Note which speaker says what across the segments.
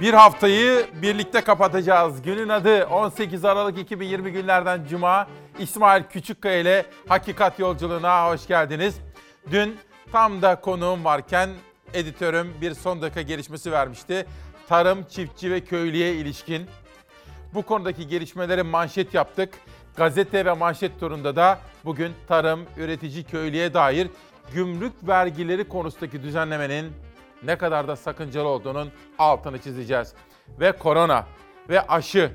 Speaker 1: Bir haftayı birlikte kapatacağız. Günün adı 18 Aralık 2020 günlerden Cuma. İsmail Küçükkaya ile Hakikat Yolculuğuna hoş geldiniz. Dün tam da konuğum varken editörüm bir son dakika gelişmesi vermişti. Tarım, çiftçi ve köylüye ilişkin. Bu konudaki gelişmeleri manşet yaptık. Gazete ve manşet turunda da bugün tarım, üretici, köylüye dair gümrük vergileri konusundaki düzenlemenin ne kadar da sakıncalı olduğunun altını çizeceğiz. Ve korona ve aşı.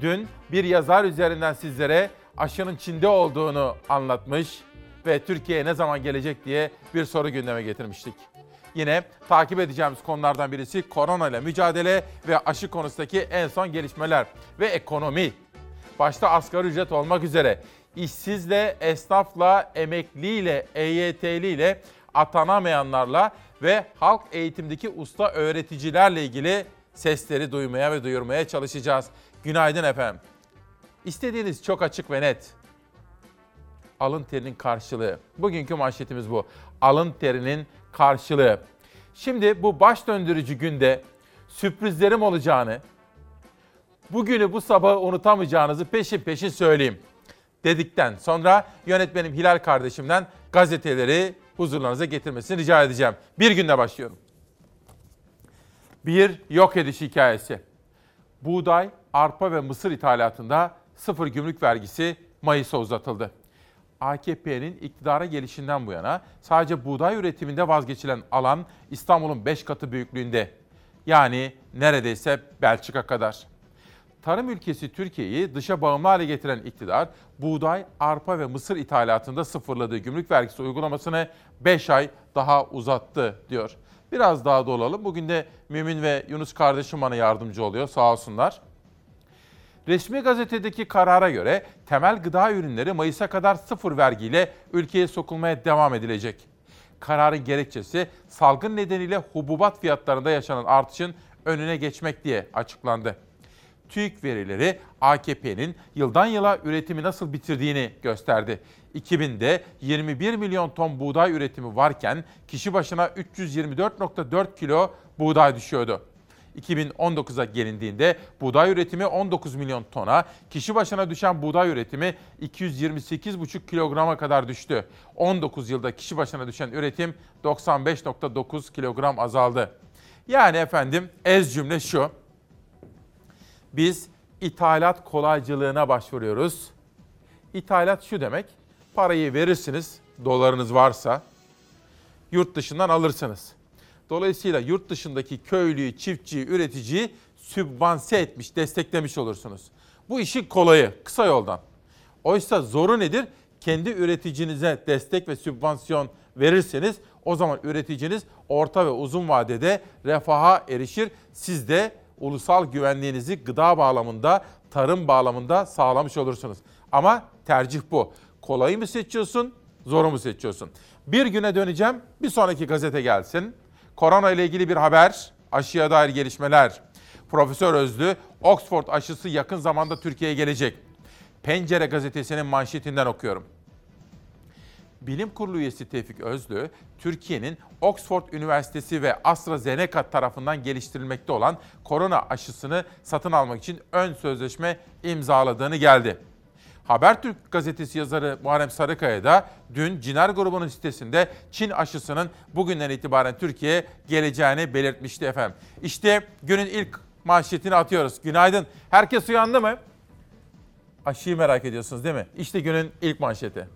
Speaker 1: Dün bir yazar üzerinden sizlere aşının Çin'de olduğunu anlatmış ve Türkiye'ye ne zaman gelecek diye bir soru gündeme getirmiştik. Yine takip edeceğimiz konulardan birisi korona ile mücadele ve aşı konusundaki en son gelişmeler ve ekonomi. Başta asgari ücret olmak üzere işsizle, esnafla, emekliyle, EYT'liyle, atanamayanlarla ve halk eğitimdeki usta öğreticilerle ilgili sesleri duymaya ve duyurmaya çalışacağız. Günaydın efendim. İstediğiniz çok açık ve net. Alın terinin karşılığı. Bugünkü manşetimiz bu. Alın terinin karşılığı. Şimdi bu baş döndürücü günde sürprizlerim olacağını, bugünü bu sabahı unutamayacağınızı peşin peşin söyleyeyim dedikten sonra yönetmenim Hilal kardeşimden gazeteleri huzurlarınıza getirmesini rica edeceğim. Bir günde başlıyorum. Bir yok ediş hikayesi. Buğday, arpa ve mısır ithalatında sıfır gümrük vergisi Mayıs'a uzatıldı. AKP'nin iktidara gelişinden bu yana sadece buğday üretiminde vazgeçilen alan İstanbul'un 5 katı büyüklüğünde. Yani neredeyse Belçika kadar. Tarım ülkesi Türkiye'yi dışa bağımlı hale getiren iktidar, buğday, arpa ve mısır ithalatında sıfırladığı gümrük vergisi uygulamasını 5 ay daha uzattı diyor. Biraz daha dolalım. Bugün de Mümin ve Yunus kardeşim bana yardımcı oluyor sağ olsunlar. Resmi gazetedeki karara göre temel gıda ürünleri Mayıs'a kadar sıfır vergiyle ülkeye sokulmaya devam edilecek. Kararın gerekçesi salgın nedeniyle hububat fiyatlarında yaşanan artışın önüne geçmek diye açıklandı. TÜİK verileri AKP'nin yıldan yıla üretimi nasıl bitirdiğini gösterdi. 2000'de 21 milyon ton buğday üretimi varken kişi başına 324.4 kilo buğday düşüyordu. 2019'a gelindiğinde buğday üretimi 19 milyon tona, kişi başına düşen buğday üretimi 228,5 kilograma kadar düştü. 19 yılda kişi başına düşen üretim 95,9 kilogram azaldı. Yani efendim ez cümle şu. Biz ithalat kolaycılığına başvuruyoruz. İthalat şu demek. Parayı verirsiniz dolarınız varsa yurt dışından alırsınız. Dolayısıyla yurt dışındaki köylüyü, çiftçiyi, üreticiyi sübvanse etmiş, desteklemiş olursunuz. Bu işin kolayı, kısa yoldan. Oysa zoru nedir? Kendi üreticinize destek ve sübvansiyon verirseniz o zaman üreticiniz orta ve uzun vadede refaha erişir. Siz de ulusal güvenliğinizi gıda bağlamında, tarım bağlamında sağlamış olursunuz. Ama tercih bu. Kolayı mı seçiyorsun, zoru mu seçiyorsun? Bir güne döneceğim, bir sonraki gazete gelsin. Korona ile ilgili bir haber, aşıya dair gelişmeler. Profesör Özlü, Oxford aşısı yakın zamanda Türkiye'ye gelecek. Pencere gazetesinin manşetinden okuyorum. Bilim Kurulu üyesi Tevfik Özlü, Türkiye'nin Oxford Üniversitesi ve AstraZeneca tarafından geliştirilmekte olan korona aşısını satın almak için ön sözleşme imzaladığını geldi. Habertürk gazetesi yazarı Muharrem Sarıkaya da dün Ciner grubunun sitesinde Çin aşısının bugünden itibaren Türkiye'ye geleceğini belirtmişti efendim. İşte günün ilk manşetini atıyoruz. Günaydın. Herkes uyandı mı? Aşıyı merak ediyorsunuz değil mi? İşte günün ilk manşeti.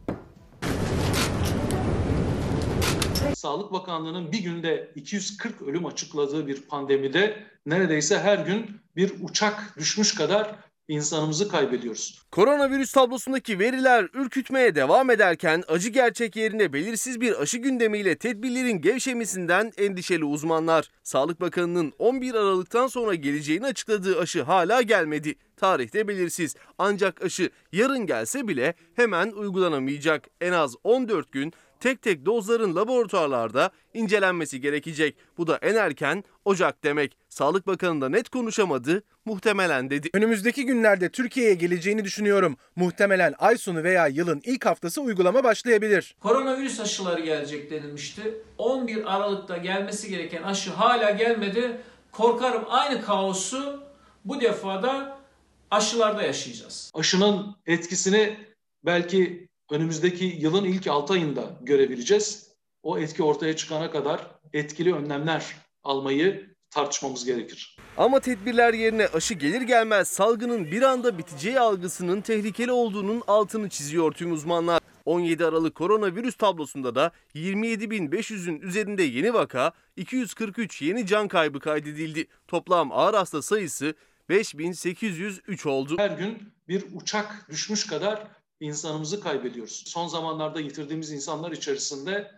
Speaker 2: Sağlık Bakanlığı'nın bir günde 240 ölüm açıkladığı bir pandemide neredeyse her gün bir uçak düşmüş kadar insanımızı kaybediyoruz.
Speaker 3: Koronavirüs tablosundaki veriler ürkütmeye devam ederken acı gerçek yerine belirsiz bir aşı gündemiyle tedbirlerin gevşemesinden endişeli uzmanlar. Sağlık Bakanı'nın 11 Aralık'tan sonra geleceğini açıkladığı aşı hala gelmedi. Tarihte belirsiz. Ancak aşı yarın gelse bile hemen uygulanamayacak. En az 14 gün tek tek dozların laboratuvarlarda incelenmesi gerekecek. Bu da en erken Ocak demek. Sağlık Bakanı da net konuşamadı, muhtemelen dedi.
Speaker 4: Önümüzdeki günlerde Türkiye'ye geleceğini düşünüyorum. Muhtemelen ay sonu veya yılın ilk haftası uygulama başlayabilir.
Speaker 5: Koronavirüs aşıları gelecek denilmişti. 11 Aralık'ta gelmesi gereken aşı hala gelmedi. Korkarım aynı kaosu bu defada aşılarda yaşayacağız.
Speaker 2: Aşının etkisini belki önümüzdeki yılın ilk 6 ayında görebileceğiz. O etki ortaya çıkana kadar etkili önlemler almayı tartışmamız gerekir.
Speaker 3: Ama tedbirler yerine aşı gelir gelmez salgının bir anda biteceği algısının tehlikeli olduğunun altını çiziyor tüm uzmanlar. 17 Aralık koronavirüs tablosunda da 27.500'ün üzerinde yeni vaka, 243 yeni can kaybı kaydedildi. Toplam ağır hasta sayısı 5803 oldu.
Speaker 2: Her gün bir uçak düşmüş kadar insanımızı kaybediyoruz. Son zamanlarda yitirdiğimiz insanlar içerisinde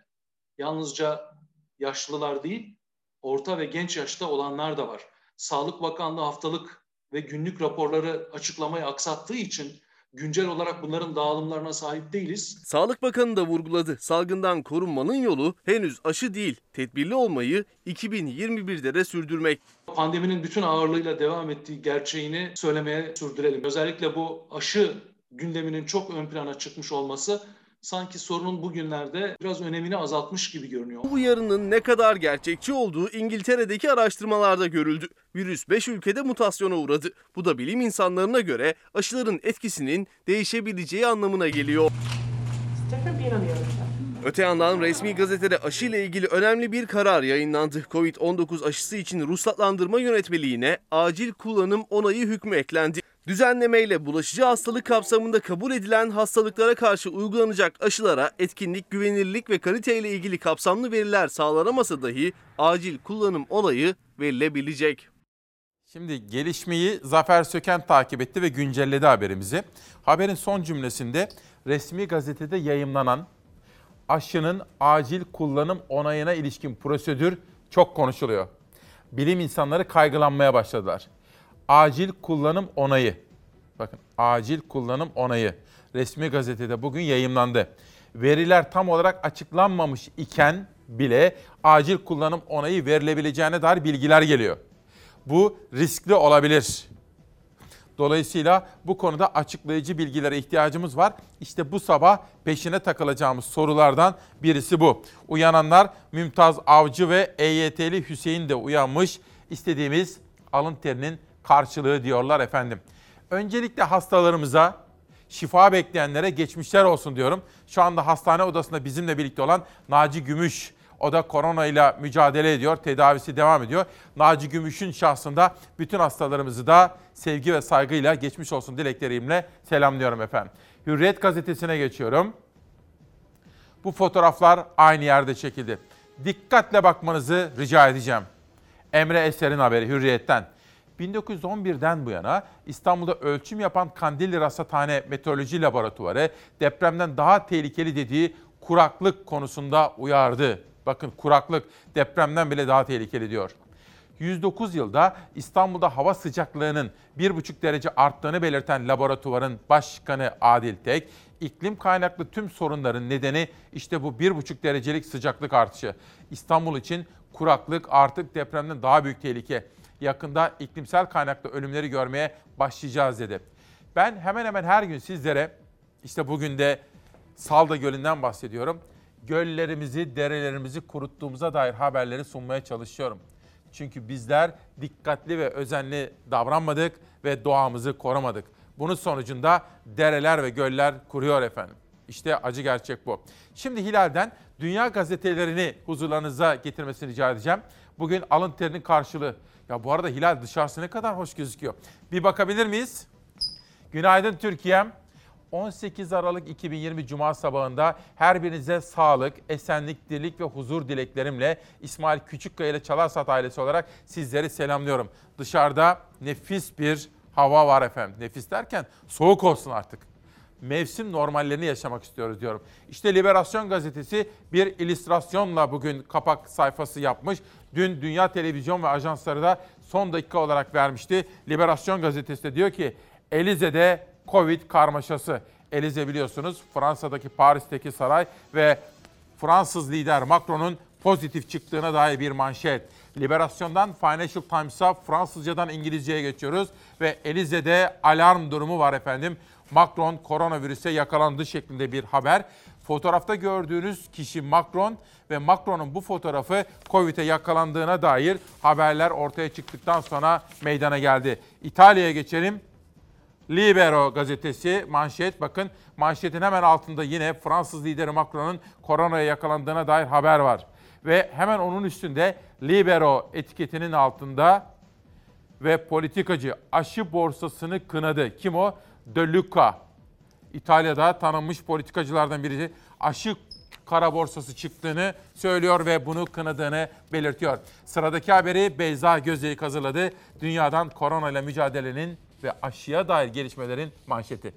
Speaker 2: yalnızca yaşlılar değil, orta ve genç yaşta olanlar da var. Sağlık Bakanlığı haftalık ve günlük raporları açıklamayı aksattığı için güncel olarak bunların dağılımlarına sahip değiliz.
Speaker 3: Sağlık Bakanı da vurguladı. Salgından korunmanın yolu henüz aşı değil, tedbirli olmayı 2021'de de sürdürmek.
Speaker 2: Pandeminin bütün ağırlığıyla devam ettiği gerçeğini söylemeye sürdürelim. Özellikle bu aşı gündeminin çok ön plana çıkmış olması sanki sorunun bugünlerde biraz önemini azaltmış gibi görünüyor.
Speaker 3: Bu uyarının ne kadar gerçekçi olduğu İngiltere'deki araştırmalarda görüldü. Virüs 5 ülkede mutasyona uğradı. Bu da bilim insanlarına göre aşıların etkisinin değişebileceği anlamına geliyor. Öte yandan resmi gazetede aşı ile ilgili önemli bir karar yayınlandı. Covid-19 aşısı için ruhsatlandırma yönetmeliğine acil kullanım onayı hükmü eklendi. Düzenlemeyle bulaşıcı hastalık kapsamında kabul edilen hastalıklara karşı uygulanacak aşılara etkinlik, güvenilirlik ve kaliteyle ilgili kapsamlı veriler sağlanamasa dahi acil kullanım onayı verilebilecek.
Speaker 1: Şimdi gelişmeyi Zafer Söken takip etti ve güncelledi haberimizi. Haberin son cümlesinde resmi gazetede yayımlanan aşının acil kullanım onayına ilişkin prosedür çok konuşuluyor. Bilim insanları kaygılanmaya başladılar. Acil kullanım onayı. Bakın acil kullanım onayı resmi gazetede bugün yayımlandı. Veriler tam olarak açıklanmamış iken bile acil kullanım onayı verilebileceğine dair bilgiler geliyor. Bu riskli olabilir. Dolayısıyla bu konuda açıklayıcı bilgilere ihtiyacımız var. İşte bu sabah peşine takılacağımız sorulardan birisi bu. Uyananlar Mümtaz Avcı ve EYT'li Hüseyin de uyanmış. İstediğimiz alın terinin karşılığı diyorlar efendim. Öncelikle hastalarımıza, şifa bekleyenlere geçmişler olsun diyorum. Şu anda hastane odasında bizimle birlikte olan Naci Gümüş, o da koronayla mücadele ediyor, tedavisi devam ediyor. Naci Gümüş'ün şahsında bütün hastalarımızı da sevgi ve saygıyla geçmiş olsun dileklerimle selamlıyorum efendim. Hürriyet gazetesine geçiyorum. Bu fotoğraflar aynı yerde çekildi. Dikkatle bakmanızı rica edeceğim. Emre Eser'in haberi Hürriyet'ten. 1911'den bu yana İstanbul'da ölçüm yapan Kandilli Rasathane Meteoroloji Laboratuvarı depremden daha tehlikeli dediği kuraklık konusunda uyardı. Bakın kuraklık depremden bile daha tehlikeli diyor. 109 yılda İstanbul'da hava sıcaklığının 1,5 derece arttığını belirten laboratuvarın başkanı Adil Tek, iklim kaynaklı tüm sorunların nedeni işte bu 1,5 derecelik sıcaklık artışı. İstanbul için kuraklık artık depremden daha büyük tehlike. Yakında iklimsel kaynaklı ölümleri görmeye başlayacağız dedi. Ben hemen hemen her gün sizlere işte bugün de Salda Gölü'nden bahsediyorum. Göllerimizi, derelerimizi kuruttuğumuza dair haberleri sunmaya çalışıyorum. Çünkü bizler dikkatli ve özenli davranmadık ve doğamızı korumadık. Bunun sonucunda dereler ve göller kuruyor efendim. İşte acı gerçek bu. Şimdi Hilal'den dünya gazetelerini huzurlarınıza getirmesini rica edeceğim. Bugün alın terinin karşılığı. Ya bu arada Hilal dışarısı ne kadar hoş gözüküyor. Bir bakabilir miyiz? Günaydın Türkiye'm. 18 Aralık 2020 Cuma sabahında her birinize sağlık, esenlik, dirlik ve huzur dileklerimle İsmail Küçükkaya ile Çalarsat ailesi olarak sizleri selamlıyorum. Dışarıda nefis bir hava var efendim. Nefis derken soğuk olsun artık. Mevsim normallerini yaşamak istiyoruz diyorum. İşte Liberasyon gazetesi bir illüstrasyonla bugün kapak sayfası yapmış. Dün Dünya Televizyon ve Ajansları da son dakika olarak vermişti. Liberasyon gazetesi de diyor ki Elize'de Covid karmaşası. Elize biliyorsunuz Fransa'daki Paris'teki saray ve Fransız lider Macron'un pozitif çıktığına dair bir manşet. Liberasyon'dan Financial Times'a Fransızcadan İngilizceye geçiyoruz ve Elize'de alarm durumu var efendim. Macron koronavirüse yakalandı şeklinde bir haber. Fotoğrafta gördüğünüz kişi Macron ve Macron'un bu fotoğrafı Covid'e yakalandığına dair haberler ortaya çıktıktan sonra meydana geldi. İtalya'ya geçelim. Libero gazetesi manşet bakın manşetin hemen altında yine Fransız lideri Macron'un koronaya yakalandığına dair haber var. Ve hemen onun üstünde Libero etiketinin altında ve politikacı aşı borsasını kınadı. Kim o? De Luca. İtalya'da tanınmış politikacılardan birisi aşı kara borsası çıktığını söylüyor ve bunu kınadığını belirtiyor. Sıradaki haberi Beyza Gözeyik hazırladı. Dünyadan korona ile mücadelenin ve aşıya dair gelişmelerin manşeti.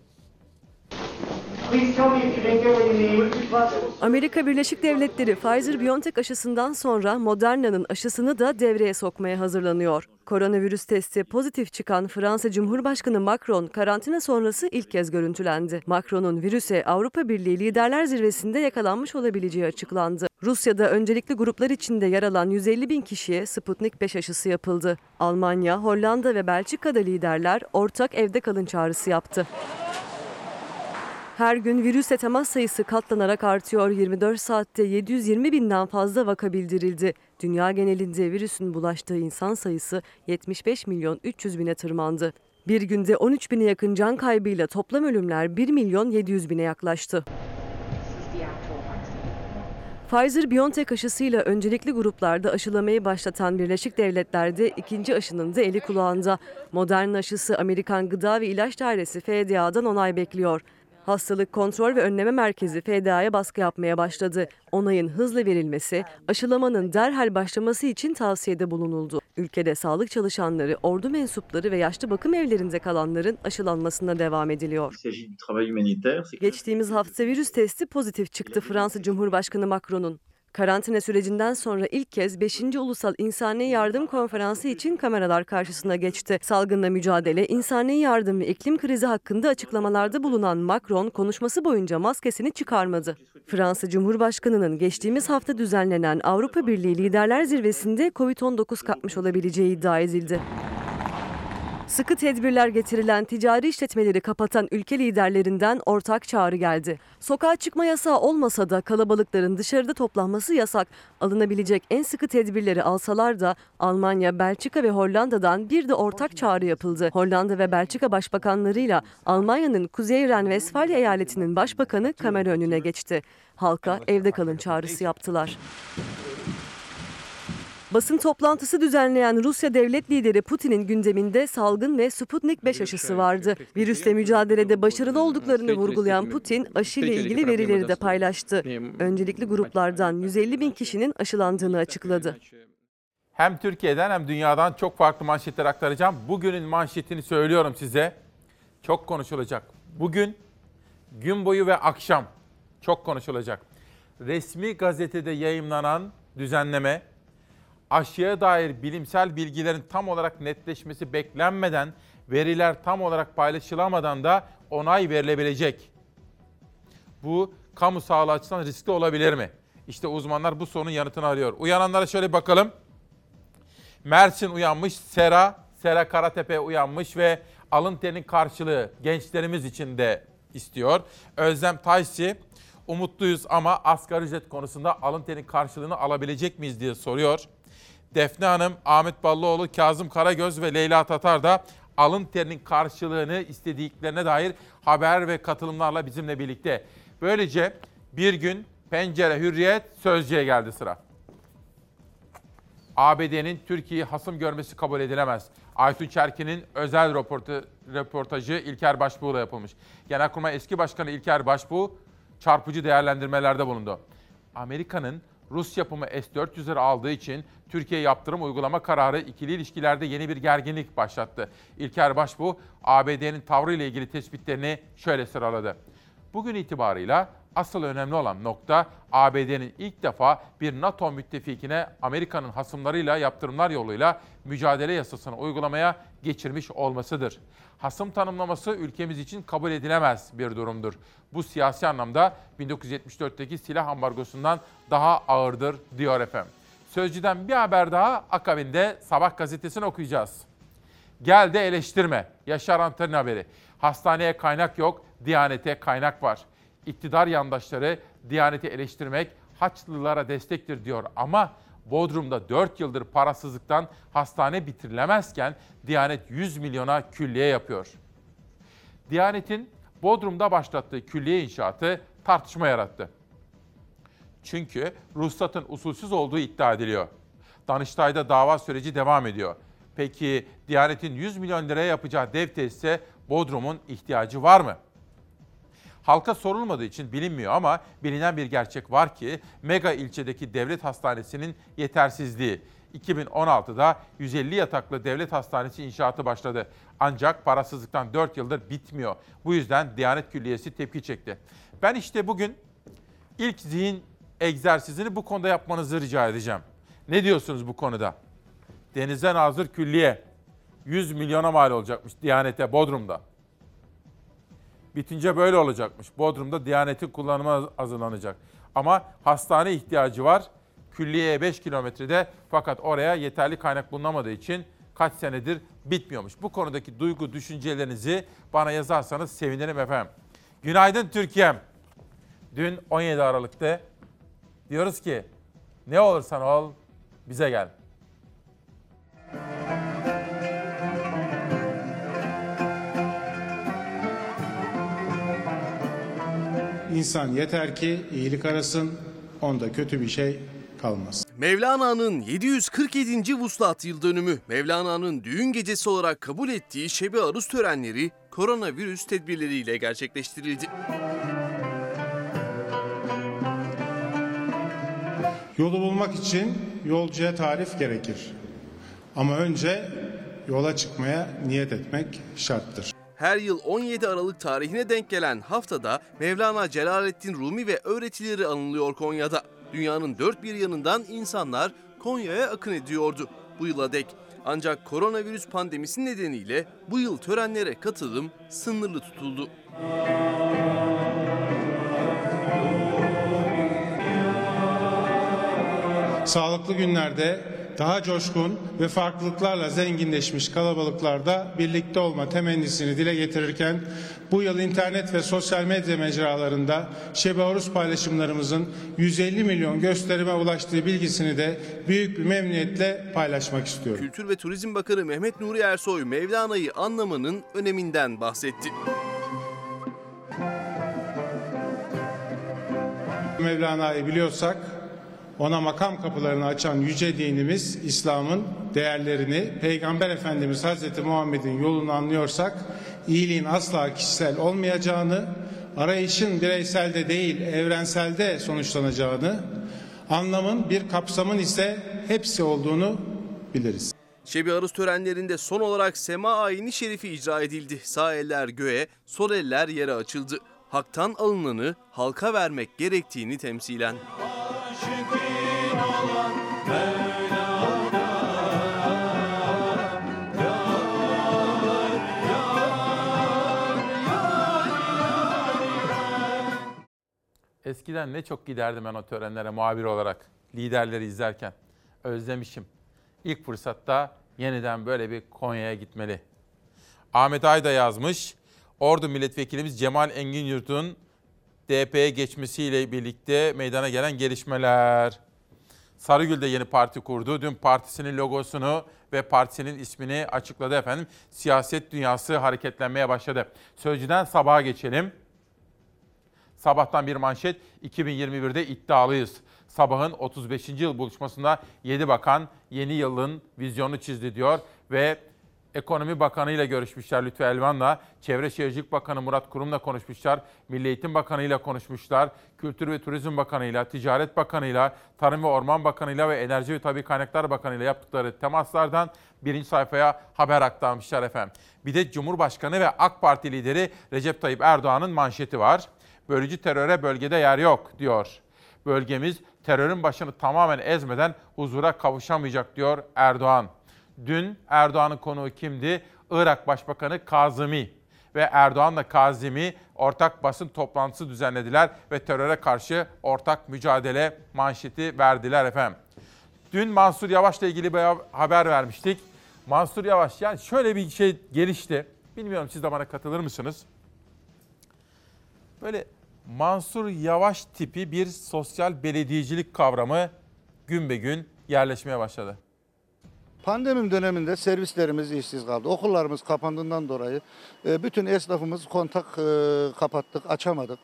Speaker 6: Amerika Birleşik Devletleri Pfizer-BioNTech aşısından sonra Moderna'nın aşısını da devreye sokmaya hazırlanıyor. Koronavirüs testi pozitif çıkan Fransa Cumhurbaşkanı Macron karantina sonrası ilk kez görüntülendi. Macron'un virüse Avrupa Birliği Liderler Zirvesi'nde yakalanmış olabileceği açıklandı. Rusya'da öncelikli gruplar içinde yer alan 150 bin kişiye Sputnik 5 aşısı yapıldı. Almanya, Hollanda ve Belçika'da liderler ortak evde kalın çağrısı yaptı. Her gün virüsle temas sayısı katlanarak artıyor. 24 saatte 720 binden fazla vaka bildirildi. Dünya genelinde virüsün bulaştığı insan sayısı 75 milyon 300 bine tırmandı. Bir günde 13 bine yakın can kaybıyla toplam ölümler 1 milyon 700 bine yaklaştı. Pfizer-BioNTech aşısıyla öncelikli gruplarda aşılamayı başlatan Birleşik Devletler'de ikinci aşının da eli kulağında. Moderna aşısı Amerikan Gıda ve İlaç Dairesi FDA'dan onay bekliyor. Hastalık Kontrol ve Önleme Merkezi FDA'ya baskı yapmaya başladı. Onayın hızla verilmesi, aşılamanın derhal başlaması için tavsiyede bulunuldu. Ülkede sağlık çalışanları, ordu mensupları ve yaşlı bakım evlerinde kalanların aşılanmasına devam ediliyor. Geçtiğimiz hafta virüs testi pozitif çıktı Fransa Cumhurbaşkanı Macron'un. Karantina sürecinden sonra ilk kez 5. Ulusal İnsani Yardım Konferansı için kameralar karşısına geçti. Salgınla mücadele, insani yardım ve iklim krizi hakkında açıklamalarda bulunan Macron konuşması boyunca maskesini çıkarmadı. Fransa Cumhurbaşkanı'nın geçtiğimiz hafta düzenlenen Avrupa Birliği Liderler Zirvesi'nde Covid-19 kapmış olabileceği iddia edildi. Sıkı tedbirler getirilen ticari işletmeleri kapatan ülke liderlerinden ortak çağrı geldi. Sokağa çıkma yasağı olmasa da kalabalıkların dışarıda toplanması yasak. Alınabilecek en sıkı tedbirleri alsalar da Almanya, Belçika ve Hollanda'dan bir de ortak çağrı yapıldı. Hollanda ve Belçika başbakanlarıyla Almanya'nın Kuzey Ren-Vesfalya eyaletinin başbakanı kamera önüne geçti. Halka evde kalın çağrısı yaptılar. Basın toplantısı düzenleyen Rusya devlet lideri Putin'in gündeminde salgın ve Sputnik 5 aşısı vardı. Virüsle mücadelede başarılı olduklarını vurgulayan Putin aşıyla ilgili verileri de paylaştı. Öncelikli gruplardan 150 bin kişinin aşılandığını açıkladı.
Speaker 1: Hem Türkiye'den hem dünyadan çok farklı manşetler aktaracağım. Bugünün manşetini söylüyorum size. Çok konuşulacak. Bugün gün boyu ve akşam çok konuşulacak. Resmi gazetede yayımlanan düzenleme aşıya dair bilimsel bilgilerin tam olarak netleşmesi beklenmeden, veriler tam olarak paylaşılamadan da onay verilebilecek. Bu kamu sağlığı açısından riskli olabilir mi? İşte uzmanlar bu sorunun yanıtını arıyor. Uyananlara şöyle bakalım. Mersin uyanmış, Sera, Sera Karatepe uyanmış ve alın terinin karşılığı gençlerimiz için de istiyor. Özlem Taysi, umutluyuz ama asgari ücret konusunda alın terin karşılığını alabilecek miyiz diye soruyor. Defne Hanım, Ahmet Ballıoğlu, Kazım Karagöz ve Leyla Tatar da alın terinin karşılığını istediklerine dair haber ve katılımlarla bizimle birlikte. Böylece bir gün Pencere Hürriyet Sözcü'ye geldi sıra. ABD'nin Türkiye'yi hasım görmesi kabul edilemez. Aytun Çerkin'in özel röportajı İlker Başbuğ'la yapılmış. Genelkurmay eski başkanı İlker Başbuğ çarpıcı değerlendirmelerde bulundu. Amerika'nın Rus yapımı S-400'leri aldığı için Türkiye yaptırım uygulama kararı ikili ilişkilerde yeni bir gerginlik başlattı. İlker Başbuğ, ABD'nin tavrıyla ilgili tespitlerini şöyle sıraladı. Bugün itibarıyla asıl önemli olan nokta ABD'nin ilk defa bir NATO müttefikine Amerika'nın hasımlarıyla yaptırımlar yoluyla mücadele yasasını uygulamaya geçirmiş olmasıdır. Hasım tanımlaması ülkemiz için kabul edilemez bir durumdur. Bu siyasi anlamda 1974'teki silah ambargosundan daha ağırdır diyor efendim. Sözcüden bir haber daha akabinde Sabah gazetesini okuyacağız. Gel de eleştirme. Yaşar Antar'ın haberi. Hastaneye kaynak yok, Diyanete kaynak var. İktidar yandaşları Diyaneti eleştirmek Haçlılara destektir diyor ama Bodrum'da 4 yıldır parasızlıktan hastane bitirilemezken Diyanet 100 milyona külliye yapıyor. Diyanet'in Bodrum'da başlattığı külliye inşaatı tartışma yarattı. Çünkü ruhsatın usulsüz olduğu iddia ediliyor. Danıştay'da dava süreci devam ediyor. Peki Diyanet'in 100 milyon liraya yapacağı dev tesise Bodrum'un ihtiyacı var mı? Halka sorulmadığı için bilinmiyor ama bilinen bir gerçek var ki mega ilçedeki devlet hastanesinin yetersizliği. 2016'da 150 yataklı devlet hastanesi inşaatı başladı. Ancak parasızlıktan 4 yıldır bitmiyor. Bu yüzden Diyanet Külliyesi tepki çekti. Ben işte bugün ilk zihin egzersizini bu konuda yapmanızı rica edeceğim. Ne diyorsunuz bu konuda? Denizden hazır külliye 100 milyona mal olacakmış Diyanet'e Bodrum'da. Bitince böyle olacakmış. Bodrum'da Diyanet'in kullanıma hazırlanacak. Ama hastane ihtiyacı var. Külliyeye 5 kilometrede fakat oraya yeterli kaynak bulunamadığı için kaç senedir bitmiyormuş. Bu konudaki duygu, düşüncelerinizi bana yazarsanız sevinirim efendim. Günaydın Türkiye'm. Dün 17 Aralık'ta diyoruz ki ne olursan ol bize gel.
Speaker 7: İnsan yeter ki iyilik arasın, onda kötü bir şey kalmaz.
Speaker 3: Mevlana'nın 747. Vuslat yıl dönümü, Mevlana'nın düğün gecesi olarak kabul ettiği Şebi Aruz törenleri koronavirüs tedbirleriyle gerçekleştirildi.
Speaker 7: Yolu bulmak için yolcuya tarif gerekir. Ama önce yola çıkmaya niyet etmek şarttır.
Speaker 3: Her yıl 17 Aralık tarihine denk gelen haftada Mevlana Celaleddin Rumi ve öğretileri anılıyor Konya'da. Dünyanın dört bir yanından insanlar Konya'ya akın ediyordu bu yıla dek. Ancak koronavirüs pandemisi nedeniyle bu yıl törenlere katılım sınırlı tutuldu.
Speaker 7: Sağlıklı günlerde daha coşkun ve farklılıklarla zenginleşmiş kalabalıklarda birlikte olma temennisini dile getirirken bu yıl internet ve sosyal medya mecralarında Şebi Arus paylaşımlarımızın 150 milyon gösterime ulaştığı bilgisini de büyük bir memnuniyetle paylaşmak istiyorum.
Speaker 3: Kültür ve Turizm Bakanı Mehmet Nuri Ersoy Mevlana'yı anlamanın öneminden bahsetti.
Speaker 7: Mevlana'yı biliyorsak ona makam kapılarını açan yüce dinimiz İslam'ın değerlerini Peygamber Efendimiz Hazreti Muhammed'in yolunu anlıyorsak iyiliğin asla kişisel olmayacağını, arayışın bireyselde değil evrenselde sonuçlanacağını, anlamın bir kapsamın ise hepsi olduğunu biliriz.
Speaker 3: Şebi Aruz törenlerinde son olarak Sema Ayini Şerifi icra edildi. Sağ eller göğe, sol eller yere açıldı. Hak'tan alınanı halka vermek gerektiğini temsilen.
Speaker 1: Eskiden ne çok giderdim ben o törenlere muhabir olarak. Liderleri izlerken. Özlemişim. İlk fırsatta yeniden böyle bir Konya'ya gitmeli. Ahmet Ay da yazmış. Ordu milletvekilimiz Cemal Engin Yurt'un DP'ye geçmesiyle birlikte meydana gelen gelişmeler. Sarıgül de yeni parti kurdu. Dün partisinin logosunu ve partisinin ismini açıkladı efendim. Siyaset dünyası hareketlenmeye başladı. Sözcüden sabaha geçelim. Sabahtan bir manşet 2021'de iddialıyız. Sabahın 35. yıl buluşmasında 7 bakan yeni yılın vizyonu çizdi diyor ve Ekonomi Bakanı ile görüşmüşler Lütfü Elvan'la, Çevre Şehircilik Bakanı Murat Kurum'la konuşmuşlar, Milli Eğitim Bakanı ile konuşmuşlar, Kültür ve Turizm Bakanı ile, Ticaret Bakanı ile, Tarım ve Orman Bakanı ile ve Enerji ve Tabi Kaynaklar Bakanı ile yaptıkları temaslardan birinci sayfaya haber aktarmışlar efendim. Bir de Cumhurbaşkanı ve AK Parti lideri Recep Tayyip Erdoğan'ın manşeti var. Bölücü teröre bölgede yer yok diyor. Bölgemiz terörün başını tamamen ezmeden huzura kavuşamayacak diyor Erdoğan. Dün Erdoğan'ın konuğu kimdi? Irak Başbakanı Kazımi ve Erdoğan'la Kazimi ortak basın toplantısı düzenlediler ve teröre karşı ortak mücadele manşeti verdiler efendim. Dün Mansur Yavaş'la ilgili bir haber vermiştik. Mansur Yavaş yani şöyle bir şey gelişti. Bilmiyorum siz de bana katılır mısınız? Böyle Mansur Yavaş tipi bir sosyal belediyecilik kavramı gün be gün yerleşmeye başladı.
Speaker 8: Pandemi döneminde servislerimiz işsiz kaldı. Okullarımız kapandığından dolayı e, bütün esnafımız kontak e, kapattık, açamadık.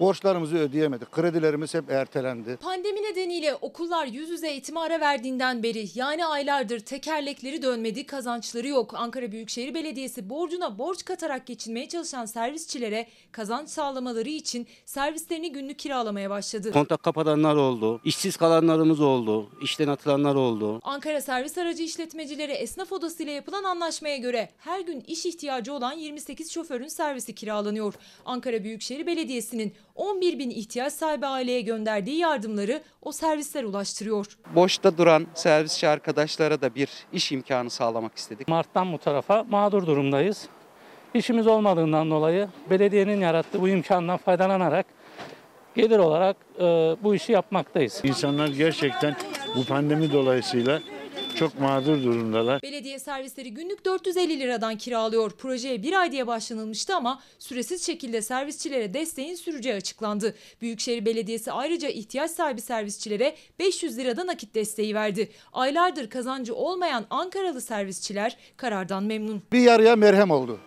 Speaker 8: Borçlarımızı ödeyemedik. Kredilerimiz hep ertelendi.
Speaker 9: Pandemi nedeniyle okullar yüz yüze eğitime ara verdiğinden beri yani aylardır tekerlekleri dönmedi, kazançları yok. Ankara Büyükşehir Belediyesi borcuna borç katarak geçinmeye çalışan servisçilere kazanç sağlamaları için servislerini günlük kiralamaya başladı.
Speaker 10: Kontak kapatanlar oldu, işsiz kalanlarımız oldu, işten atılanlar oldu.
Speaker 9: Ankara Servis Aracı İşletmecileri Esnaf Odası ile yapılan anlaşmaya göre her gün iş ihtiyacı olan 28 şoförün servisi kiralanıyor. Ankara Büyükşehir Belediyesi'nin 11 bin ihtiyaç sahibi aileye gönderdiği yardımları o servisler ulaştırıyor.
Speaker 11: boşta duran servisçi arkadaşlara da bir iş imkanı sağlamak istedik.
Speaker 12: Mart'tan bu tarafa mağdur durumdayız. İşimiz olmadığından dolayı belediyenin yarattığı bu imkandan faydalanarak gelir olarak e, bu işi yapmaktayız.
Speaker 13: İnsanlar gerçekten bu pandemi dolayısıyla çok mağdur durumdalar.
Speaker 9: Belediye servisleri günlük 450 liradan kiralıyor. Projeye bir ay diye başlanılmıştı ama süresiz şekilde servisçilere desteğin süreceği açıklandı. Büyükşehir Belediyesi ayrıca ihtiyaç sahibi servisçilere 500 liradan nakit desteği verdi. Aylardır kazancı olmayan Ankaralı servisçiler karardan memnun.
Speaker 8: Bir yarıya merhem oldu.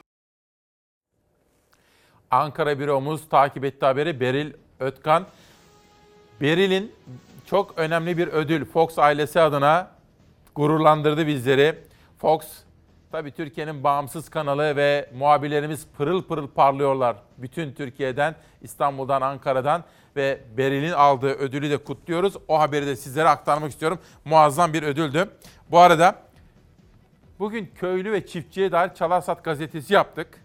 Speaker 1: Ankara büromuz takip etti haberi Beril Ötkan. Beril'in çok önemli bir ödül Fox ailesi adına gururlandırdı bizleri. Fox tabii Türkiye'nin bağımsız kanalı ve muhabirlerimiz pırıl pırıl parlıyorlar. Bütün Türkiye'den, İstanbul'dan, Ankara'dan ve Beril'in aldığı ödülü de kutluyoruz. O haberi de sizlere aktarmak istiyorum. Muazzam bir ödüldü. Bu arada bugün köylü ve çiftçiye dair Çalarsat gazetesi yaptık.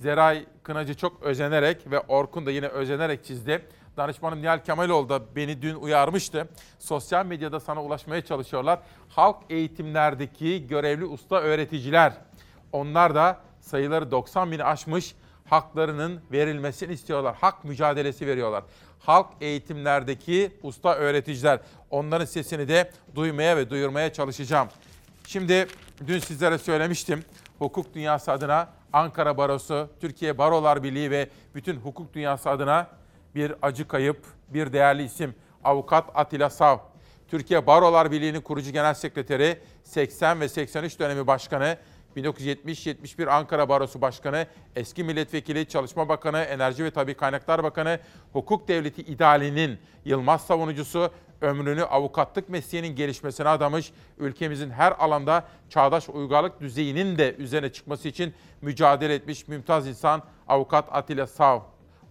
Speaker 1: Zeray Kınacı çok özenerek ve Orkun da yine özenerek çizdi. Danışmanım Nihal Kemaloğlu da beni dün uyarmıştı. Sosyal medyada sana ulaşmaya çalışıyorlar. Halk eğitimlerdeki görevli usta öğreticiler. Onlar da sayıları 90 bini aşmış haklarının verilmesini istiyorlar. Hak mücadelesi veriyorlar. Halk eğitimlerdeki usta öğreticiler. Onların sesini de duymaya ve duyurmaya çalışacağım. Şimdi dün sizlere söylemiştim. Hukuk dünyası adına Ankara Barosu, Türkiye Barolar Birliği ve bütün hukuk dünyası adına bir acı kayıp, bir değerli isim. Avukat Atilla Sav. Türkiye Barolar Birliği'nin kurucu genel sekreteri, 80 ve 83 dönemi başkanı, 1970-71 Ankara Barosu Başkanı, eski milletvekili, Çalışma Bakanı, Enerji ve Tabi Kaynaklar Bakanı, hukuk devleti idealinin Yılmaz savunucusu, ömrünü avukatlık mesleğinin gelişmesine adamış, ülkemizin her alanda çağdaş uygarlık düzeyinin de üzerine çıkması için mücadele etmiş mümtaz insan avukat Atilla Sav.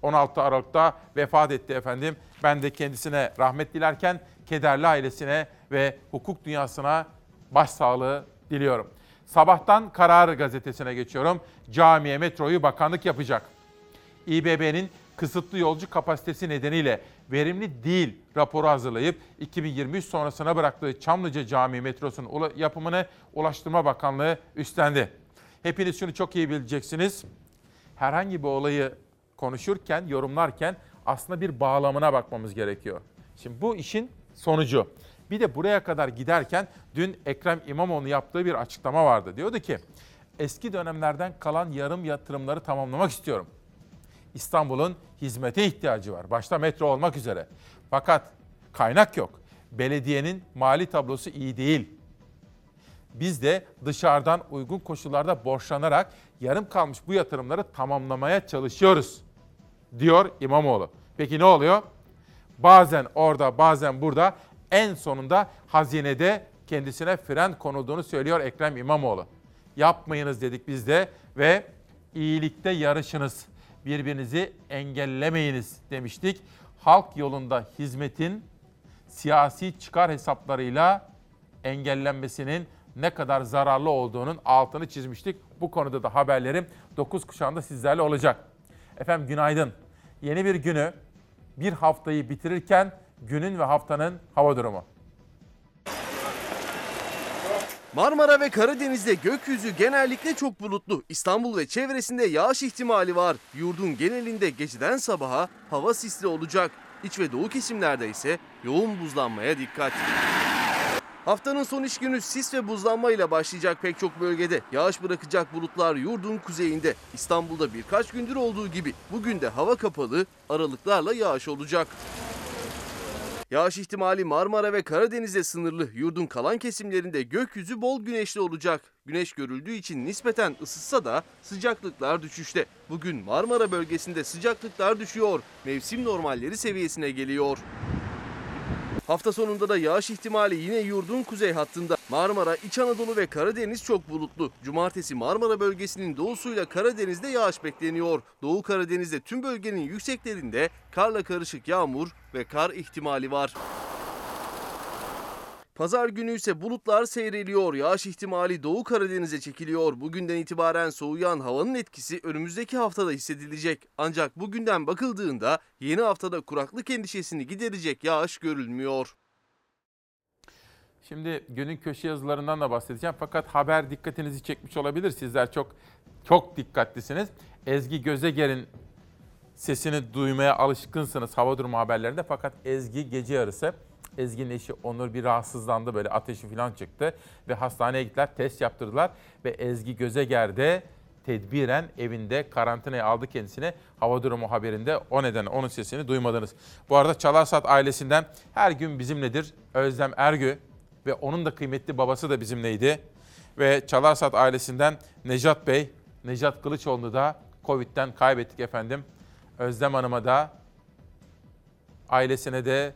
Speaker 1: 16 Aralık'ta vefat etti efendim. Ben de kendisine rahmet dilerken kederli ailesine ve hukuk dünyasına başsağlığı diliyorum. Sabahtan Karar gazetesine geçiyorum. Camiye metroyu bakanlık yapacak. İBB'nin kısıtlı yolcu kapasitesi nedeniyle verimli değil raporu hazırlayıp 2023 sonrasına bıraktığı Çamlıca Camii metrosunun yapımını Ulaştırma Bakanlığı üstlendi. Hepiniz şunu çok iyi bileceksiniz. Herhangi bir olayı konuşurken, yorumlarken aslında bir bağlamına bakmamız gerekiyor. Şimdi bu işin sonucu. Bir de buraya kadar giderken dün Ekrem İmamoğlu yaptığı bir açıklama vardı. Diyordu ki eski dönemlerden kalan yarım yatırımları tamamlamak istiyorum. İstanbul'un hizmete ihtiyacı var. Başta metro olmak üzere. Fakat kaynak yok. Belediyenin mali tablosu iyi değil. Biz de dışarıdan uygun koşullarda borçlanarak yarım kalmış bu yatırımları tamamlamaya çalışıyoruz diyor İmamoğlu. Peki ne oluyor? Bazen orada bazen burada en sonunda hazinede kendisine fren konulduğunu söylüyor Ekrem İmamoğlu. Yapmayınız dedik biz de ve iyilikte yarışınız. Birbirinizi engellemeyiniz demiştik. Halk yolunda hizmetin siyasi çıkar hesaplarıyla engellenmesinin ne kadar zararlı olduğunun altını çizmiştik. Bu konuda da haberlerim 9 kuşağında sizlerle olacak. Efendim günaydın. Yeni bir günü, bir haftayı bitirirken günün ve haftanın hava durumu.
Speaker 3: Marmara ve Karadeniz'de gökyüzü genellikle çok bulutlu. İstanbul ve çevresinde yağış ihtimali var. Yurdun genelinde geceden sabaha hava sisli olacak. İç ve doğu kesimlerde ise yoğun buzlanmaya dikkat. Haftanın son iş günü sis ve buzlanma ile başlayacak pek çok bölgede. Yağış bırakacak bulutlar yurdun kuzeyinde. İstanbul'da birkaç gündür olduğu gibi bugün de hava kapalı, aralıklarla yağış olacak. Yağış ihtimali Marmara ve Karadeniz'de sınırlı. Yurdun kalan kesimlerinde gökyüzü bol güneşli olacak. Güneş görüldüğü için nispeten ısıtsa da sıcaklıklar düşüşte. Bugün Marmara bölgesinde sıcaklıklar düşüyor. Mevsim normalleri seviyesine geliyor. Hafta sonunda da yağış ihtimali yine yurdun kuzey hattında. Marmara, İç Anadolu ve Karadeniz çok bulutlu. Cumartesi Marmara bölgesinin doğusuyla Karadeniz'de yağış bekleniyor. Doğu Karadeniz'de tüm bölgenin yükseklerinde karla karışık yağmur ve kar ihtimali var. Pazar günü ise bulutlar seyreliyor. Yağış ihtimali Doğu Karadeniz'e çekiliyor. Bugünden itibaren soğuyan havanın etkisi önümüzdeki haftada hissedilecek. Ancak bugünden bakıldığında yeni haftada kuraklık endişesini giderecek yağış görülmüyor.
Speaker 1: Şimdi günün köşe yazılarından da bahsedeceğim. Fakat haber dikkatinizi çekmiş olabilir. Sizler çok çok dikkatlisiniz. Ezgi Gözeger'in sesini duymaya alışkınsınız hava durumu haberlerinde. Fakat Ezgi gece yarısı Ezgi'nin eşi Onur bir rahatsızlandı böyle ateşi falan çıktı ve hastaneye gittiler test yaptırdılar ve Ezgi Gözeger de tedbiren evinde karantinaya aldı kendisine hava durumu haberinde o nedenle onun sesini duymadınız. Bu arada Çalarsat ailesinden her gün bizimledir Özlem Ergü ve onun da kıymetli babası da bizimleydi. Ve Çalarsat ailesinden Necat Bey, Necat Kılıçoğlu'nu da Covid'den kaybettik efendim. Özlem Hanım'a da ailesine de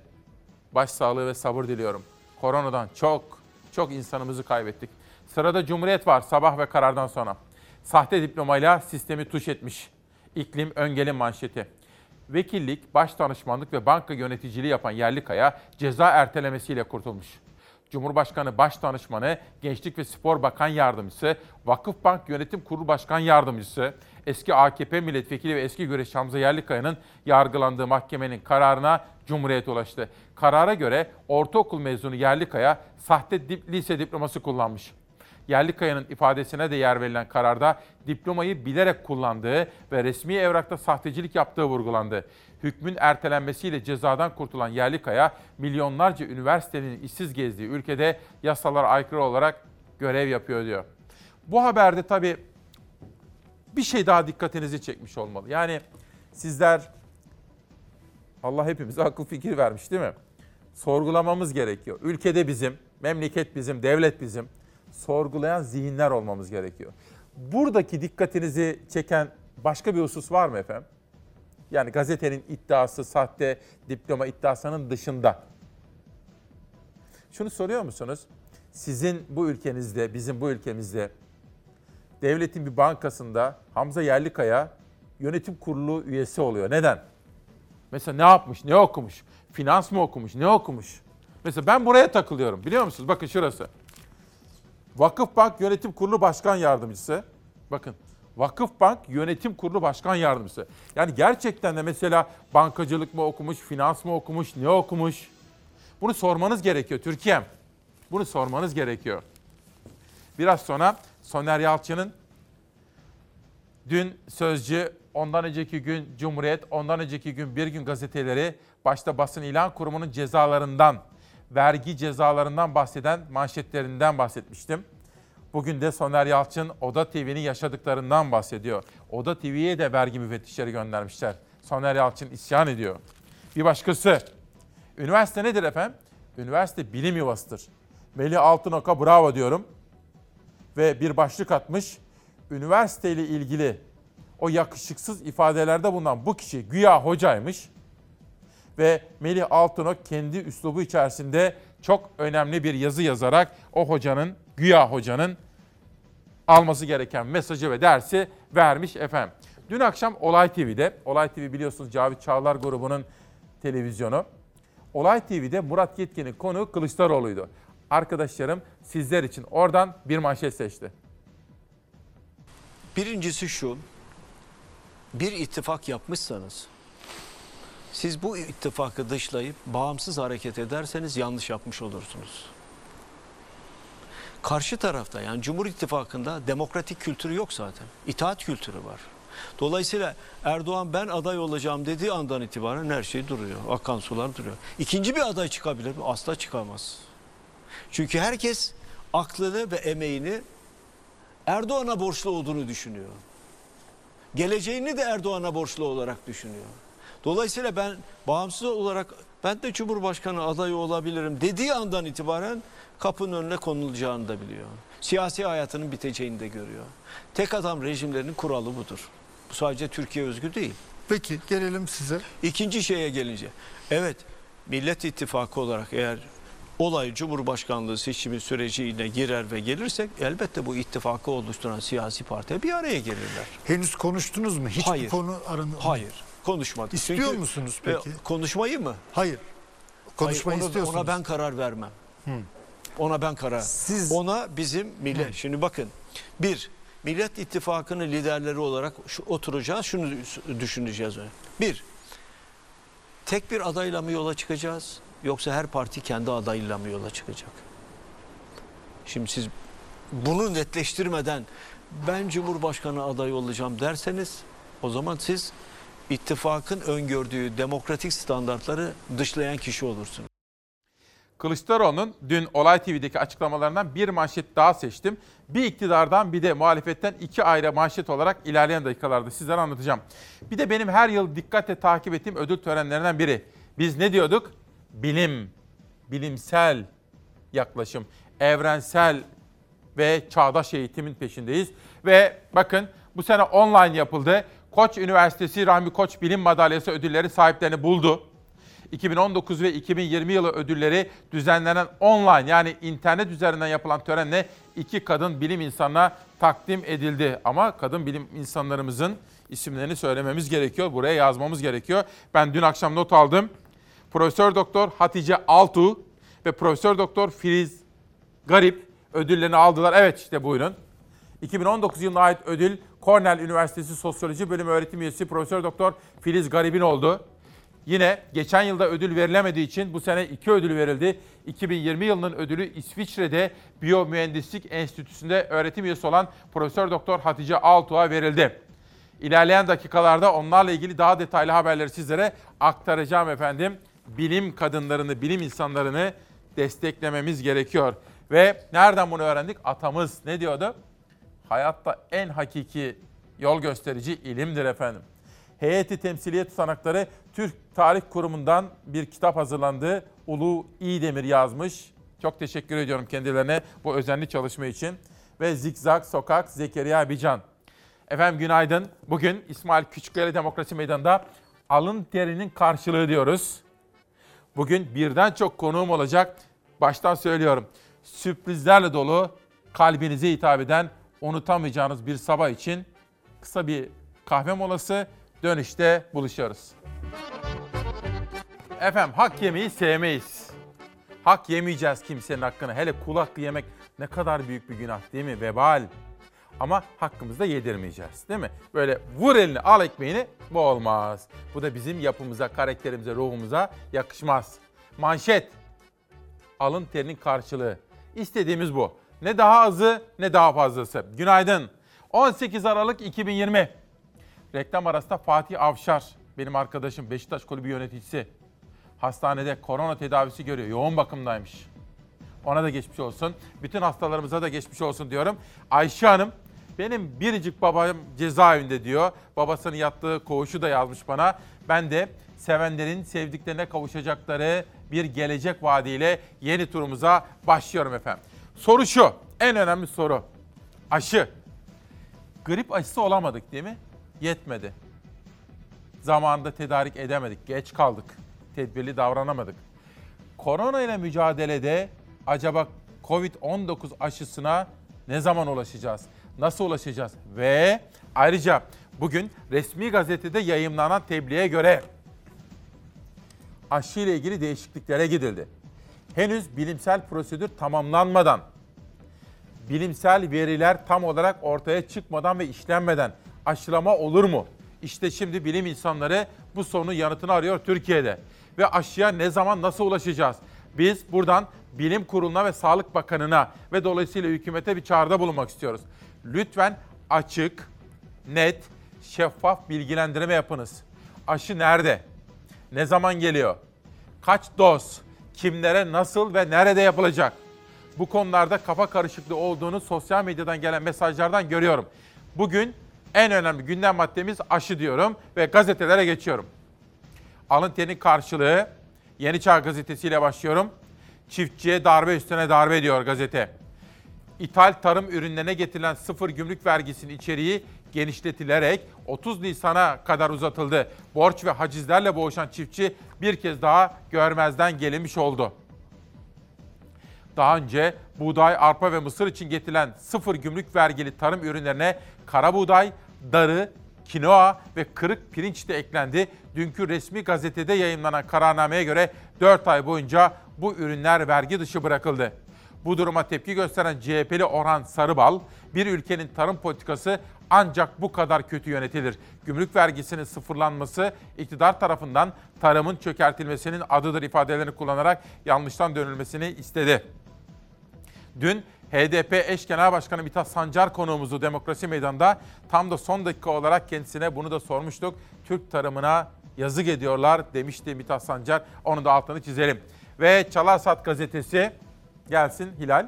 Speaker 1: başsağlığı ve sabır diliyorum. Koronadan çok çok insanımızı kaybettik. Sırada Cumhuriyet var sabah ve karardan sonra. Sahte diplomayla sistemi tuş etmiş. İklim Öngel'in manşeti. Vekillik, baş danışmanlık ve banka yöneticiliği yapan Yerlikaya ceza ertelemesiyle kurtulmuş. Cumhurbaşkanı Başdanışmanı, Gençlik ve Spor Bakan Yardımcısı, Vakıfbank Yönetim Kurulu Başkan Yardımcısı, eski AKP milletvekili ve eski güreş Hamza Yerlikaya'nın yargılandığı mahkemenin kararına Cumhuriyet ulaştı. Karara göre ortaokul mezunu Yerlikaya sahte dip, lise diploması kullanmış. Yerlikaya'nın ifadesine de yer verilen kararda diplomayı bilerek kullandığı ve resmi evrakta sahtecilik yaptığı vurgulandı. Hükmün ertelenmesiyle cezadan kurtulan Yerlikaya, milyonlarca üniversitenin işsiz gezdiği ülkede yasalara aykırı olarak görev yapıyor diyor. Bu haberde tabii bir şey daha dikkatinizi çekmiş olmalı. Yani sizler Allah hepimize akıl fikir vermiş değil mi? Sorgulamamız gerekiyor. Ülkede bizim, memleket bizim, devlet bizim. Sorgulayan zihinler olmamız gerekiyor. Buradaki dikkatinizi çeken başka bir husus var mı efendim? Yani gazetenin iddiası, sahte diploma iddiasının dışında. Şunu soruyor musunuz? Sizin bu ülkenizde, bizim bu ülkemizde devletin bir bankasında Hamza Yerlikaya yönetim kurulu üyesi oluyor. Neden? Mesela ne yapmış, ne okumuş? Finans mı okumuş, ne okumuş? Mesela ben buraya takılıyorum biliyor musunuz? Bakın şurası. Vakıfbank Yönetim Kurulu Başkan Yardımcısı. Bakın Vakıfbank Yönetim Kurulu Başkan Yardımcısı. Yani gerçekten de mesela bankacılık mı okumuş, finans mı okumuş, ne okumuş? Bunu sormanız gerekiyor Türkiye'm. Bunu sormanız gerekiyor. Biraz sonra Soner Yalçın'ın dün Sözcü, ondan önceki gün Cumhuriyet, ondan önceki gün Bir Gün gazeteleri başta basın ilan kurumunun cezalarından, vergi cezalarından bahseden manşetlerinden bahsetmiştim. Bugün de Soner Yalçın Oda TV'nin yaşadıklarından bahsediyor. Oda TV'ye de vergi müfettişleri göndermişler. Soner Yalçın isyan ediyor. Bir başkası. Üniversite nedir efendim? Üniversite bilim yuvasıdır. Melih Altınok'a bravo diyorum. Ve bir başlık atmış. Üniversiteyle ilgili o yakışıksız ifadelerde bulunan bu kişi güya hocaymış. Ve Melih Altınok kendi üslubu içerisinde çok önemli bir yazı yazarak o hocanın, güya hocanın alması gereken mesajı ve dersi vermiş efendim. Dün akşam Olay TV'de, Olay TV biliyorsunuz Cavit Çağlar grubunun televizyonu. Olay TV'de Murat Yetkin'in konu Kılıçdaroğlu'ydu. Arkadaşlarım sizler için oradan bir manşet seçti.
Speaker 14: Birincisi şu, bir ittifak yapmışsanız, siz bu ittifakı dışlayıp bağımsız hareket ederseniz yanlış yapmış olursunuz. Karşı tarafta yani Cumhur İttifakı'nda demokratik kültürü yok zaten. İtaat kültürü var. Dolayısıyla Erdoğan ben aday olacağım dediği andan itibaren her şey duruyor. Akan sular duruyor. İkinci bir aday çıkabilir mi? Asla çıkamaz. Çünkü herkes aklını ve emeğini Erdoğan'a borçlu olduğunu düşünüyor. Geleceğini de Erdoğan'a borçlu olarak düşünüyor. Dolayısıyla ben bağımsız olarak ben de Cumhurbaşkanı adayı olabilirim dediği andan itibaren kapının önüne konulacağını da biliyor. Siyasi hayatının biteceğini de görüyor. Tek adam rejimlerinin kuralı budur. Bu sadece Türkiye özgü değil.
Speaker 15: Peki gelelim size.
Speaker 14: İkinci şeye gelince. Evet Millet İttifakı olarak eğer olay Cumhurbaşkanlığı seçimi sürecine girer ve gelirsek elbette bu ittifakı oluşturan siyasi partiler bir araya gelirler.
Speaker 15: Henüz konuştunuz mu? Hiç
Speaker 14: Hayır.
Speaker 15: konu aranı...
Speaker 14: Hayır konuşmadık.
Speaker 15: İstiyor
Speaker 14: Çünkü-
Speaker 15: musunuz
Speaker 14: E,
Speaker 15: peki?
Speaker 14: konuşmayı mı?
Speaker 15: Hayır. Konuşmayı
Speaker 14: Hayır, ona,
Speaker 15: istiyorsunuz.
Speaker 14: Ona ben karar vermem.
Speaker 15: Hı.
Speaker 14: Ona ben karar.
Speaker 15: Siz-
Speaker 14: Ona bizim millet. Şimdi bakın. Bir, Millet İttifakı'nın liderleri olarak şu, oturacağız. Şunu düşüneceğiz. Bir, tek bir adayla mı yola çıkacağız? Yoksa her parti kendi adayıyla mı yola çıkacak? Şimdi siz bunu netleştirmeden ben Cumhurbaşkanı adayı olacağım derseniz o zaman siz ittifakın öngördüğü demokratik standartları dışlayan kişi olursunuz.
Speaker 1: Kılıçdaroğlu'nun dün Olay TV'deki açıklamalarından bir manşet daha seçtim. Bir iktidardan bir de muhalefetten iki ayrı manşet olarak ilerleyen dakikalarda sizlere anlatacağım. Bir de benim her yıl dikkatle takip ettiğim ödül törenlerinden biri. Biz ne diyorduk? Bilim, bilimsel yaklaşım, evrensel ve çağdaş eğitimin peşindeyiz. Ve bakın bu sene online yapıldı. Koç Üniversitesi Rahmi Koç Bilim Madalyası ödülleri sahiplerini buldu. 2019 ve 2020 yılı ödülleri düzenlenen online yani internet üzerinden yapılan törenle iki kadın bilim insanına takdim edildi. Ama kadın bilim insanlarımızın isimlerini söylememiz gerekiyor. Buraya yazmamız gerekiyor. Ben dün akşam not aldım. Profesör Doktor Hatice Altu ve Profesör Doktor Filiz Garip ödüllerini aldılar. Evet işte buyurun. 2019 yılına ait ödül Cornell Üniversitesi Sosyoloji Bölümü öğretim üyesi Profesör Doktor Filiz Garip'in oldu. Yine geçen yılda ödül verilemediği için bu sene iki ödül verildi. 2020 yılının ödülü İsviçre'de Biyomühendislik Enstitüsü'nde öğretim üyesi olan Profesör Doktor Hatice Altuğ'a verildi. İlerleyen dakikalarda onlarla ilgili daha detaylı haberleri sizlere aktaracağım efendim. Bilim kadınlarını, bilim insanlarını desteklememiz gerekiyor. Ve nereden bunu öğrendik? Atamız ne diyordu? Hayatta en hakiki yol gösterici ilimdir efendim. Heyeti Temsiliye Tutanakları Türk Tarih Kurumu'ndan bir kitap hazırlandı. Ulu İdemir yazmış. Çok teşekkür ediyorum kendilerine bu özenli çalışma için. Ve Zikzak Sokak Zekeriya Bican. Efendim günaydın. Bugün İsmail Küçükkaya Demokrasi Meydanı'nda alın terinin karşılığı diyoruz. Bugün birden çok konuğum olacak. Baştan söylüyorum. Sürprizlerle dolu, kalbinize hitap eden, unutamayacağınız bir sabah için kısa bir kahve molası. Dönüşte buluşuyoruz. Efendim hak yemeyi sevmeyiz. Hak yemeyeceğiz kimsenin hakkını. Hele kul yemek ne kadar büyük bir günah değil mi? Vebal. Ama hakkımızda yedirmeyeceğiz değil mi? Böyle vur elini al ekmeğini bu olmaz. Bu da bizim yapımıza, karakterimize, ruhumuza yakışmaz. Manşet. Alın terinin karşılığı. İstediğimiz bu. Ne daha azı ne daha fazlası. Günaydın. 18 Aralık 2020. Reklam arasında Fatih Avşar, benim arkadaşım Beşiktaş Kulübü yöneticisi. Hastanede korona tedavisi görüyor. Yoğun bakımdaymış. Ona da geçmiş olsun. Bütün hastalarımıza da geçmiş olsun diyorum. Ayşe Hanım, benim biricik babam cezaevinde diyor. Babasının yattığı koğuşu da yazmış bana. Ben de sevenlerin sevdiklerine kavuşacakları bir gelecek vaadiyle yeni turumuza başlıyorum efendim. Soru şu, en önemli soru. Aşı. Grip aşısı olamadık değil mi? Yetmedi. Zamanında tedarik edemedik, geç kaldık. Tedbirli davranamadık. Korona ile mücadelede acaba Covid-19 aşısına ne zaman ulaşacağız? Nasıl ulaşacağız? Ve ayrıca bugün resmi gazetede yayımlanan tebliğe göre aşı ile ilgili değişikliklere gidildi. Henüz bilimsel prosedür tamamlanmadan, bilimsel veriler tam olarak ortaya çıkmadan ve işlenmeden aşılama olur mu? İşte şimdi bilim insanları bu sorunun yanıtını arıyor Türkiye'de. Ve aşıya ne zaman nasıl ulaşacağız? Biz buradan Bilim Kurulu'na ve Sağlık Bakanı'na ve dolayısıyla hükümete bir çağrıda bulunmak istiyoruz. Lütfen açık, net, şeffaf bilgilendirme yapınız. Aşı nerede? Ne zaman geliyor? Kaç doz? Kimlere nasıl ve nerede yapılacak? Bu konularda kafa karışıklığı olduğunu sosyal medyadan gelen mesajlardan görüyorum. Bugün en önemli gündem maddemiz aşı diyorum ve gazetelere geçiyorum. Alın terinin karşılığı Yeni Çağ gazetesiyle başlıyorum. Çiftçiye darbe üstüne darbe diyor gazete. İthal tarım ürünlerine getirilen sıfır gümrük vergisinin içeriği genişletilerek 30 Nisan'a kadar uzatıldı. Borç ve hacizlerle boğuşan çiftçi bir kez daha görmezden gelinmiş oldu. Daha önce buğday, arpa ve mısır için getirilen sıfır gümrük vergili tarım ürünlerine kara buğday, darı, kinoa ve kırık pirinç de eklendi. Dünkü resmi gazetede yayınlanan kararnameye göre 4 ay boyunca bu ürünler vergi dışı bırakıldı. Bu duruma tepki gösteren CHP'li Orhan Sarıbal, bir ülkenin tarım politikası ancak bu kadar kötü yönetilir. Gümrük vergisinin sıfırlanması iktidar tarafından tarımın çökertilmesinin adıdır ifadelerini kullanarak yanlıştan dönülmesini istedi. Dün HDP eş genel başkanı Mithat Sancar konuğumuzu demokrasi meydanında tam da son dakika olarak kendisine bunu da sormuştuk. Türk tarımına yazık ediyorlar demişti Mithat Sancar. Onu da altını çizelim. Ve Çalarsat gazetesi gelsin Hilal.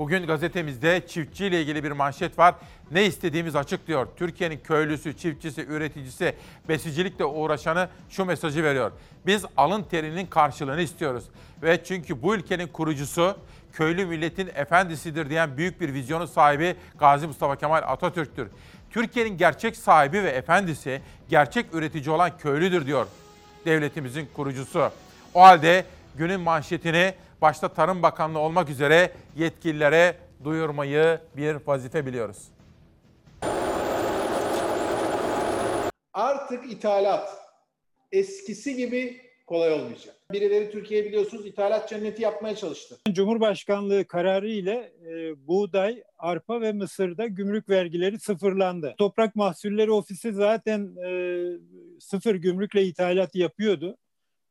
Speaker 1: Bugün gazetemizde çiftçiyle ilgili bir manşet var. Ne istediğimiz açık diyor. Türkiye'nin köylüsü, çiftçisi, üreticisi, besicilikle uğraşanı şu mesajı veriyor. Biz alın terinin karşılığını istiyoruz. Ve çünkü bu ülkenin kurucusu köylü milletin efendisidir diyen büyük bir vizyonun sahibi Gazi Mustafa Kemal Atatürk'tür. Türkiye'nin gerçek sahibi ve efendisi gerçek üretici olan köylüdür diyor devletimizin kurucusu. O halde günün manşetini başta Tarım Bakanlığı olmak üzere yetkililere duyurmayı bir vazife biliyoruz.
Speaker 16: Artık ithalat eskisi gibi kolay olmayacak. Birileri Türkiye biliyorsunuz ithalat cenneti yapmaya çalıştı.
Speaker 17: Cumhurbaşkanlığı kararı ile e, buğday, arpa ve mısırda gümrük vergileri sıfırlandı. Toprak Mahsulleri Ofisi zaten e, sıfır gümrükle ithalat yapıyordu.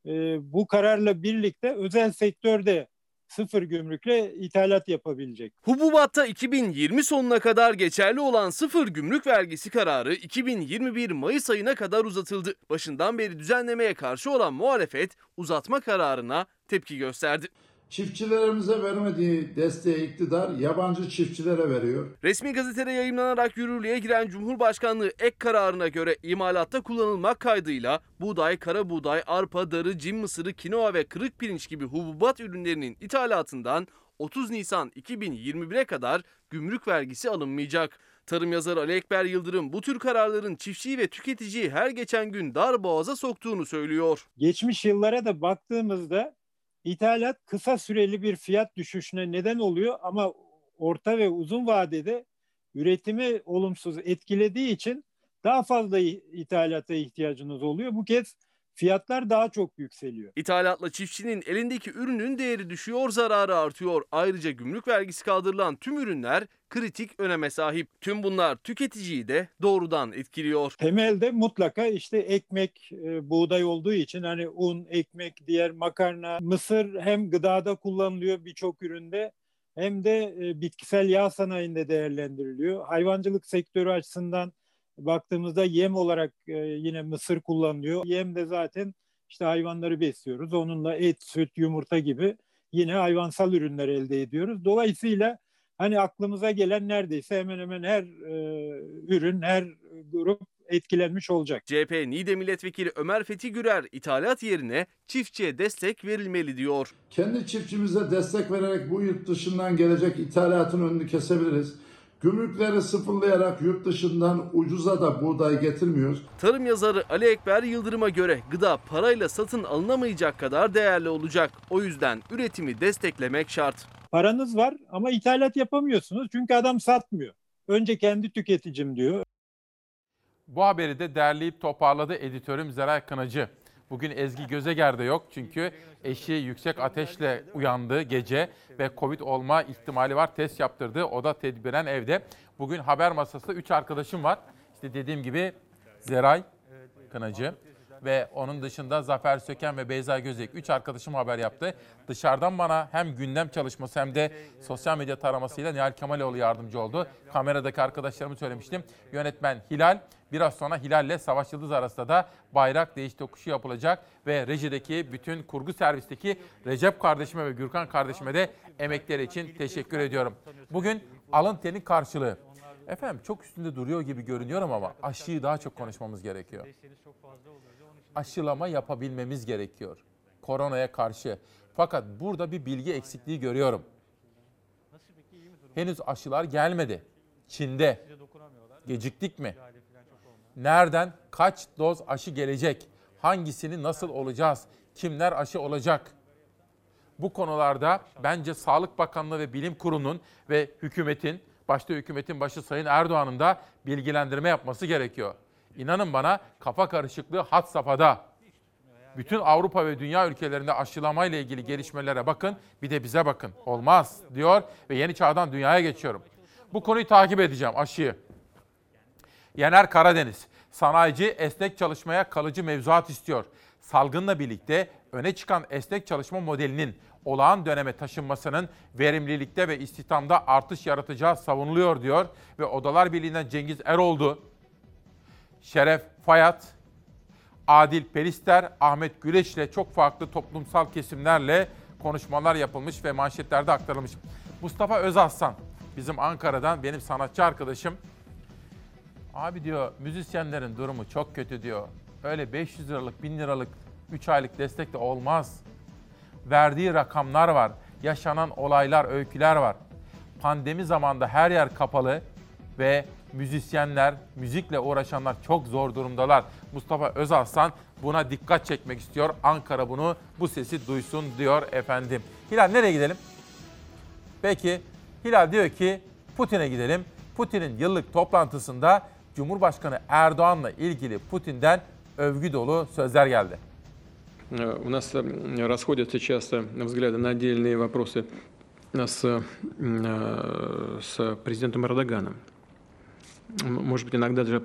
Speaker 17: E, bu kararla birlikte özel sektörde sıfır gümrükle ithalat yapabilecek.
Speaker 3: Hububatta 2020 sonuna kadar geçerli olan sıfır gümrük vergisi kararı 2021 Mayıs ayına kadar uzatıldı. Başından beri düzenlemeye karşı olan muhalefet uzatma kararına tepki gösterdi.
Speaker 18: Çiftçilerimize vermediği desteği iktidar yabancı çiftçilere veriyor.
Speaker 3: Resmi gazetede yayımlanarak yürürlüğe giren Cumhurbaşkanlığı ek kararına göre imalatta kullanılmak kaydıyla buğday, kara buğday, arpa, darı, cim mısırı, kinoa ve kırık pirinç gibi hububat ürünlerinin ithalatından 30 Nisan 2021'e kadar gümrük vergisi alınmayacak. Tarım yazarı Ali Ekber Yıldırım bu tür kararların çiftçiyi ve tüketiciyi her geçen gün dar boğaza soktuğunu söylüyor.
Speaker 17: Geçmiş yıllara da baktığımızda İthalat kısa süreli bir fiyat düşüşüne neden oluyor ama orta ve uzun vadede üretimi olumsuz etkilediği için daha fazla ithalata ihtiyacınız oluyor. Bu kez fiyatlar daha çok yükseliyor.
Speaker 3: İthalatla çiftçinin elindeki ürünün değeri düşüyor, zararı artıyor. Ayrıca gümrük vergisi kaldırılan tüm ürünler kritik öneme sahip. Tüm bunlar tüketiciyi de doğrudan etkiliyor.
Speaker 17: Temelde mutlaka işte ekmek, e, buğday olduğu için hani un, ekmek, diğer makarna, mısır hem gıdada kullanılıyor birçok üründe hem de e, bitkisel yağ sanayinde değerlendiriliyor. Hayvancılık sektörü açısından baktığımızda yem olarak e, yine mısır kullanılıyor. Yem de zaten işte hayvanları besliyoruz. Onunla et, süt, yumurta gibi yine hayvansal ürünler elde ediyoruz. Dolayısıyla hani aklımıza gelen neredeyse hemen hemen her e, ürün, her grup etkilenmiş olacak.
Speaker 3: CHP Niğde Milletvekili Ömer Fethi Gürer ithalat yerine çiftçiye destek verilmeli diyor.
Speaker 18: Kendi çiftçimize destek vererek bu yurt dışından gelecek ithalatın önünü kesebiliriz. Gümrükleri sıfırlayarak yurt dışından ucuza da buğday getirmiyoruz.
Speaker 3: Tarım yazarı Ali Ekber Yıldırım'a göre gıda parayla satın alınamayacak kadar değerli olacak. O yüzden üretimi desteklemek şart.
Speaker 17: Paranız var ama ithalat yapamıyorsunuz çünkü adam satmıyor. Önce kendi tüketicim diyor.
Speaker 1: Bu haberi de derleyip toparladı editörüm Zeray Kınacı. Bugün Ezgi Gözeger'de yok çünkü eşi yüksek ateşle uyandı gece ve Covid olma ihtimali var. Test yaptırdı. O da tedbiren evde. Bugün haber masasında 3 arkadaşım var. İşte dediğim gibi Zeray Kınacı, ve onun dışında Zafer Söken ve Beyza Gözek 3 arkadaşım haber yaptı. Dışarıdan bana hem gündem çalışması hem de sosyal medya taramasıyla Nihal Kemaloğlu yardımcı oldu. Kameradaki arkadaşlarımı söylemiştim. Yönetmen Hilal biraz sonra Hilal'le Savaş Yıldız arasında da bayrak değiş tokuşu yapılacak ve rejideki bütün kurgu servisteki Recep kardeşime ve Gürkan kardeşime de emekleri için teşekkür ediyorum. Bugün alın terin karşılığı. Efendim çok üstünde duruyor gibi görünüyorum ama aşıyı daha çok konuşmamız gerekiyor. Aşılama yapabilmemiz gerekiyor. Koronaya karşı. Fakat burada bir bilgi eksikliği görüyorum. Henüz aşılar gelmedi. Çin'de. Geciktik mi? Nereden kaç doz aşı gelecek? Hangisini nasıl olacağız? Kimler aşı olacak? Bu konularda bence Sağlık Bakanlığı ve Bilim Kurulu'nun ve hükümetin, başta hükümetin başı Sayın Erdoğan'ın da bilgilendirme yapması gerekiyor. İnanın bana kafa karışıklığı hat safhada. Bütün Avrupa ve dünya ülkelerinde aşılamayla ilgili gelişmelere bakın, bir de bize bakın. Olmaz diyor ve yeni çağdan dünyaya geçiyorum. Bu konuyu takip edeceğim aşıyı. Yener Karadeniz, sanayici esnek çalışmaya kalıcı mevzuat istiyor. Salgınla birlikte öne çıkan esnek çalışma modelinin olağan döneme taşınmasının verimlilikte ve istihdamda artış yaratacağı savunuluyor diyor. Ve Odalar Birliği'nden Cengiz Eroldu, Şeref Fayat, Adil Perister, Ahmet Güleç ile çok farklı toplumsal kesimlerle konuşmalar yapılmış ve manşetlerde aktarılmış. Mustafa Özaslan, bizim Ankara'dan benim sanatçı arkadaşım. Abi diyor müzisyenlerin durumu çok kötü diyor. Öyle 500 liralık, 1000 liralık 3 aylık destek de olmaz. Verdiği rakamlar var, yaşanan olaylar, öyküler var. Pandemi zamanında her yer kapalı ve müzisyenler, müzikle uğraşanlar çok zor durumdalar. Mustafa Özaslan buna dikkat çekmek istiyor. Ankara bunu, bu sesi duysun diyor efendim. Hilal nereye gidelim? Peki Hilal diyor ki Putin'e gidelim. Putin'in yıllık toplantısında Cumhurbaşkanı Erdoğan'la ilgili Putin'den övgü dolu sözler geldi.
Speaker 19: Э, У нас э, расходятся часто взгляды на отдельные вопросы с, э, с президентом Эрдоганом. Может быть, иногда даже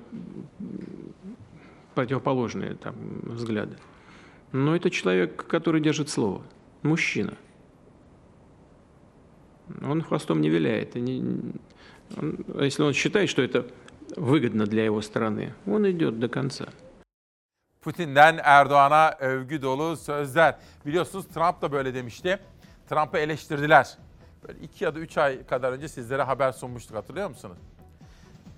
Speaker 19: противоположные там, взгляды. Но это человек, который держит слово. Мужчина. Он хвостом не виляет. он- если он считает, что это выгодно для его страны, он идет до конца.
Speaker 1: Putin'den Erdoğan'a övgü dolu sözler. Biliyorsunuz Trump da böyle demişti. Trump'ı eleştirdiler. Böyle iki ya da üç ay kadar önce sizlere haber sunmuştuk hatırlıyor musunuz?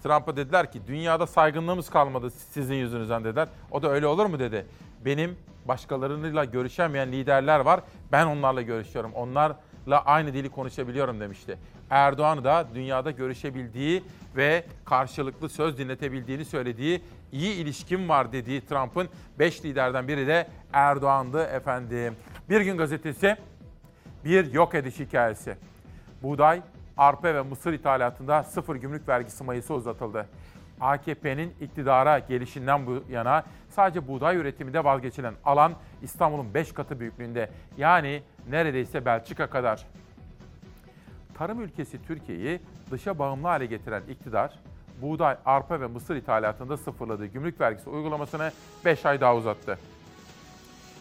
Speaker 1: Trump'a dediler ki dünyada saygınlığımız kalmadı sizin yüzünüzden dediler. O da öyle olur mu dedi. Benim başkalarıyla görüşemeyen liderler var. Ben onlarla görüşüyorum. Onlarla aynı dili konuşabiliyorum demişti. Erdoğan da dünyada görüşebildiği ve karşılıklı söz dinletebildiğini söylediği iyi ilişkim var dediği Trump'ın 5 liderden biri de Erdoğan'dı efendim. Bir gün gazetesi bir yok ediş hikayesi. Buğday, arpa ve mısır ithalatında sıfır gümrük vergisi mayısı uzatıldı. AKP'nin iktidara gelişinden bu yana sadece buğday üretiminde vazgeçilen alan İstanbul'un 5 katı büyüklüğünde. Yani neredeyse Belçika kadar. Tarım ülkesi Türkiye'yi dışa bağımlı hale getiren iktidar, buğday, arpa ve mısır ithalatında sıfırladığı gümrük vergisi uygulamasını 5 ay daha uzattı.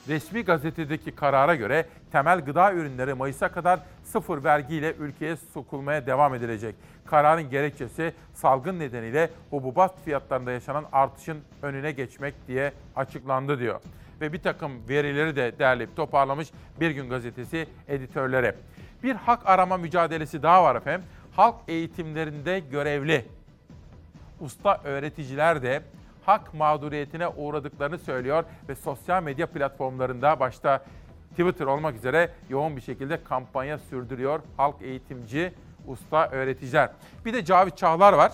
Speaker 1: Resmi gazetedeki karara göre temel gıda ürünleri Mayıs'a kadar sıfır vergiyle ülkeye sokulmaya devam edilecek. Kararın gerekçesi salgın nedeniyle hububat fiyatlarında yaşanan artışın önüne geçmek diye açıklandı diyor. Ve bir takım verileri de derleyip toparlamış Bir Gün Gazetesi editörleri. Bir hak arama mücadelesi daha var efendim. Halk eğitimlerinde görevli usta öğreticiler de hak mağduriyetine uğradıklarını söylüyor ve sosyal medya platformlarında başta Twitter olmak üzere yoğun bir şekilde kampanya sürdürüyor halk eğitimci usta öğreticiler. Bir de Cavit Çağlar var.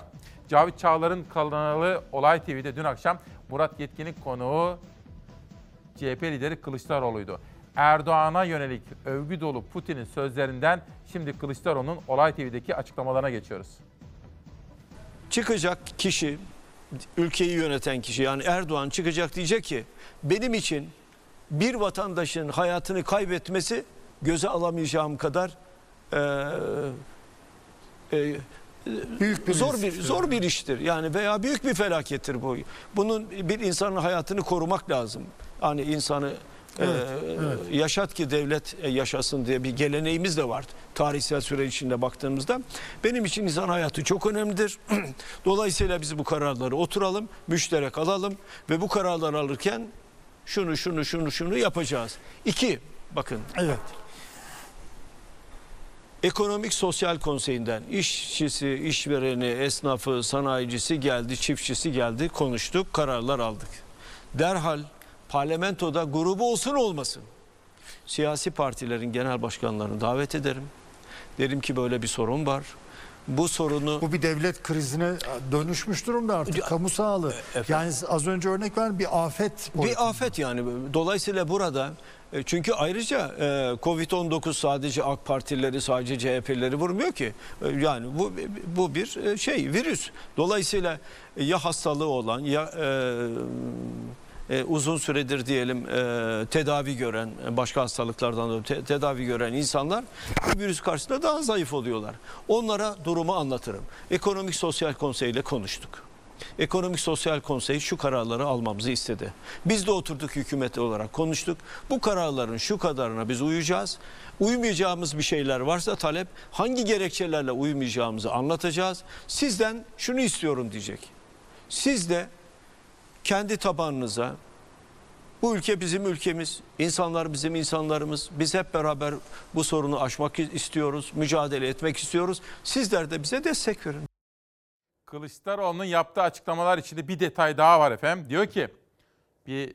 Speaker 1: Cavit Çağlar'ın kanalı Olay TV'de dün akşam Murat Yetkin'in konuğu CHP lideri Kılıçdaroğlu'ydu. Erdoğan'a yönelik övgü dolu Putin'in sözlerinden şimdi Kılıçdaroğlu'nun Olay TV'deki açıklamalarına geçiyoruz.
Speaker 14: çıkacak kişi, ülkeyi yöneten kişi yani Erdoğan çıkacak diyecek ki benim için bir vatandaşın hayatını kaybetmesi göze alamayacağım kadar e, e,
Speaker 15: Büyük bir
Speaker 14: zor bir zor bir iştir. Yani veya büyük bir felakettir bu. Bunun bir insanın hayatını korumak lazım. Hani insanı
Speaker 15: Evet, evet.
Speaker 14: yaşat ki devlet e, yaşasın diye bir geleneğimiz de var. Tarihsel süre içinde baktığımızda. Benim için insan hayatı çok önemlidir. Dolayısıyla biz bu kararları oturalım, müşterek alalım ve bu kararları alırken şunu şunu şunu şunu yapacağız. İki, bakın.
Speaker 15: Evet.
Speaker 14: Ekonomik Sosyal Konseyi'nden işçisi, işvereni, esnafı, sanayicisi geldi, çiftçisi geldi, konuştuk, kararlar aldık. Derhal parlamentoda grubu olsun olmasın. Siyasi partilerin genel başkanlarını davet ederim. Derim ki böyle bir sorun var. Bu sorunu
Speaker 15: Bu bir devlet krizine dönüşmüş durumda artık. Kamu sağlığı. Yani az önce örnek ver bir afet.
Speaker 14: Bir afet yani. Dolayısıyla burada e, çünkü ayrıca e, Covid-19 sadece AK Partilileri sadece CHP'lileri vurmuyor ki. E, Yani bu bu bir e, şey virüs. Dolayısıyla ya hastalığı olan ya e, uzun süredir diyelim e, tedavi gören e, başka hastalıklardan dolayı te- tedavi gören insanlar bu virüs karşısında daha zayıf oluyorlar. Onlara durumu anlatırım. Ekonomik Sosyal Konsey ile konuştuk. Ekonomik Sosyal Konsey şu kararları almamızı istedi. Biz de oturduk hükümet olarak konuştuk. Bu kararların şu kadarına biz uyacağız. Uymayacağımız bir şeyler varsa talep hangi gerekçelerle uymayacağımızı anlatacağız. Sizden şunu istiyorum diyecek. Siz de kendi tabanınıza bu ülke bizim ülkemiz, insanlar bizim insanlarımız. Biz hep beraber bu sorunu aşmak istiyoruz, mücadele etmek istiyoruz. Sizler de bize destek verin.
Speaker 1: Kılıçdaroğlu'nun yaptığı açıklamalar içinde bir detay daha var efendim. Diyor ki bir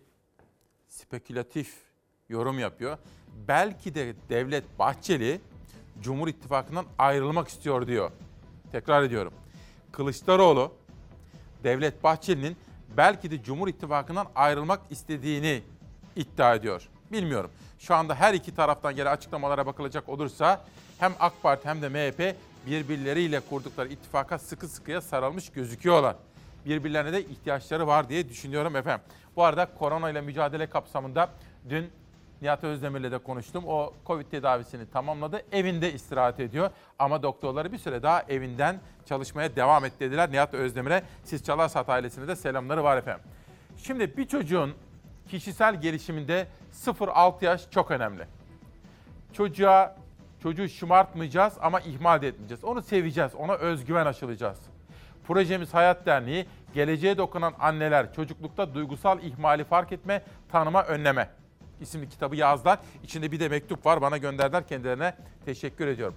Speaker 1: spekülatif yorum yapıyor. Belki de Devlet Bahçeli Cumhur İttifakı'ndan ayrılmak istiyor diyor. Tekrar ediyorum. Kılıçdaroğlu Devlet Bahçeli'nin belki de Cumhur İttifakı'ndan ayrılmak istediğini iddia ediyor. Bilmiyorum. Şu anda her iki taraftan gelen açıklamalara bakılacak olursa hem AK Parti hem de MHP birbirleriyle kurdukları ittifaka sıkı sıkıya sarılmış gözüküyorlar. Birbirlerine de ihtiyaçları var diye düşünüyorum efendim. Bu arada korona ile mücadele kapsamında dün Nihat Özdemir'le de konuştum. O Covid tedavisini tamamladı. Evinde istirahat ediyor. Ama doktorları bir süre daha evinden çalışmaya devam et dediler Nihat Özdemir'e. Siz Çalarsat ailesine de selamları var efendim. Şimdi bir çocuğun kişisel gelişiminde 0-6 yaş çok önemli. Çocuğa çocuğu şımartmayacağız ama ihmal etmeyeceğiz. Onu seveceğiz, ona özgüven aşılayacağız. Projemiz Hayat Derneği, geleceğe dokunan anneler, çocuklukta duygusal ihmali fark etme, tanıma, önleme isimli kitabı yazdılar. İçinde bir de mektup var bana gönderdiler kendilerine teşekkür ediyorum.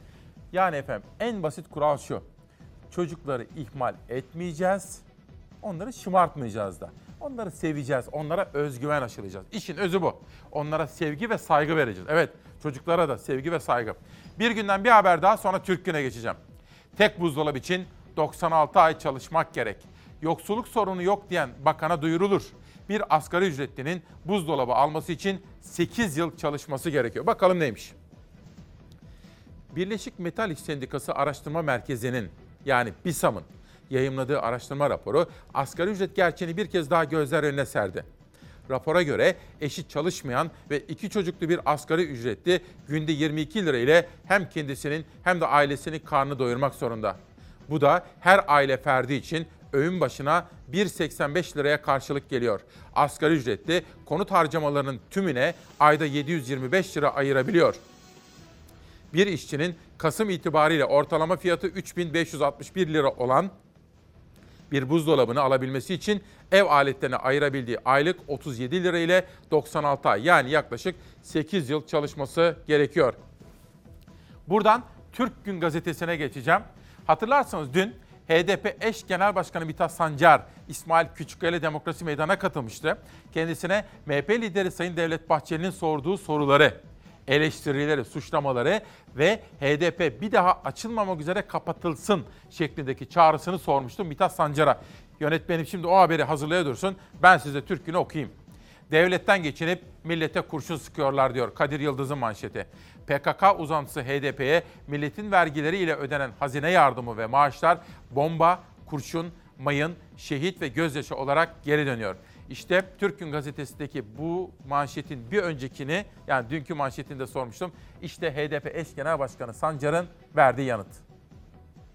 Speaker 1: Yani efendim en basit kural şu. Çocukları ihmal etmeyeceğiz. Onları şımartmayacağız da. Onları seveceğiz. Onlara özgüven aşılayacağız. İşin özü bu. Onlara sevgi ve saygı vereceğiz. Evet çocuklara da sevgi ve saygı. Bir günden bir haber daha sonra Türk Günü'ne geçeceğim. Tek buzdolabı için 96 ay çalışmak gerek. Yoksulluk sorunu yok diyen bakana duyurulur. Bir asgari ücretlinin buzdolabı alması için 8 yıl çalışması gerekiyor. Bakalım neymiş? Birleşik Metal İş Sendikası Araştırma Merkezi'nin yani BİSAM'ın yayımladığı araştırma raporu asgari ücret gerçeğini bir kez daha gözler önüne serdi. Rapora göre eşit çalışmayan ve iki çocuklu bir asgari ücretli günde 22 lira ile hem kendisinin hem de ailesinin karnını doyurmak zorunda. Bu da her aile ferdi için öğün başına 1.85 liraya karşılık geliyor. Asgari ücretli konut harcamalarının tümüne ayda 725 lira ayırabiliyor. Bir işçinin Kasım itibariyle ortalama fiyatı 3561 lira olan bir buzdolabını alabilmesi için ev aletlerine ayırabildiği aylık 37 lira ile 96 ay yani yaklaşık 8 yıl çalışması gerekiyor. Buradan Türk Gün Gazetesi'ne geçeceğim. Hatırlarsanız dün HDP eş genel başkanı Mithat Sancar, İsmail Küçükkaya Demokrasi Meydanı'na katılmıştı. Kendisine MHP lideri Sayın Devlet Bahçeli'nin sorduğu soruları, eleştirileri, suçlamaları ve HDP bir daha açılmamak üzere kapatılsın şeklindeki çağrısını sormuştum Mithat Sancar'a. Yönetmenim şimdi o haberi hazırlaya dursun. Ben size Türk Günü okuyayım. Devletten geçinip millete kurşun sıkıyorlar diyor Kadir Yıldız'ın manşeti. PKK uzantısı HDP'ye milletin vergileriyle ödenen hazine yardımı ve maaşlar bomba, kurşun, mayın, şehit ve gözyaşı olarak geri dönüyor. İşte Türk Gün Gazetesi'ndeki bu manşetin bir öncekini yani dünkü manşetinde sormuştum. İşte HDP eş genel başkanı Sancar'ın verdiği yanıt.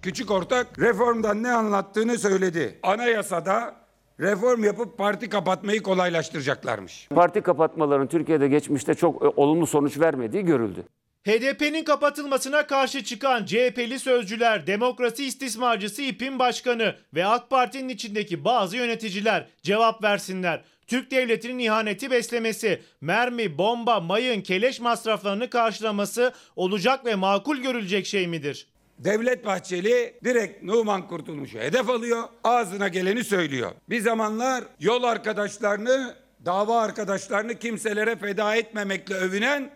Speaker 20: küçük ortak reformdan ne anlattığını söyledi. Anayasada reform yapıp parti kapatmayı kolaylaştıracaklarmış.
Speaker 21: Parti kapatmaların Türkiye'de geçmişte çok e, olumlu sonuç vermediği görüldü.
Speaker 22: HDP'nin kapatılmasına karşı çıkan CHP'li sözcüler, demokrasi istismarcısı İP'in başkanı ve AK Parti'nin içindeki bazı yöneticiler cevap versinler. Türk devletinin ihaneti beslemesi, mermi, bomba, mayın, keleş masraflarını karşılaması olacak ve makul görülecek şey midir?
Speaker 20: Devlet Bahçeli direkt Numan Kurtulmuş'u hedef alıyor. Ağzına geleni söylüyor. Bir zamanlar yol arkadaşlarını, dava arkadaşlarını kimselere feda etmemekle övünen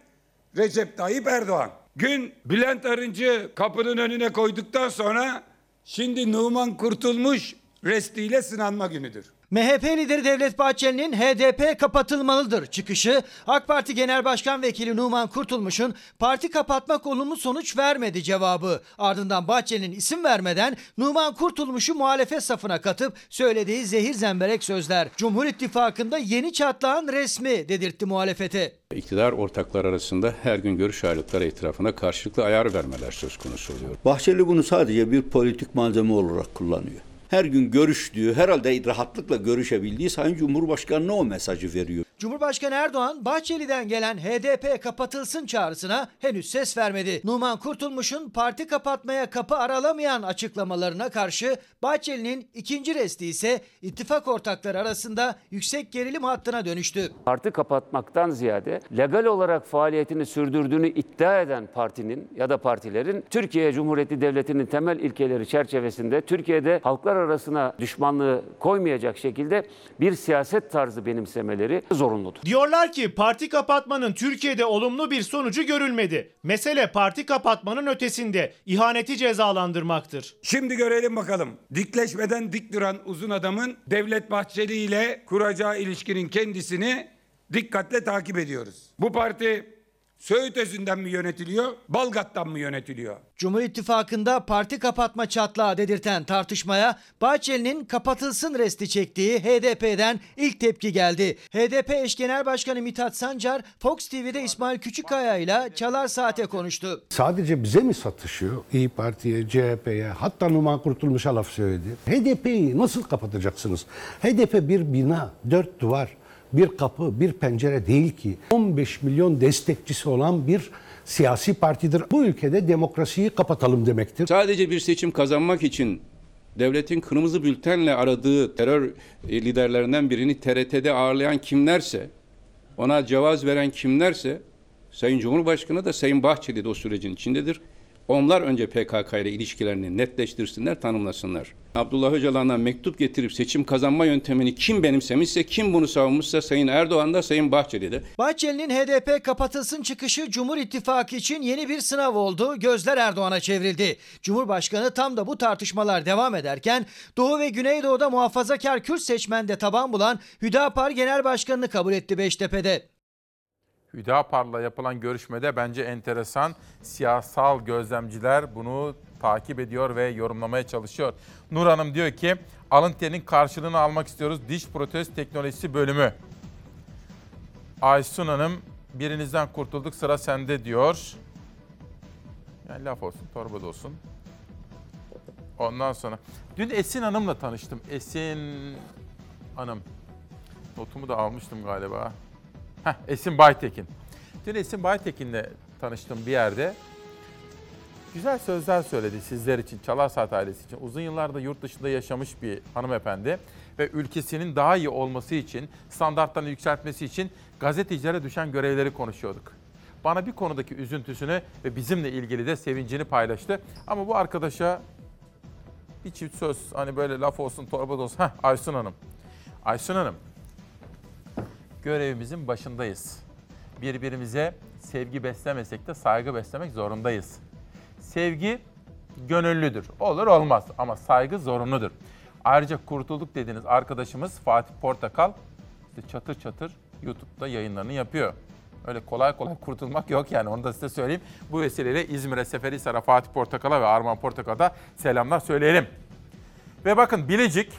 Speaker 20: Recep Tayyip Erdoğan. Gün Bülent Arıncı kapının önüne koyduktan sonra şimdi Numan Kurtulmuş restiyle sınanma günüdür.
Speaker 23: MHP lideri Devlet Bahçeli'nin HDP kapatılmalıdır çıkışı AK Parti Genel Başkan Vekili Numan Kurtulmuş'un parti kapatmak olumlu sonuç vermedi cevabı. Ardından Bahçeli'nin isim vermeden Numan Kurtulmuş'u muhalefet safına katıp söylediği zehir zemberek sözler. Cumhur İttifakı'nda yeni çatlağın resmi dedirtti muhalefete.
Speaker 24: İktidar ortaklar arasında her gün görüş ayrılıkları etrafında karşılıklı ayar vermeler söz konusu oluyor.
Speaker 25: Bahçeli bunu sadece bir politik malzeme olarak kullanıyor. Her gün görüştüğü, herhalde rahatlıkla görüşebildiği Sayın Cumhurbaşkanı'na o mesajı veriyor.
Speaker 23: Cumhurbaşkanı Erdoğan Bahçeli'den gelen HDP kapatılsın çağrısına henüz ses vermedi. Numan Kurtulmuş'un parti kapatmaya kapı aralamayan açıklamalarına karşı Bahçeli'nin ikinci resti ise ittifak ortakları arasında yüksek gerilim hattına dönüştü.
Speaker 21: Parti kapatmaktan ziyade legal olarak faaliyetini sürdürdüğünü iddia eden partinin ya da partilerin Türkiye Cumhuriyeti Devleti'nin temel ilkeleri çerçevesinde Türkiye'de halklar arasına düşmanlığı koymayacak şekilde bir siyaset tarzı benimsemeleri zorunludur.
Speaker 22: Diyorlar ki parti kapatmanın Türkiye'de olumlu bir sonucu görülmedi. Mesele parti kapatmanın ötesinde ihaneti cezalandırmaktır.
Speaker 20: Şimdi görelim bakalım. Dikleşmeden dik duran uzun adamın Devlet Bahçeli ile kuracağı ilişkinin kendisini dikkatle takip ediyoruz. Bu parti Söğüt Özü'nden mi yönetiliyor, Balgat'tan mı yönetiliyor?
Speaker 23: Cumhur İttifakı'nda parti kapatma çatlağı dedirten tartışmaya Bahçeli'nin kapatılsın resti çektiği HDP'den ilk tepki geldi. HDP eş genel başkanı Mithat Sancar Fox TV'de İsmail Küçükkaya ile Çalar Saat'e konuştu.
Speaker 26: Sadece bize mi satışıyor? İyi Parti'ye, CHP'ye, hatta Numan Kurtulmuş'a laf söyledi. HDP'yi nasıl kapatacaksınız? HDP bir bina, dört duvar, bir kapı, bir pencere değil ki. 15 milyon destekçisi olan bir siyasi partidir. Bu ülkede demokrasiyi kapatalım demektir.
Speaker 24: Sadece bir seçim kazanmak için devletin kırmızı bültenle aradığı terör liderlerinden birini TRT'de ağırlayan kimlerse, ona cevaz veren kimlerse, Sayın Cumhurbaşkanı da Sayın Bahçeli de o sürecin içindedir. Onlar önce PKK ile ilişkilerini netleştirsinler, tanımlasınlar. Abdullah Öcalan'a mektup getirip seçim kazanma yöntemini kim benimsemişse, kim bunu savunmuşsa Sayın Erdoğan da Sayın Bahçeli de.
Speaker 23: Bahçeli'nin HDP kapatılsın çıkışı Cumhur İttifakı için yeni bir sınav oldu. Gözler Erdoğan'a çevrildi. Cumhurbaşkanı tam da bu tartışmalar devam ederken Doğu ve Güneydoğu'da muhafazakar Kürt seçmende taban bulan Hüdapar Genel Başkanı'nı kabul etti Beştepe'de.
Speaker 1: Hüdapar'la yapılan görüşmede bence enteresan siyasal gözlemciler bunu takip ediyor ve yorumlamaya çalışıyor. Nur Hanım diyor ki alın terinin karşılığını almak istiyoruz. Diş protez teknolojisi bölümü. Aysun Hanım birinizden kurtulduk sıra sende diyor. Yani laf olsun torba da olsun. Ondan sonra dün Esin Hanım'la tanıştım. Esin Hanım. Notumu da almıştım galiba. Heh, Esin Baytekin. Dün Esin Baytekin'le tanıştım bir yerde. Güzel sözler söyledi sizler için, Çalar Saat ailesi için. Uzun yıllarda yurt dışında yaşamış bir hanımefendi ve ülkesinin daha iyi olması için, standartlarını yükseltmesi için gazetecilere düşen görevleri konuşuyorduk. Bana bir konudaki üzüntüsünü ve bizimle ilgili de sevincini paylaştı. Ama bu arkadaşa bir çift söz, hani böyle laf olsun, torba da olsun. Heh, Aysun Hanım. Aysun Hanım, görevimizin başındayız. Birbirimize sevgi beslemesek de saygı beslemek zorundayız. Sevgi gönüllüdür. Olur olmaz ama saygı zorunludur. Ayrıca kurtulduk dediğiniz arkadaşımız Fatih Portakal işte çatır çatır YouTube'da yayınlarını yapıyor. Öyle kolay kolay kurtulmak yok yani onu da size söyleyeyim. Bu vesileyle İzmir'e, Seferihisar'a, Fatih Portakal'a ve Arman Portakal'a selamlar söyleyelim. Ve bakın Bilecik,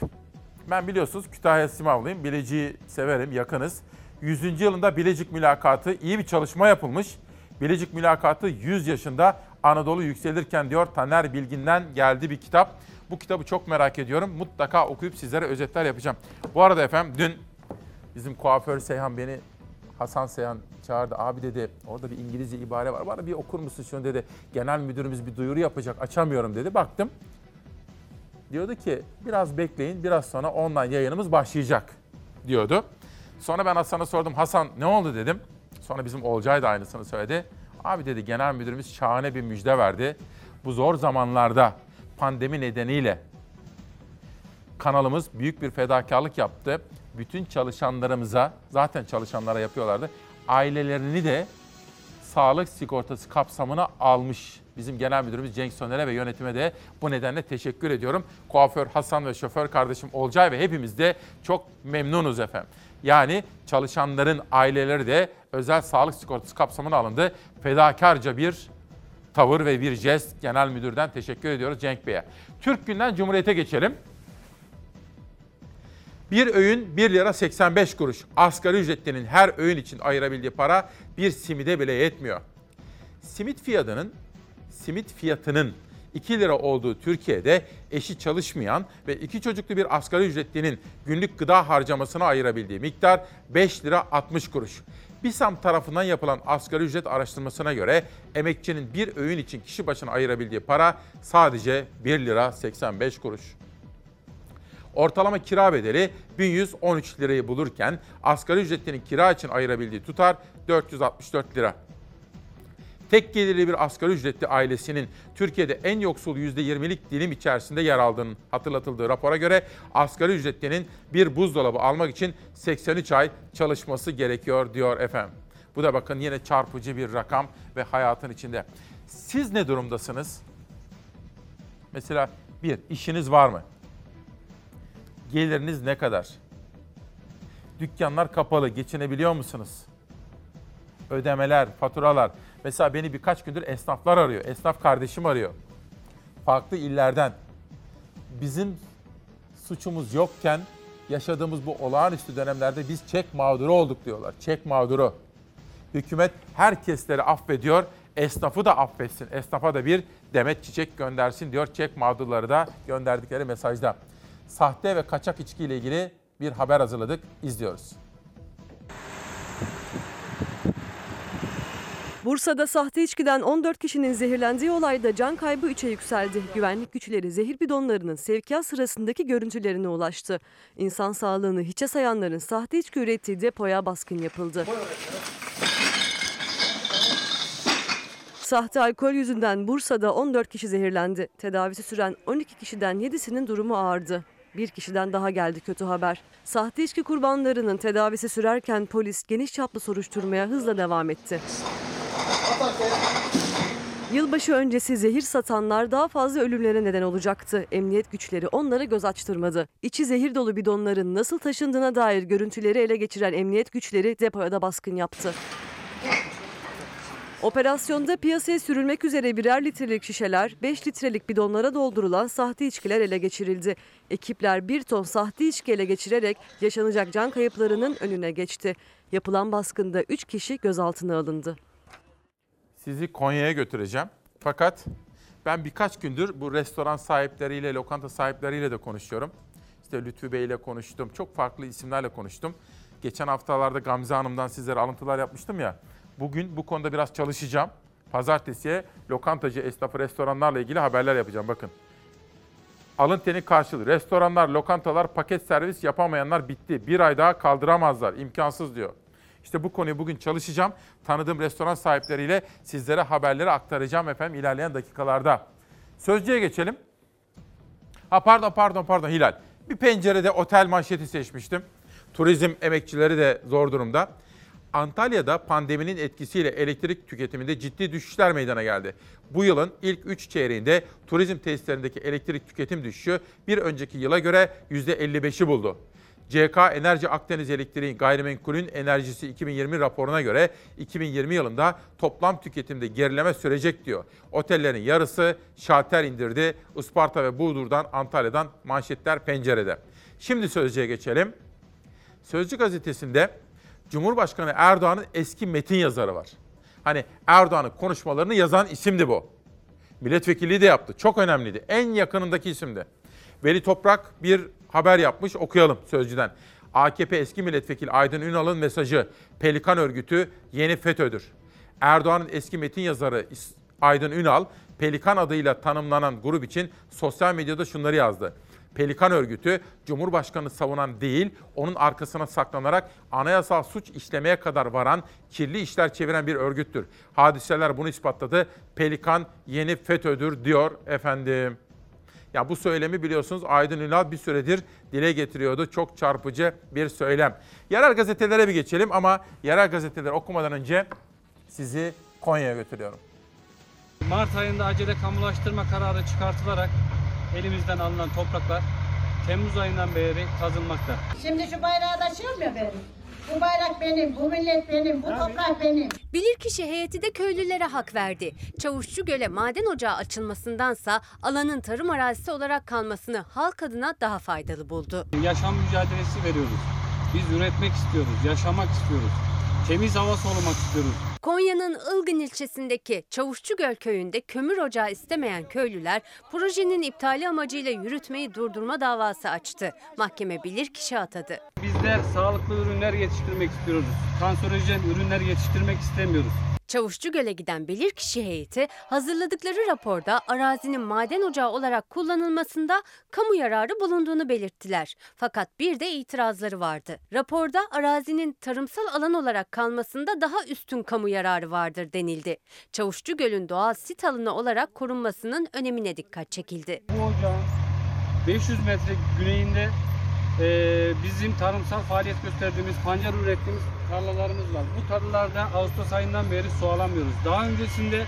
Speaker 1: ben biliyorsunuz Kütahya Simavlıyım. Bilecik'i severim, yakınız. 100. yılında Bilecik mülakatı iyi bir çalışma yapılmış. Bilecik mülakatı 100 yaşında Anadolu yükselirken diyor Taner Bilgin'den geldi bir kitap. Bu kitabı çok merak ediyorum. Mutlaka okuyup sizlere özetler yapacağım. Bu arada efendim dün bizim kuaför Seyhan beni Hasan Seyhan çağırdı. Abi dedi orada bir İngilizce ibare var. Bana bir okur musun şunu dedi. Genel müdürümüz bir duyuru yapacak. Açamıyorum dedi. Baktım. Diyordu ki biraz bekleyin biraz sonra online yayınımız başlayacak diyordu. Sonra ben Hasan'a sordum. Hasan ne oldu dedim. Sonra bizim Olcay da aynısını söyledi. Abi dedi genel müdürümüz şahane bir müjde verdi. Bu zor zamanlarda pandemi nedeniyle kanalımız büyük bir fedakarlık yaptı. Bütün çalışanlarımıza, zaten çalışanlara yapıyorlardı, ailelerini de sağlık sigortası kapsamına almış. Bizim genel müdürümüz Cenk Soner'e ve yönetime de bu nedenle teşekkür ediyorum. Kuaför Hasan ve şoför kardeşim Olcay ve hepimiz de çok memnunuz efendim. Yani çalışanların aileleri de özel sağlık sigortası kapsamına alındı. Fedakarca bir tavır ve bir jest genel müdürden teşekkür ediyoruz Cenk Bey'e. Türk Günden Cumhuriyet'e geçelim. Bir öğün 1 lira 85 kuruş. Asgari ücretlinin her öğün için ayırabildiği para bir simide bile yetmiyor. Simit fiyatının simit fiyatının 2 lira olduğu Türkiye'de eşi çalışmayan ve iki çocuklu bir asgari ücretlinin günlük gıda harcamasına ayırabildiği miktar 5 lira 60 kuruş. BİSAM tarafından yapılan asgari ücret araştırmasına göre emekçinin bir öğün için kişi başına ayırabildiği para sadece 1 lira 85 kuruş. Ortalama kira bedeli 1113 lirayı bulurken asgari ücretlinin kira için ayırabildiği tutar 464 lira. Tek gelirli bir asgari ücretli ailesinin Türkiye'de en yoksul %20'lik dilim içerisinde yer aldığının hatırlatıldığı rapora göre asgari ücretlinin bir buzdolabı almak için 83 ay çalışması gerekiyor diyor efendim. Bu da bakın yine çarpıcı bir rakam ve hayatın içinde. Siz ne durumdasınız? Mesela bir, işiniz var mı? Geliriniz ne kadar? Dükkanlar kapalı, geçinebiliyor musunuz? Ödemeler, faturalar. Mesela beni birkaç gündür esnaflar arıyor. Esnaf kardeşim arıyor. Farklı illerden. Bizim suçumuz yokken yaşadığımız bu olağanüstü dönemlerde biz çek mağduru olduk diyorlar. Çek mağduru. Hükümet herkesleri affediyor. Esnafı da affetsin. Esnafa da bir demet çiçek göndersin diyor çek mağdurları da gönderdikleri mesajda. Sahte ve kaçak içki ile ilgili bir haber hazırladık. İzliyoruz.
Speaker 6: Bursa'da sahte içkiden 14 kişinin zehirlendiği olayda can kaybı 3'e yükseldi. Güvenlik güçleri zehir bidonlarının sevkiyat sırasındaki görüntülerine ulaştı. İnsan sağlığını hiçe sayanların sahte içki ürettiği depoya baskın yapıldı. Sahte alkol yüzünden Bursa'da 14 kişi zehirlendi. Tedavisi süren 12 kişiden 7'sinin durumu ağırdı. Bir kişiden daha geldi kötü haber. Sahte içki kurbanlarının tedavisi sürerken polis geniş çaplı soruşturmaya hızla devam etti. Yılbaşı öncesi zehir satanlar daha fazla ölümlere neden olacaktı. Emniyet güçleri onlara göz açtırmadı. İçi zehir dolu bidonların nasıl taşındığına dair görüntüleri ele geçiren emniyet güçleri depoya da baskın yaptı. Operasyonda piyasaya sürülmek üzere birer litrelik şişeler, 5 litrelik bidonlara doldurulan sahte içkiler ele geçirildi. Ekipler bir ton sahte içki ele geçirerek yaşanacak can kayıplarının önüne geçti. Yapılan baskında 3 kişi gözaltına alındı.
Speaker 1: Sizi Konya'ya götüreceğim. Fakat ben birkaç gündür bu restoran sahipleriyle, lokanta sahipleriyle de konuşuyorum. İşte Lütfü Bey ile konuştum. Çok farklı isimlerle konuştum. Geçen haftalarda Gamze Hanım'dan sizlere alıntılar yapmıştım ya. Bugün bu konuda biraz çalışacağım. Pazartesiye lokantacı, esnafı, restoranlarla ilgili haberler yapacağım. Bakın. Alın teni karşılığı. Restoranlar, lokantalar, paket servis yapamayanlar bitti. Bir ay daha kaldıramazlar. İmkansız diyor. İşte bu konuyu bugün çalışacağım. Tanıdığım restoran sahipleriyle sizlere haberleri aktaracağım efendim ilerleyen dakikalarda. Sözcüye geçelim. Ha pardon pardon pardon Hilal. Bir pencerede otel manşeti seçmiştim. Turizm emekçileri de zor durumda. Antalya'da pandeminin etkisiyle elektrik tüketiminde ciddi düşüşler meydana geldi. Bu yılın ilk 3 çeyreğinde turizm tesislerindeki elektrik tüketim düşüşü bir önceki yıla göre %55'i buldu. CK Enerji Akdeniz Elektriğin gayrimenkulün enerjisi 2020 raporuna göre 2020 yılında toplam tüketimde gerileme sürecek diyor. Otellerin yarısı şalter indirdi. Isparta ve Burdur'dan, Antalya'dan manşetler pencerede. Şimdi Sözcü'ye geçelim. Sözcü gazetesinde Cumhurbaşkanı Erdoğan'ın eski metin yazarı var. Hani Erdoğan'ın konuşmalarını yazan isimdi bu. Milletvekilliği de yaptı. Çok önemliydi. En yakınındaki isimdi. Veli Toprak bir haber yapmış okuyalım Sözcü'den. AKP eski milletvekili Aydın Ünal'ın mesajı Pelikan örgütü yeni FETÖ'dür. Erdoğan'ın eski metin yazarı Aydın Ünal, Pelikan adıyla tanımlanan grup için sosyal medyada şunları yazdı. Pelikan örgütü Cumhurbaşkanı savunan değil, onun arkasına saklanarak anayasal suç işlemeye kadar varan, kirli işler çeviren bir örgüttür. Hadiseler bunu ispatladı. Pelikan yeni FETÖ'dür diyor efendim. Ya bu söylemi biliyorsunuz Aydın Ünal bir süredir dile getiriyordu. Çok çarpıcı bir söylem. Yerel gazetelere bir geçelim ama yerel gazeteleri okumadan önce sizi Konya'ya götürüyorum.
Speaker 27: Mart ayında acele kamulaştırma kararı çıkartılarak elimizden alınan topraklar Temmuz ayından beri kazılmakta.
Speaker 28: Şimdi şu bayrağı taşıyorum ya benim. Bu bayrak benim, bu millet benim, bu toprak benim.
Speaker 29: Bilirkişi heyeti de köylülere hak verdi. Çavuşçu Göl'e maden ocağı açılmasındansa alanın tarım arazisi olarak kalmasını halk adına daha faydalı buldu.
Speaker 27: Yaşam mücadelesi veriyoruz. Biz üretmek istiyoruz, yaşamak istiyoruz. Temiz hava solumak istiyoruz.
Speaker 29: Konya'nın Ilgın ilçesindeki Çavuşçugöl köyünde kömür ocağı istemeyen köylüler projenin iptali amacıyla yürütmeyi durdurma davası açtı. Mahkeme bilirkişi atadı.
Speaker 27: Bizler sağlıklı ürünler yetiştirmek istiyoruz. Kanserojen ürünler yetiştirmek istemiyoruz.
Speaker 29: Çavuşçugöl'e giden bilirkişi heyeti hazırladıkları raporda arazinin maden ocağı olarak kullanılmasında kamu yararı bulunduğunu belirttiler. Fakat bir de itirazları vardı. Raporda arazinin tarımsal alan olarak kalmasında daha üstün kamu yararı vardır denildi. Çavuşçugöl'ün doğal sit alanı olarak korunmasının önemine dikkat çekildi.
Speaker 27: Bu ocağın 500 metre güneyinde eee, bizim tarımsal faaliyet gösterdiğimiz, pancar ürettiğimiz tarlalarımız var. Bu tarlalarda Ağustos ayından beri su alamıyoruz. Daha öncesinde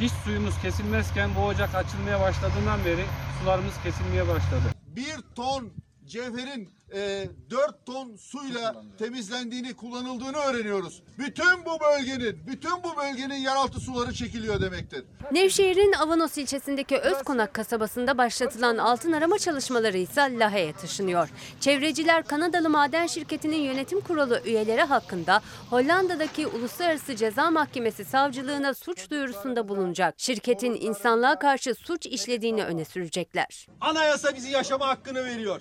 Speaker 27: hiç suyumuz kesilmezken bu ocak açılmaya başladığından beri sularımız kesilmeye başladı.
Speaker 30: bir ton cevherin e, 4 ton suyla temizlendiğini, kullanıldığını öğreniyoruz. Bütün bu bölgenin, bütün bu bölgenin yeraltı suları çekiliyor demektir.
Speaker 29: Nevşehir'in Avanos ilçesindeki Özkonak kasabasında başlatılan altın arama çalışmaları ise Lahey'e taşınıyor. Çevreciler Kanadalı maden şirketinin yönetim kurulu üyeleri hakkında Hollanda'daki Uluslararası Ceza Mahkemesi savcılığına suç duyurusunda bulunacak. Şirketin insanlığa karşı suç işlediğini öne sürecekler.
Speaker 30: Anayasa bizi yaşama hakkını veriyor.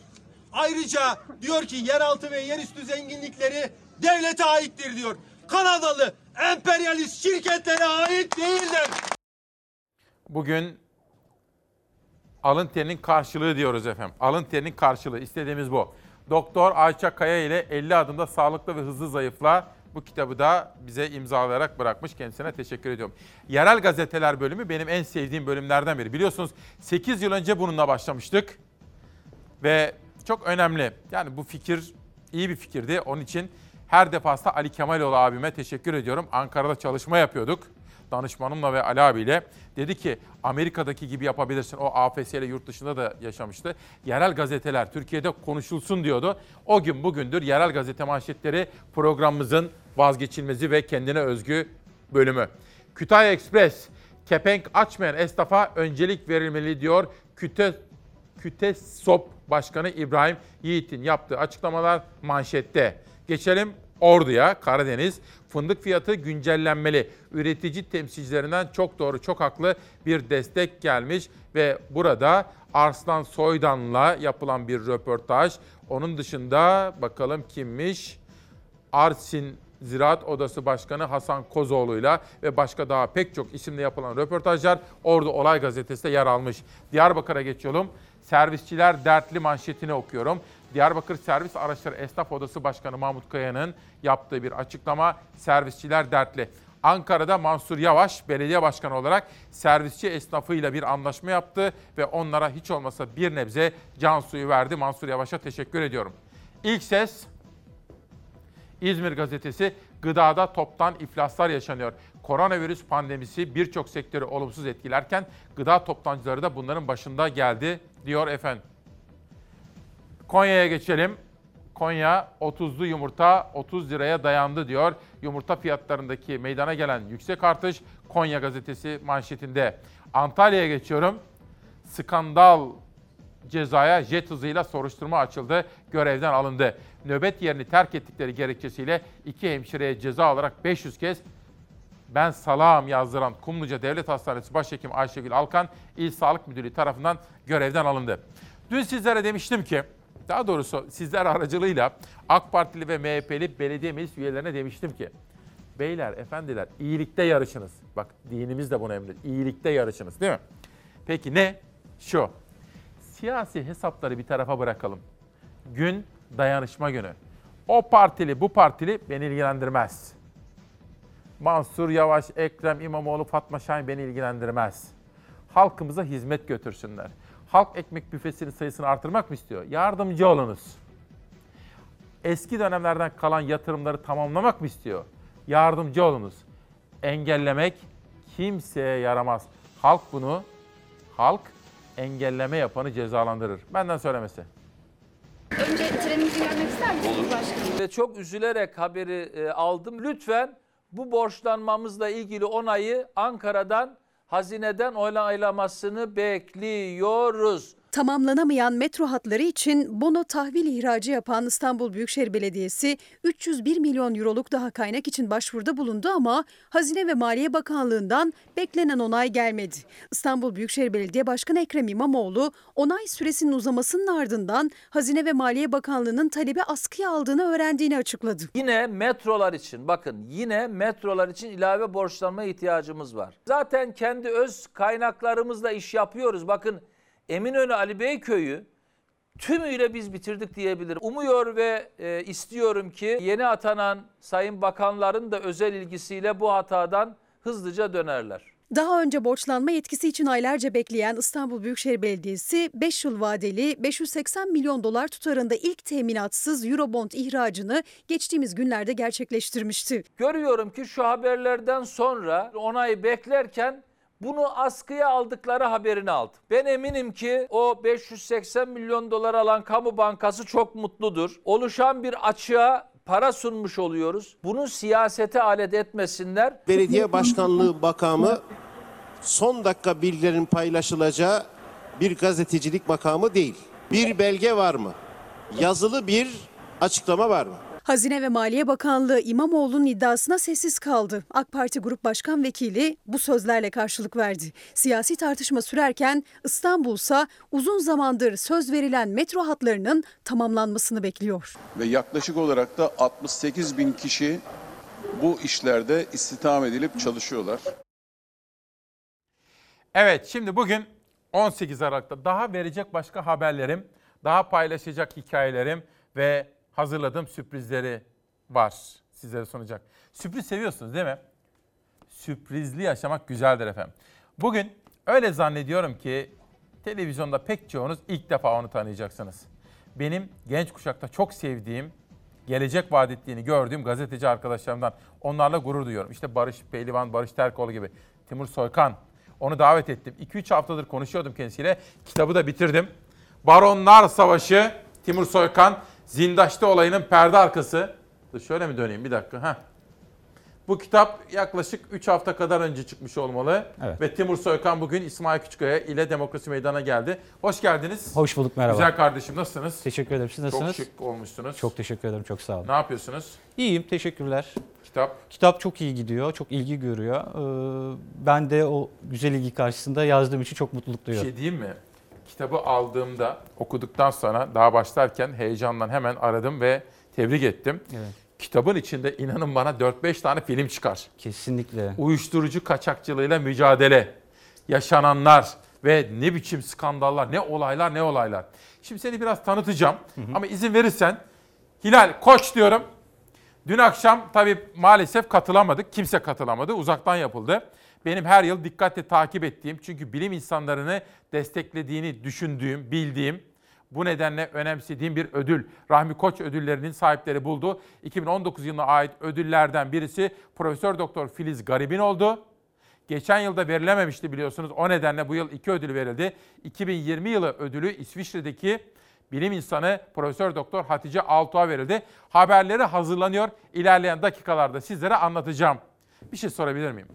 Speaker 30: Ayrıca diyor ki yeraltı ve yerüstü zenginlikleri devlete aittir diyor. Kanadalı emperyalist şirketlere ait değildir.
Speaker 1: Bugün alın terinin karşılığı diyoruz efendim. Alın terinin karşılığı istediğimiz bu. Doktor Ayça Kaya ile 50 adımda sağlıklı ve hızlı zayıfla bu kitabı da bize imzalayarak bırakmış. Kendisine teşekkür ediyorum. Yerel gazeteler bölümü benim en sevdiğim bölümlerden biri. Biliyorsunuz 8 yıl önce bununla başlamıştık. Ve çok önemli. Yani bu fikir iyi bir fikirdi. Onun için her defasında Ali Kemaloğlu abime teşekkür ediyorum. Ankara'da çalışma yapıyorduk. Danışmanımla ve Ali abiyle. Dedi ki Amerika'daki gibi yapabilirsin. O AFS ile yurt dışında da yaşamıştı. Yerel gazeteler Türkiye'de konuşulsun diyordu. O gün bugündür yerel gazete manşetleri programımızın vazgeçilmezi ve kendine özgü bölümü. Kütahya Express, kepenk açmayan esnafa öncelik verilmeli diyor. Küte KÜTESOP Başkanı İbrahim Yiğit'in yaptığı açıklamalar manşette. Geçelim Ordu'ya, Karadeniz. Fındık fiyatı güncellenmeli. Üretici temsilcilerinden çok doğru, çok haklı bir destek gelmiş ve burada Arslan Soydan'la yapılan bir röportaj. Onun dışında bakalım kimmiş? Arsin Ziraat Odası Başkanı Hasan Kozoğlu'yla ve başka daha pek çok isimle yapılan röportajlar Ordu Olay Gazetesi'nde yer almış. Diyarbakır'a geçiyorum. Servisçiler dertli manşetini okuyorum. Diyarbakır Servis Araçları Esnaf Odası Başkanı Mahmut Kaya'nın yaptığı bir açıklama. Servisçiler dertli. Ankara'da Mansur Yavaş belediye başkanı olarak servisçi esnafıyla bir anlaşma yaptı ve onlara hiç olmasa bir nebze can suyu verdi. Mansur Yavaş'a teşekkür ediyorum. İlk ses İzmir gazetesi gıdada toptan iflaslar yaşanıyor. Koronavirüs pandemisi birçok sektörü olumsuz etkilerken gıda toptancıları da bunların başında geldi diyor efendim. Konya'ya geçelim. Konya 30'lu yumurta 30 liraya dayandı diyor. Yumurta fiyatlarındaki meydana gelen yüksek artış Konya gazetesi manşetinde. Antalya'ya geçiyorum. Skandal cezaya jet hızıyla soruşturma açıldı, görevden alındı. Nöbet yerini terk ettikleri gerekçesiyle iki hemşireye ceza olarak 500 kez ben salağım yazdıran Kumluca Devlet Hastanesi Başhekim Ayşegül Alkan İl Sağlık Müdürlüğü tarafından görevden alındı. Dün sizlere demiştim ki, daha doğrusu sizler aracılığıyla AK Partili ve MHP'li belediye meclis üyelerine demiştim ki, beyler, efendiler iyilikte yarışınız. Bak dinimiz de bunu emrediyor. İyilikte yarışınız değil mi? Peki ne? Şu, siyasi hesapları bir tarafa bırakalım. Gün dayanışma günü. O partili bu partili beni ilgilendirmez. Mansur Yavaş, Ekrem İmamoğlu, Fatma Şahin beni ilgilendirmez. Halkımıza hizmet götürsünler. Halk ekmek büfesinin sayısını artırmak mı istiyor? Yardımcı olunuz. Eski dönemlerden kalan yatırımları tamamlamak mı istiyor? Yardımcı olunuz. Engellemek kimseye yaramaz. Halk bunu, halk engelleme yapanı cezalandırır. Benden söylemesi.
Speaker 31: Önce trenimizi görmek ister misiniz başkanım?
Speaker 32: Ve çok üzülerek haberi e, aldım. Lütfen bu borçlanmamızla ilgili onayı Ankara'dan, hazineden onaylamasını bekliyoruz.
Speaker 33: Tamamlanamayan metro hatları için bono tahvil ihracı yapan İstanbul Büyükşehir Belediyesi 301 milyon euroluk daha kaynak için başvuruda bulundu ama Hazine ve Maliye Bakanlığı'ndan beklenen onay gelmedi. İstanbul Büyükşehir Belediye Başkanı Ekrem İmamoğlu onay süresinin uzamasının ardından Hazine ve Maliye Bakanlığı'nın talebi askıya aldığını öğrendiğini açıkladı.
Speaker 32: Yine metrolar için bakın yine metrolar için ilave borçlanma ihtiyacımız var. Zaten kendi öz kaynaklarımızla iş yapıyoruz. Bakın Eminönü Ali Bey köyü tümüyle biz bitirdik diyebilirim. Umuyor ve e, istiyorum ki yeni atanan sayın bakanların da özel ilgisiyle bu hatadan hızlıca dönerler.
Speaker 33: Daha önce borçlanma yetkisi için aylarca bekleyen İstanbul Büyükşehir Belediyesi 5 yıl vadeli 580 milyon dolar tutarında ilk teminatsız Eurobond ihracını geçtiğimiz günlerde gerçekleştirmişti.
Speaker 32: Görüyorum ki şu haberlerden sonra onayı beklerken bunu askıya aldıkları haberini aldım. Ben eminim ki o 580 milyon dolar alan kamu bankası çok mutludur. Oluşan bir açığa para sunmuş oluyoruz. Bunu siyasete alet etmesinler.
Speaker 34: Belediye başkanlığı makamı son dakika bilgilerin paylaşılacağı bir gazetecilik makamı değil. Bir belge var mı? Yazılı bir açıklama var mı?
Speaker 33: Hazine ve Maliye Bakanlığı İmamoğlu'nun iddiasına sessiz kaldı. AK Parti Grup Başkan Vekili bu sözlerle karşılık verdi. Siyasi tartışma sürerken İstanbul'sa uzun zamandır söz verilen metro hatlarının tamamlanmasını bekliyor.
Speaker 35: Ve yaklaşık olarak da 68 bin kişi bu işlerde istihdam edilip çalışıyorlar.
Speaker 1: Evet şimdi bugün 18 Aralık'ta daha verecek başka haberlerim, daha paylaşacak hikayelerim ve hazırladığım sürprizleri var sizlere sunacak. Sürpriz seviyorsunuz değil mi? Sürprizli yaşamak güzeldir efendim. Bugün öyle zannediyorum ki televizyonda pek çoğunuz ilk defa onu tanıyacaksınız. Benim genç kuşakta çok sevdiğim, gelecek vaat ettiğini gördüğüm gazeteci arkadaşlarımdan onlarla gurur duyuyorum. İşte Barış Pehlivan, Barış Terkoğlu gibi, Timur Soykan. Onu davet ettim. 2-3 haftadır konuşuyordum kendisiyle. Kitabı da bitirdim. Baronlar Savaşı, Timur Soykan, Zindaş'ta olayının perde arkası. Dur şöyle mi döneyim bir dakika. Heh. Bu kitap yaklaşık 3 hafta kadar önce çıkmış olmalı.
Speaker 36: Evet.
Speaker 1: Ve Timur Soykan bugün İsmail Küçükkaya ile Demokrasi Meydanı'na geldi. Hoş geldiniz.
Speaker 36: Hoş bulduk merhaba.
Speaker 1: Güzel kardeşim nasılsınız?
Speaker 36: Teşekkür ederim. Siz nasılsınız?
Speaker 1: Çok şık olmuşsunuz.
Speaker 36: Çok teşekkür ederim. Çok sağ olun.
Speaker 1: Ne yapıyorsunuz?
Speaker 36: İyiyim. Teşekkürler.
Speaker 1: Kitap?
Speaker 36: Kitap çok iyi gidiyor. Çok ilgi görüyor. Ee, ben de o güzel ilgi karşısında yazdığım için çok mutluluk
Speaker 1: Bir
Speaker 36: duyuyorum.
Speaker 1: şey diyeyim mi? Kitabı aldığımda, okuduktan sonra daha başlarken heyecanla hemen aradım ve tebrik ettim.
Speaker 36: Evet.
Speaker 1: Kitabın içinde inanın bana 4-5 tane film çıkar.
Speaker 36: Kesinlikle.
Speaker 1: Uyuşturucu kaçakçılığıyla mücadele, yaşananlar ve ne biçim skandallar, ne olaylar, ne olaylar. Şimdi seni biraz tanıtacağım ama izin verirsen Hilal Koç diyorum. Dün akşam tabii maalesef katılamadık. Kimse katılamadı. Uzaktan yapıldı. Benim her yıl dikkatle takip ettiğim çünkü bilim insanlarını desteklediğini düşündüğüm, bildiğim bu nedenle önemsediğim bir ödül. Rahmi Koç ödüllerinin sahipleri buldu. 2019 yılına ait ödüllerden birisi Profesör Doktor Filiz Garibin oldu. Geçen yılda verilememişti biliyorsunuz. O nedenle bu yıl iki ödül verildi. 2020 yılı ödülü İsviçre'deki bilim insanı Profesör Doktor Hatice Altuğ'a verildi. Haberleri hazırlanıyor. İlerleyen dakikalarda sizlere anlatacağım. Bir şey sorabilir miyim?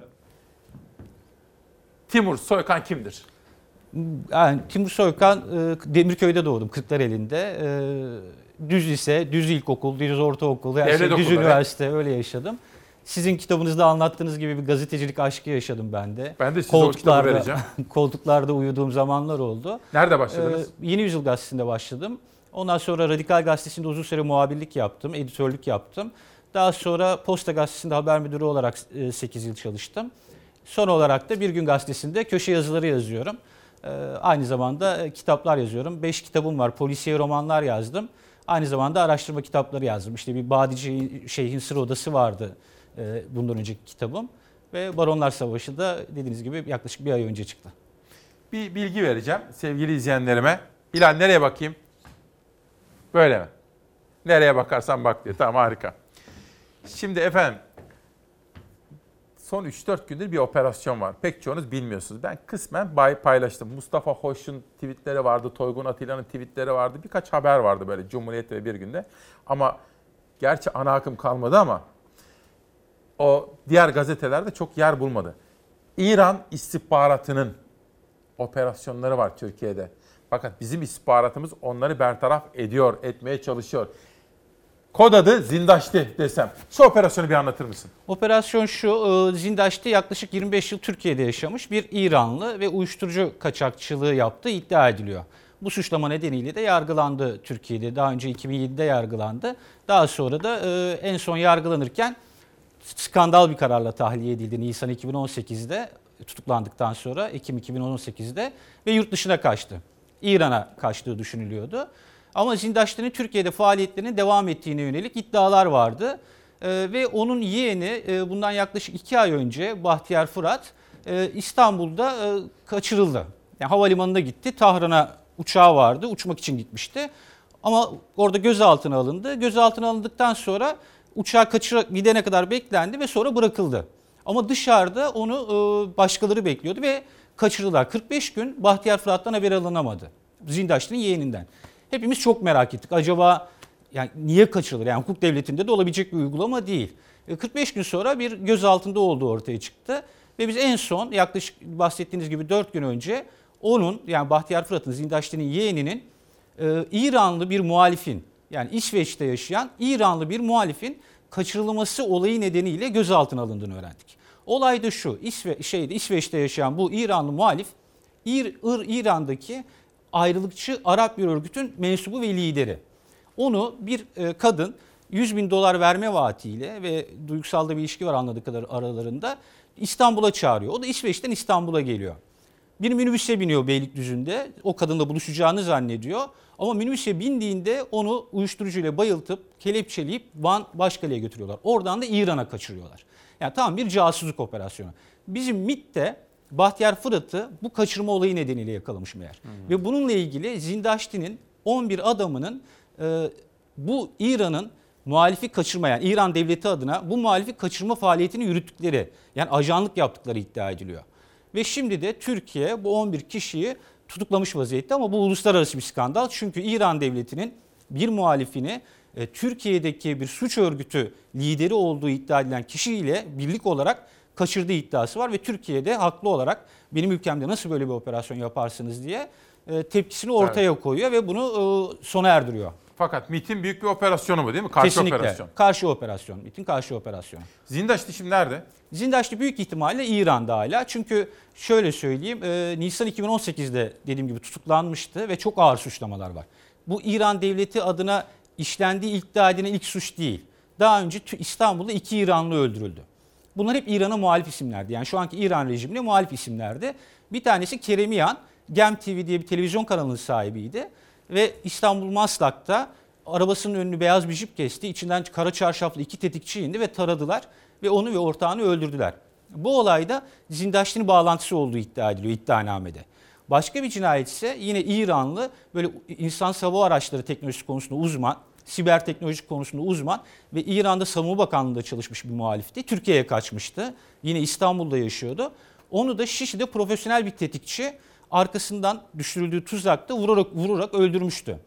Speaker 1: Timur Soykan kimdir?
Speaker 36: Yani Timur Soykan e, Demirköy'de doğdum. Kırklareli'nde. E, Düz lise, düz ilkokul, düz ortaokul,
Speaker 1: Devlet
Speaker 36: şey, düz üniversite öyle yaşadım. Sizin kitabınızda anlattığınız gibi bir gazetecilik aşkı yaşadım ben de.
Speaker 1: Ben de size o kitabı vereceğim.
Speaker 36: koltuklarda uyuduğum zamanlar oldu.
Speaker 1: Nerede başladınız?
Speaker 36: Ee, Yeni Yüzyıl Gazetesi'nde başladım. Ondan sonra Radikal Gazetesi'nde uzun süre muhabirlik yaptım, editörlük yaptım. Daha sonra Posta Gazetesi'nde haber müdürü olarak 8 yıl çalıştım. Son olarak da Bir Gün Gazetesi'nde köşe yazıları yazıyorum. Ee, Aynı zamanda e, kitaplar yazıyorum. 5 kitabım var, polisiye romanlar yazdım. Aynı zamanda araştırma kitapları yazdım. İşte bir Badici Şeyh'in Sır Odası vardı e, bundan önceki kitabım. Ve Baronlar Savaşı da dediğiniz gibi yaklaşık bir ay önce çıktı.
Speaker 1: Bir bilgi vereceğim sevgili izleyenlerime. Bilal nereye bakayım? Böyle mi? Nereye bakarsan bak diyor. Tamam harika. Şimdi efendim son 3-4 gündür bir operasyon var. Pek çoğunuz bilmiyorsunuz. Ben kısmen paylaştım. Mustafa Hoş'un tweetleri vardı, Toygun Atilla'nın tweetleri vardı. Birkaç haber vardı böyle Cumhuriyet ve bir günde. Ama gerçi ana akım kalmadı ama o diğer gazetelerde çok yer bulmadı. İran istihbaratının operasyonları var Türkiye'de. Fakat bizim istihbaratımız onları bertaraf ediyor, etmeye çalışıyor. Kod adı Zindaşti desem. Şu operasyonu bir anlatır mısın?
Speaker 36: Operasyon şu, e, Zindaş'ta yaklaşık 25 yıl Türkiye'de yaşamış bir İranlı ve uyuşturucu kaçakçılığı yaptığı iddia ediliyor. Bu suçlama nedeniyle de yargılandı Türkiye'de. Daha önce 2007'de yargılandı. Daha sonra da e, en son yargılanırken skandal bir kararla tahliye edildi Nisan 2018'de tutuklandıktan sonra Ekim 2018'de ve yurt dışına kaçtı. İran'a kaçtığı düşünülüyordu. Ama Zindaşti'nin Türkiye'de faaliyetlerinin devam ettiğine yönelik iddialar vardı. Ee, ve onun yeğeni e, bundan yaklaşık iki ay önce Bahtiyar Fırat e, İstanbul'da e, kaçırıldı. Yani havalimanına gitti. Tahran'a uçağı vardı. Uçmak için gitmişti. Ama orada gözaltına alındı. Gözaltına alındıktan sonra uçağa kaçır gidene kadar beklendi ve sonra bırakıldı. Ama dışarıda onu başkaları bekliyordu ve kaçırdılar. 45 gün Bahtiyar Fırat'tan haber alınamadı. Zindaşti'nin yeğeninden. Hepimiz çok merak ettik. Acaba yani niye kaçırılır? Yani hukuk devletinde de olabilecek bir uygulama değil. E, 45 gün sonra bir gözaltında olduğu ortaya çıktı. Ve biz en son yaklaşık bahsettiğiniz gibi 4 gün önce onun yani Bahtiyar Fırat'ın Zindaşti'nin yeğeninin e, İranlı bir muhalifin yani İsveç'te yaşayan İranlı bir muhalifin kaçırılması olayı nedeniyle gözaltına alındığını öğrendik. Olay da şu, İsve şeyde İsveç'te yaşayan bu İranlı muhalif İr, İr, İran'daki ayrılıkçı Arap bir örgütün mensubu ve lideri. Onu bir e, kadın 100 bin dolar verme vaatiyle ve duygusal da bir ilişki var anladığı kadar aralarında İstanbul'a çağırıyor. O da İsveç'ten İstanbul'a geliyor. Bir minibüse biniyor Beylikdüzü'nde. O kadınla buluşacağını zannediyor. Ama minibüse bindiğinde onu uyuşturucuyla bayıltıp kelepçeleyip Van Başkale'ye götürüyorlar. Oradan da İran'a kaçırıyorlar. Yani tam bir casusluk operasyonu. Bizim MIT'te Bahtiyar Fırat'ı bu kaçırma olayı nedeniyle yakalamış meğer. Hmm. Ve bununla ilgili Zindaşti'nin 11 adamının e, bu İran'ın muhalifi kaçırmayan İran devleti adına bu muhalifi kaçırma faaliyetini yürüttükleri yani ajanlık yaptıkları iddia ediliyor. Ve şimdi de Türkiye bu 11 kişiyi tutuklamış vaziyette ama bu uluslararası bir skandal. Çünkü İran devletinin bir muhalifini e, Türkiye'deki bir suç örgütü lideri olduğu iddia edilen kişiyle birlik olarak kaçırdığı iddiası var ve Türkiye'de haklı olarak benim ülkemde nasıl böyle bir operasyon yaparsınız diye e, tepkisini ortaya evet. koyuyor ve bunu e, sona erdiriyor.
Speaker 1: Fakat MIT'in büyük bir operasyonu bu değil mi? Karşı
Speaker 36: Kesinlikle.
Speaker 1: operasyon.
Speaker 36: Karşı operasyon. MIT'in karşı operasyonu.
Speaker 1: Zindaşti şimdi nerede?
Speaker 36: Zindaşti büyük ihtimalle İran'da hala. Çünkü şöyle söyleyeyim e, Nisan 2018'de dediğim gibi tutuklanmıştı ve çok ağır suçlamalar var. Bu İran devleti adına işlendiği iddia edilen ilk suç değil. Daha önce İstanbul'da iki İranlı öldürüldü. Bunlar hep İran'a muhalif isimlerdi. Yani şu anki İran rejimine muhalif isimlerdi. Bir tanesi Keremiyan, Gem TV diye bir televizyon kanalının sahibiydi. Ve İstanbul Maslak'ta arabasının önünü beyaz bir jip kesti. İçinden kara çarşaflı iki tetikçi indi ve taradılar. Ve onu ve ortağını öldürdüler. Bu olayda Zindaşti'nin bağlantısı olduğu iddia ediliyor iddianamede. Başka bir cinayet ise yine İranlı böyle insan savunma araçları teknolojisi konusunda uzman, siber teknoloji konusunda uzman ve İran'da Savunma Bakanlığı'nda çalışmış bir muhalifti. Türkiye'ye kaçmıştı. Yine İstanbul'da yaşıyordu. Onu da Şişli'de profesyonel bir tetikçi arkasından düşürüldüğü tuzakta vurarak, vurarak öldürmüştü.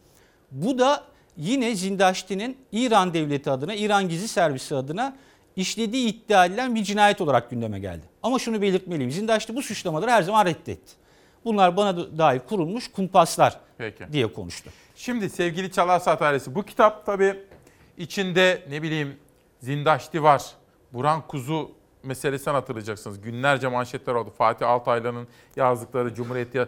Speaker 36: Bu da yine Zindaşti'nin İran devleti adına, İran gizli servisi adına işlediği iddia edilen bir cinayet olarak gündeme geldi. Ama şunu belirtmeliyim. Zindaşti bu suçlamaları her zaman reddetti. Bunlar bana dair kurulmuş kumpaslar
Speaker 1: Peki.
Speaker 36: diye konuştu.
Speaker 1: Şimdi sevgili Çalar Saat ailesi bu kitap tabii içinde ne bileyim Zindaşti var. Burhan Kuzu meselesini hatırlayacaksınız. Günlerce manşetler oldu. Fatih Altaylı'nın yazdıkları Cumhuriyet ya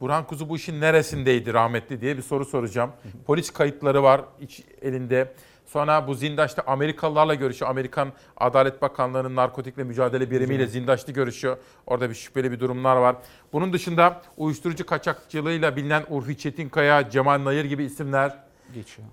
Speaker 1: Burhan Kuzu bu işin neresindeydi rahmetli diye bir soru soracağım. Polis kayıtları var iç elinde. Sonra bu Zindaş'ta Amerikalılarla görüşüyor. Amerikan Adalet Bakanlığı'nın narkotikle mücadele birimiyle Zindaş'ta görüşüyor. Orada bir şüpheli bir durumlar var. Bunun dışında uyuşturucu kaçakçılığıyla bilinen Urfi Çetinkaya, Cemal Nayır gibi isimler
Speaker 36: Geçiyor.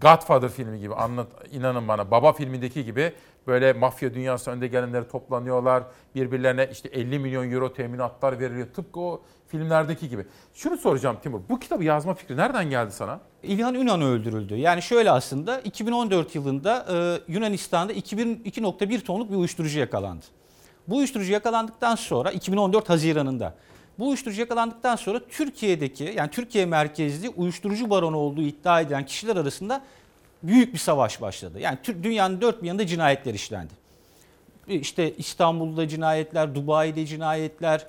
Speaker 1: Godfather filmi gibi anlat inanın bana baba filmindeki gibi böyle mafya dünyası önde gelenleri toplanıyorlar. Birbirlerine işte 50 milyon euro teminatlar veriliyor. Tıpkı o filmlerdeki gibi. Şunu soracağım Timur. Bu kitabı yazma fikri nereden geldi sana?
Speaker 36: İlhan Ünan öldürüldü. Yani şöyle aslında 2014 yılında e, Yunanistan'da 2000 2.1 tonluk bir uyuşturucu yakalandı. Bu uyuşturucu yakalandıktan sonra 2014 Haziran'ında bu uyuşturucu yakalandıktan sonra Türkiye'deki yani Türkiye merkezli uyuşturucu baronu olduğu iddia edilen kişiler arasında büyük bir savaş başladı. Yani dünyanın dört bir yanında cinayetler işlendi. İşte İstanbul'da cinayetler, Dubai'de cinayetler,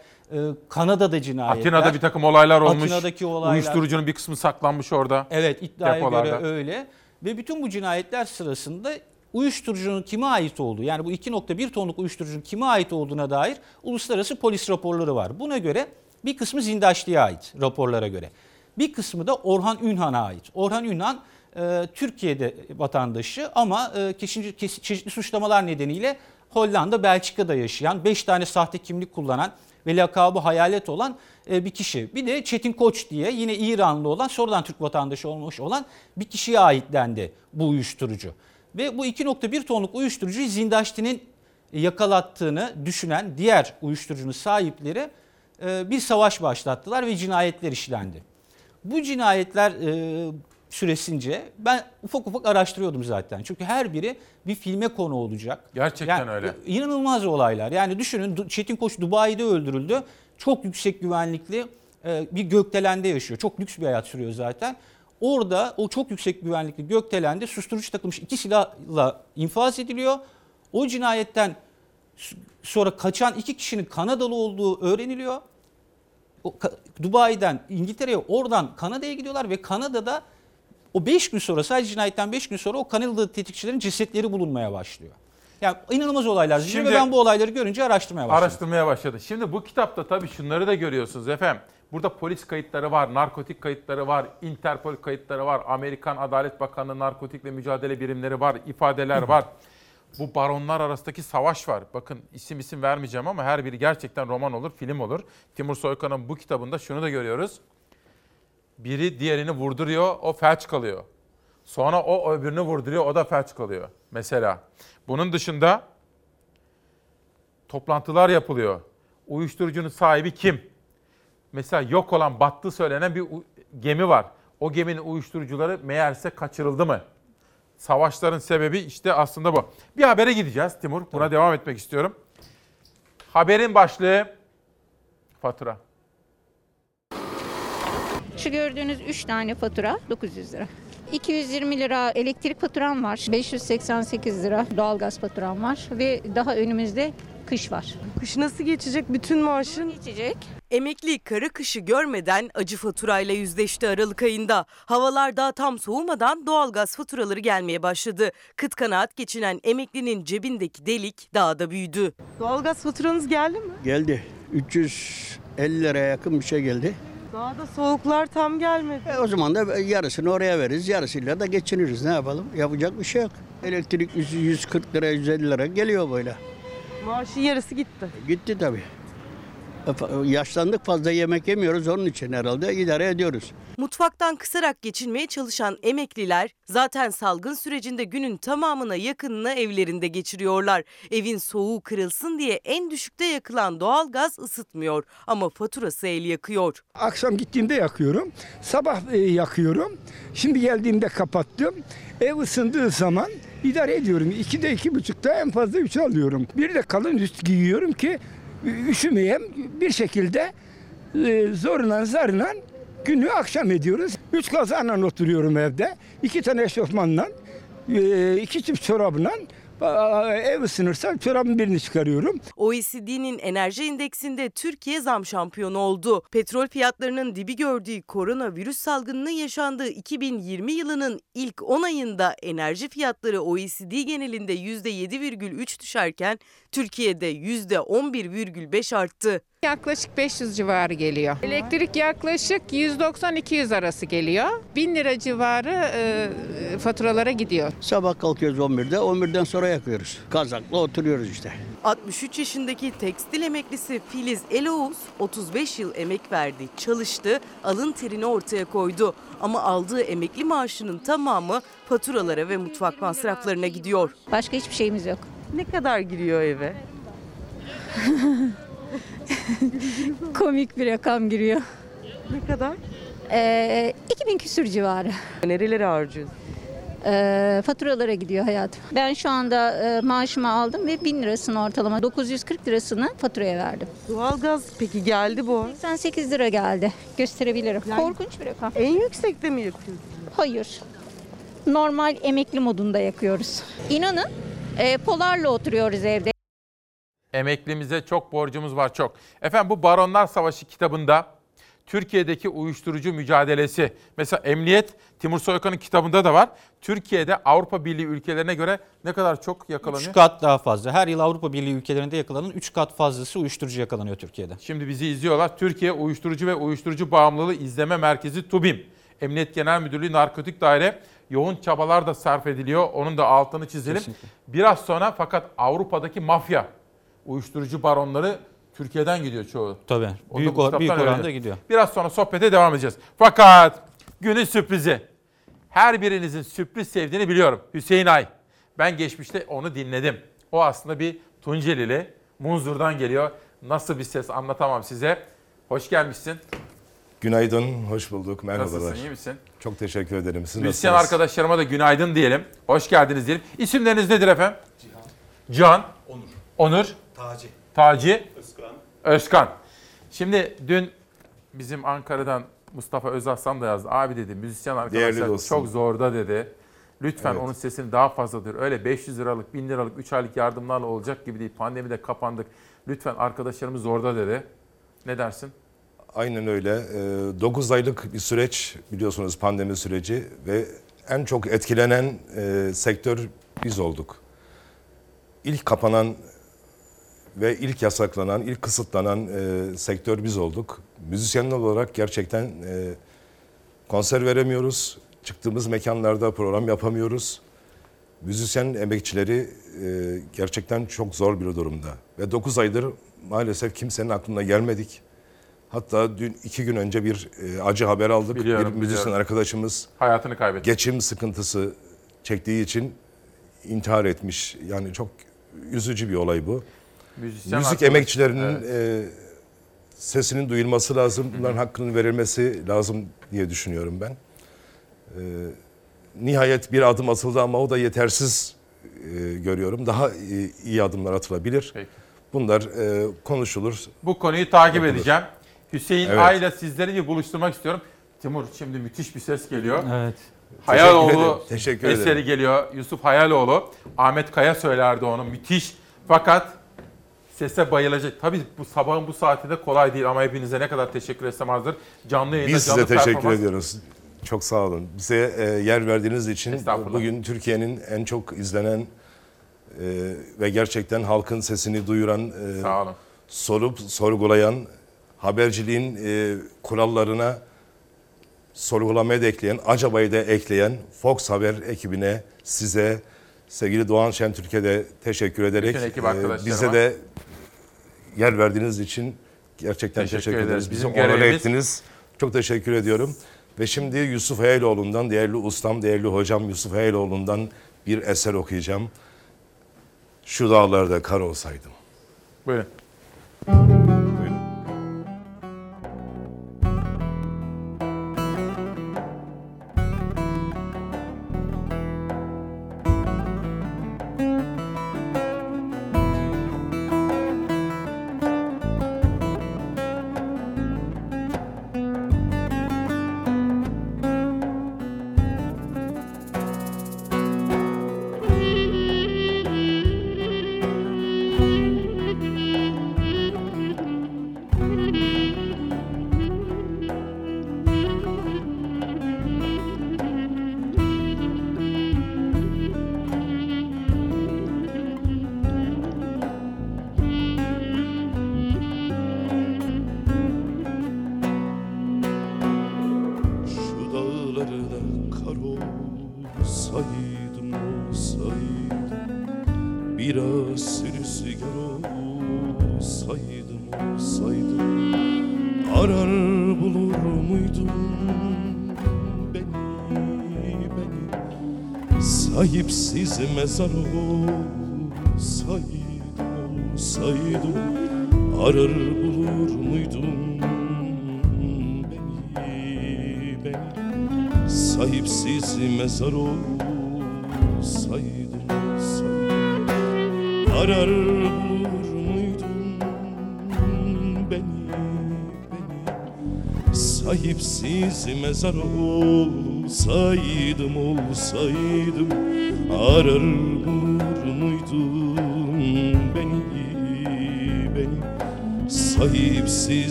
Speaker 36: Kanada'da cinayetler.
Speaker 1: Atina'da bir takım olaylar olmuş.
Speaker 36: Atina'daki olaylar.
Speaker 1: Uyuşturucunun bir kısmı saklanmış orada.
Speaker 36: Evet iddiaya
Speaker 1: depolarda.
Speaker 36: göre öyle. Ve bütün bu cinayetler sırasında uyuşturucunun kime ait olduğu yani bu 2.1 tonluk uyuşturucunun kime ait olduğuna dair uluslararası polis raporları var. Buna göre bir kısmı Zindaşlı'ya ait raporlara göre. Bir kısmı da Orhan Ünhan'a ait. Orhan Ünhan e, Türkiye'de vatandaşı ama e, çeşitli, çeşitli suçlamalar nedeniyle Hollanda, Belçika'da yaşayan, 5 tane sahte kimlik kullanan ve lakabı hayalet olan e, bir kişi. Bir de Çetin Koç diye yine İranlı olan sonradan Türk vatandaşı olmuş olan bir kişiye ait dendi bu uyuşturucu. Ve bu 2.1 tonluk uyuşturucuyu Zindaşti'nin yakalattığını düşünen diğer uyuşturucunun sahipleri e, bir savaş başlattılar ve cinayetler işlendi. Bu cinayetler e, süresince ben ufak ufak araştırıyordum zaten. Çünkü her biri bir filme konu olacak.
Speaker 1: Gerçekten
Speaker 36: Yani,
Speaker 1: öyle.
Speaker 36: İnanılmaz olaylar. Yani düşünün Çetin Koç Dubai'de öldürüldü. Çok yüksek güvenlikli e, bir gökdelende yaşıyor. Çok lüks bir hayat sürüyor zaten. Orada o çok yüksek güvenlikli gökdelende susturucu takılmış iki silahla infaz ediliyor. O cinayetten sonra kaçan iki kişinin Kanadalı olduğu öğreniliyor. Dubai'den İngiltere'ye oradan Kanada'ya gidiyorlar ve Kanada'da o 5 gün sonra sadece cinayetten 5 gün sonra o Kanadalı tetikçilerin cesetleri bulunmaya başlıyor. Yani inanılmaz olaylar. Şimdi, ve ben bu olayları görünce araştırmaya başladım.
Speaker 1: Araştırmaya başladı. Şimdi bu kitapta tabii şunları da görüyorsunuz efendim. Burada polis kayıtları var, narkotik kayıtları var, Interpol kayıtları var, Amerikan Adalet Bakanlığı narkotikle mücadele birimleri var, ifadeler var. Bu baronlar arasındaki savaş var. Bakın isim isim vermeyeceğim ama her biri gerçekten roman olur, film olur. Timur Soykan'ın bu kitabında şunu da görüyoruz. Biri diğerini vurduruyor, o felç kalıyor. Sonra o öbürünü vurduruyor, o da felç kalıyor. Mesela. Bunun dışında toplantılar yapılıyor. Uyuşturucunun sahibi kim? Mesela yok olan, battığı söylenen bir gemi var. O geminin uyuşturucuları meğerse kaçırıldı mı? Savaşların sebebi işte aslında bu. Bir habere gideceğiz Timur. Buna devam etmek istiyorum. Haberin başlığı fatura.
Speaker 37: Şu gördüğünüz 3 tane fatura 900 lira. 220 lira elektrik faturam var. 588 lira doğalgaz faturam var ve daha önümüzde kış var.
Speaker 6: Kış nasıl geçecek bütün maaşın?
Speaker 37: Geçecek.
Speaker 6: Emekli kara kışı görmeden acı faturayla yüzleşti Aralık ayında. Havalar daha tam soğumadan doğalgaz faturaları gelmeye başladı. Kıt kanaat geçinen emeklinin cebindeki delik daha da büyüdü. Doğalgaz faturanız geldi mi?
Speaker 38: Geldi. 350 liraya yakın bir şey geldi.
Speaker 6: Daha da soğuklar tam gelmedi.
Speaker 38: E, o zaman da yarısını oraya veririz, yarısıyla da geçiniriz. Ne yapalım? Yapacak bir şey yok. Elektrik 100 140 lira, 150 lira geliyor böyle.
Speaker 6: Maaşın yarısı gitti.
Speaker 38: Gitti tabii. Yaşlandık fazla yemek yemiyoruz onun için herhalde idare ediyoruz.
Speaker 6: Mutfaktan kısarak geçinmeye çalışan emekliler zaten salgın sürecinde günün tamamına yakınını evlerinde geçiriyorlar. Evin soğuğu kırılsın diye en düşükte yakılan doğalgaz ısıtmıyor ama faturası el yakıyor.
Speaker 39: Akşam gittiğimde yakıyorum. Sabah e, yakıyorum. Şimdi geldiğimde kapattım. Ev ısındığı zaman idare ediyorum. İkide iki buçukta en fazla üç alıyorum. Bir de kalın üst giyiyorum ki üşümeyeyim. Bir şekilde e, zorla zarla günü akşam ediyoruz. Üç kazanla oturuyorum evde. İki tane eşofmanla, e, iki çift çorabla Ev ısınırsa çorabın birini çıkarıyorum.
Speaker 40: OECD'nin enerji indeksinde Türkiye zam şampiyonu oldu. Petrol fiyatlarının dibi gördüğü koronavirüs salgınının yaşandığı 2020 yılının ilk 10 ayında enerji fiyatları OECD genelinde %7,3 düşerken Türkiye'de %11,5 arttı.
Speaker 41: Yaklaşık 500 civarı geliyor. Elektrik yaklaşık 190-200 arası geliyor. 1000 lira civarı e, faturalara gidiyor.
Speaker 38: Sabah kalkıyoruz 11'de, 11'den sonra yakıyoruz. Kazakla oturuyoruz işte.
Speaker 40: 63 yaşındaki tekstil emeklisi Filiz Eloğuz 35 yıl emek verdi, çalıştı, alın terini ortaya koydu. Ama aldığı emekli maaşının tamamı faturalara ve mutfak masraflarına gidiyor.
Speaker 37: Başka hiçbir şeyimiz yok.
Speaker 40: Ne kadar giriyor eve?
Speaker 37: Komik bir rakam giriyor.
Speaker 40: Ne kadar?
Speaker 37: Ee, 2000 küsür civarı.
Speaker 40: Nerelere harcıyorsun?
Speaker 37: Ee, faturalara gidiyor hayatım. Ben şu anda e, maaşımı aldım ve 1000 lirasını ortalama 940 lirasını faturaya verdim.
Speaker 40: Doğalgaz peki geldi bu.
Speaker 37: 88 lira geldi. Gösterebilirim. Korkunç bir rakam.
Speaker 40: En yüksekte mi yakıyorsun?
Speaker 37: Hayır. Normal emekli modunda yakıyoruz. İnanın e, polarla oturuyoruz evde.
Speaker 1: Emeklimize çok borcumuz var çok. Efendim bu Baronlar Savaşı kitabında Türkiye'deki uyuşturucu mücadelesi. Mesela Emniyet Timur Soykan'ın kitabında da var. Türkiye'de Avrupa Birliği ülkelerine göre ne kadar çok yakalanıyor?
Speaker 36: 3 kat daha fazla. Her yıl Avrupa Birliği ülkelerinde yakalanan 3 kat fazlası uyuşturucu yakalanıyor Türkiye'de.
Speaker 1: Şimdi bizi izliyorlar. Türkiye Uyuşturucu ve Uyuşturucu Bağımlılığı İzleme Merkezi TUBİM. Emniyet Genel Müdürlüğü Narkotik Daire yoğun çabalar da sarf ediliyor. Onun da altını çizelim.
Speaker 36: Kesinlikle.
Speaker 1: Biraz sonra fakat Avrupa'daki mafya uyuşturucu baronları Türkiye'den gidiyor çoğu.
Speaker 36: Tabii.
Speaker 1: O
Speaker 36: Büyük, or- büyük oranda
Speaker 1: öğrendim.
Speaker 36: gidiyor.
Speaker 1: Biraz sonra sohbete devam edeceğiz. Fakat günün sürprizi. Her birinizin sürpriz sevdiğini biliyorum. Hüseyin Ay. Ben geçmişte onu dinledim. O aslında bir Tuncelili. Munzur'dan geliyor. Nasıl bir ses anlatamam size. Hoş gelmişsin.
Speaker 42: Günaydın, hoş bulduk. Merhabalar.
Speaker 1: Nasılsın, iyi misin?
Speaker 42: Çok teşekkür ederim. Siz
Speaker 1: Müzisyen
Speaker 42: nasılsınız?
Speaker 1: arkadaşlarıma da günaydın diyelim. Hoş geldiniz diyelim. İsimleriniz nedir efendim? Cihan. Cihan.
Speaker 43: Onur.
Speaker 1: Onur.
Speaker 43: Taci.
Speaker 1: Taci.
Speaker 43: Özkan.
Speaker 1: Özkan. Şimdi dün bizim Ankara'dan Mustafa Özaslan da yazdı. Abi dedi müzisyen arkadaşlar çok zorda dedi. Lütfen
Speaker 42: Evet.
Speaker 1: onun sesini daha fazladır. Öyle 500 liralık, 1000 liralık, 3 aylık yardımlarla olacak gibi değil. Pandemide kapandık. Lütfen arkadaşlarımız zorda dedi. Ne dersin?
Speaker 42: Aynen öyle. 9 aylık bir süreç biliyorsunuz pandemi süreci ve en çok etkilenen e, sektör biz olduk. İlk kapanan ve ilk yasaklanan, ilk kısıtlanan e, sektör biz olduk. Müzisyenler olarak gerçekten e, konser veremiyoruz. Çıktığımız mekanlarda program yapamıyoruz. Müzisyen emekçileri e, gerçekten çok zor bir durumda. Ve 9 aydır maalesef kimsenin aklına gelmedik. Hatta dün iki gün önce bir e, acı haber aldık.
Speaker 1: Biliyorum,
Speaker 42: bir müzisyen
Speaker 1: biliyorum.
Speaker 42: arkadaşımız
Speaker 1: Hayatını kaybetti.
Speaker 42: geçim sıkıntısı çektiği için intihar etmiş. Yani çok üzücü bir olay bu.
Speaker 1: Müzisyen
Speaker 42: Müzik
Speaker 1: arkadaş-
Speaker 42: emekçilerinin e, sesinin duyulması lazım. Bunların hakkının verilmesi lazım diye düşünüyorum ben. E, nihayet bir adım atıldı ama o da yetersiz e, görüyorum. Daha e, iyi adımlar atılabilir. Bunlar e, konuşulur.
Speaker 1: Bu konuyu takip
Speaker 42: Yapılır.
Speaker 1: edeceğim. Hüseyin
Speaker 42: Evet.
Speaker 1: Ay'la sizleri bir buluşturmak istiyorum. Timur şimdi müthiş bir ses geliyor.
Speaker 36: Evet.
Speaker 1: Hayaloğlu
Speaker 42: Teşekkür ederim, teşekkür
Speaker 1: eseri
Speaker 42: ederim.
Speaker 1: geliyor. Yusuf Hayaloğlu. Ahmet Kaya söylerdi onu. Müthiş. Fakat sese bayılacak. Tabii bu sabahın bu saatinde kolay değil ama hepinize ne kadar teşekkür etsem azdır. Canlı yayında
Speaker 42: Biz
Speaker 1: canlı
Speaker 42: size teşekkür
Speaker 1: performans-
Speaker 42: ediyoruz. Çok sağ olun. Bize e, yer verdiğiniz için bugün Türkiye'nin en çok izlenen e, ve gerçekten halkın sesini duyuran, e,
Speaker 1: Sağ olun.
Speaker 42: sorup sorgulayan, haberciliğin e, kurallarına sorgulamaya da ekleyen, acaba'yı da ekleyen Fox Haber ekibine, size, sevgili Doğan Şentürk'e de teşekkür ederek e, bize de yer verdiğiniz için gerçekten
Speaker 1: Teşekkür
Speaker 42: teşekkür,
Speaker 1: ederiz.
Speaker 42: ederiz. Bizi
Speaker 1: Bizim
Speaker 42: onore ettiniz. Çok teşekkür ediyorum. Ve şimdi Yusuf Heyeloğlu'ndan, değerli ustam, değerli hocam Yusuf Heyeloğlu'ndan bir eser okuyacağım. Şu dağlarda kar olsaydım.
Speaker 1: Buyurun.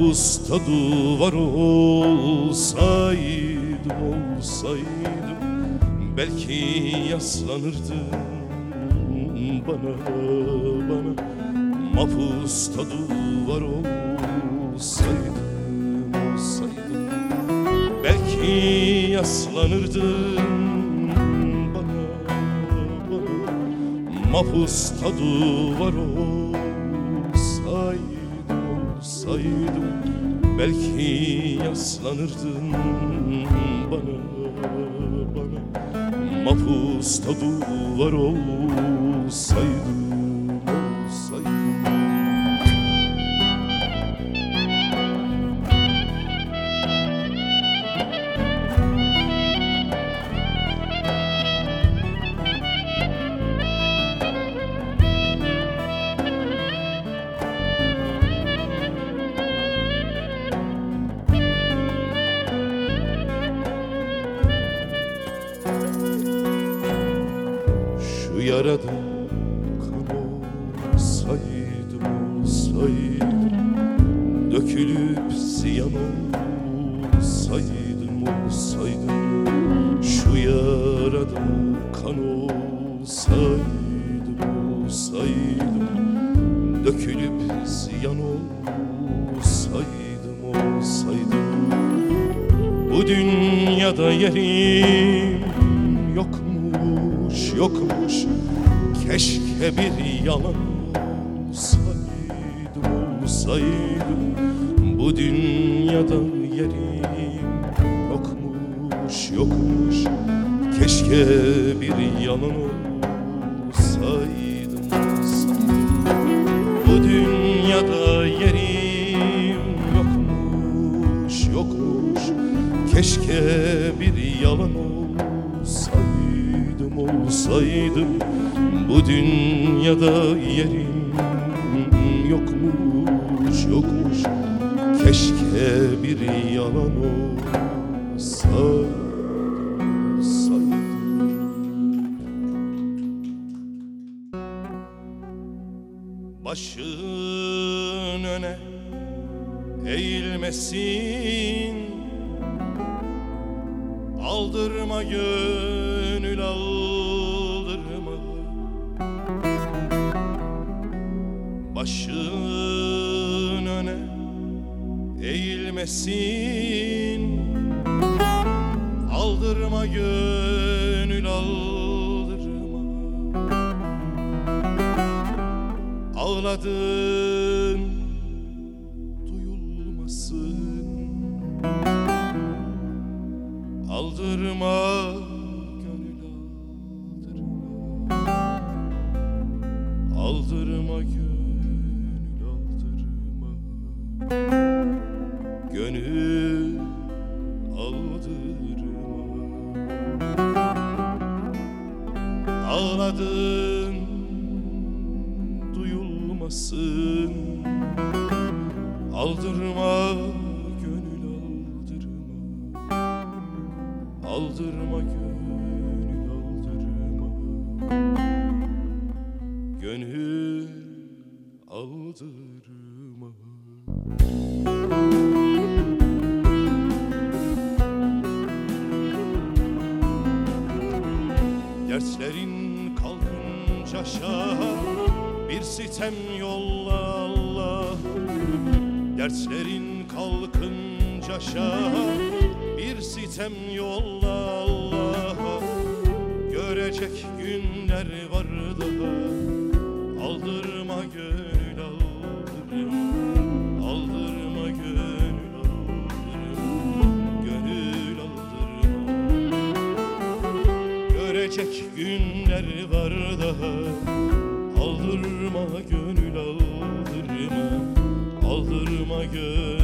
Speaker 43: usta duvar olsaydım olsaydım Belki yaslanırdım bana bana. Mapusta duvar olsaydım olsaydım Belki yaslanırdım bana bana. Mapusta duvar olsaydım olsaydım Belki yaslanırdın bana bana. Mapusta duvar olsaydım şaha bir sitem yolla Allah. Dertlerin kalkınca şaha bir sitem yolla Allah. Görecek günler var daha. Aldırma gönül Görecek günler var daha Aldırma gönül aldırma Aldırma gönül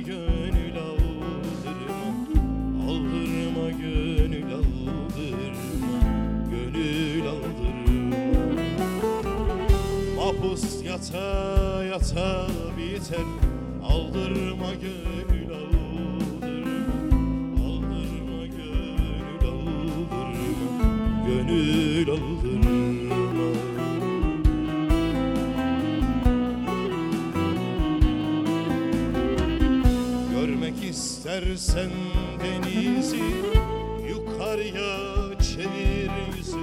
Speaker 43: gönül aldırma Aldırma gönül aldırma Gönül aldırma. Mahpus yata yata biter Aldırma gönül istersen denizi Yukarıya çevir yüzü.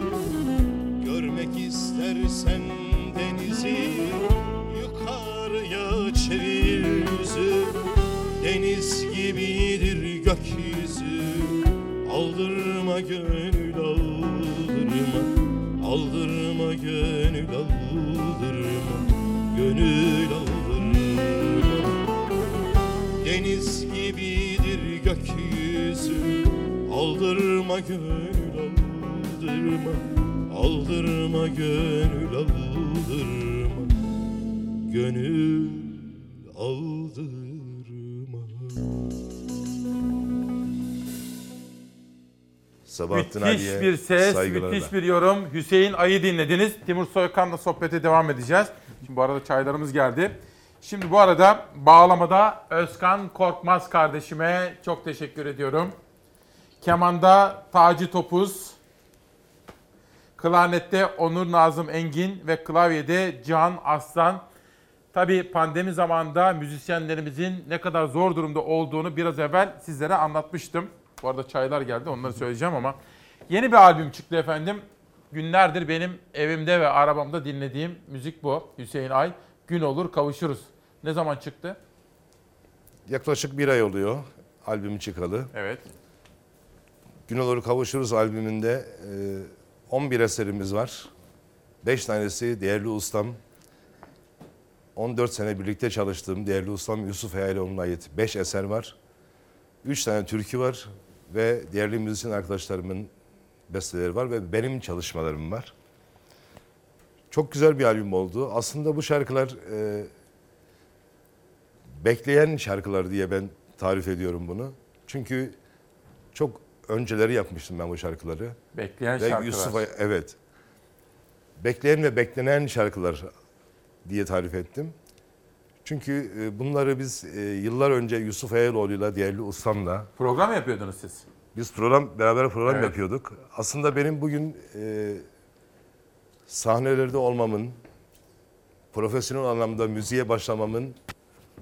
Speaker 43: Görmek istersen denizi Yukarıya çevir yüzü. Deniz gibidir gökyüzü Aldırma gönül aldırma Aldırma gönül aldırma Gönül aldırma
Speaker 42: Sabahattin
Speaker 1: müthiş
Speaker 42: Ali'ye
Speaker 1: bir ses,
Speaker 42: saygılarla.
Speaker 1: müthiş bir yorum. Hüseyin Ay'ı dinlediniz. Timur Soykan'la sohbete devam edeceğiz. Şimdi bu arada çaylarımız geldi. Şimdi bu arada bağlamada Özkan Korkmaz kardeşime çok teşekkür ediyorum. Kemanda Taci Topuz, klarnette Onur Nazım Engin ve klavyede Cihan Aslan. Tabii pandemi zamanında müzisyenlerimizin ne kadar zor durumda olduğunu biraz evvel sizlere anlatmıştım. Bu arada çaylar geldi onları söyleyeceğim ama. Yeni bir albüm çıktı efendim. Günlerdir benim evimde ve arabamda dinlediğim müzik bu. Hüseyin Ay. Gün olur kavuşuruz. Ne zaman çıktı?
Speaker 42: Yaklaşık bir ay oluyor albüm çıkalı.
Speaker 1: Evet.
Speaker 42: Gün olur kavuşuruz albümünde e, 11 eserimiz var. 5 tanesi değerli ustam. 14 sene birlikte çalıştığım değerli ustam Yusuf Hayaloğlu'na ait 5 eser var. 3 tane türkü var ve değerli müzisyen arkadaşlarımın besteleri var ve benim çalışmalarım var. Çok güzel bir albüm oldu. Aslında bu şarkılar e, bekleyen şarkılar diye ben tarif ediyorum bunu. Çünkü çok önceleri yapmıştım ben bu şarkıları.
Speaker 1: Bekleyen
Speaker 42: ve
Speaker 1: şarkılar.
Speaker 42: Yusuf'a evet. Bekleyen ve beklenen şarkılar diye tarif ettim. Çünkü e, bunları biz e, yıllar önce Yusuf Eyeloğlu'yla, değerli ustamla
Speaker 1: Program yapıyordunuz siz?
Speaker 42: biz program beraber program
Speaker 1: Evet.
Speaker 42: yapıyorduk. Aslında benim bugün e, sahnelerde olmamın, profesyonel anlamda müziğe başlamamın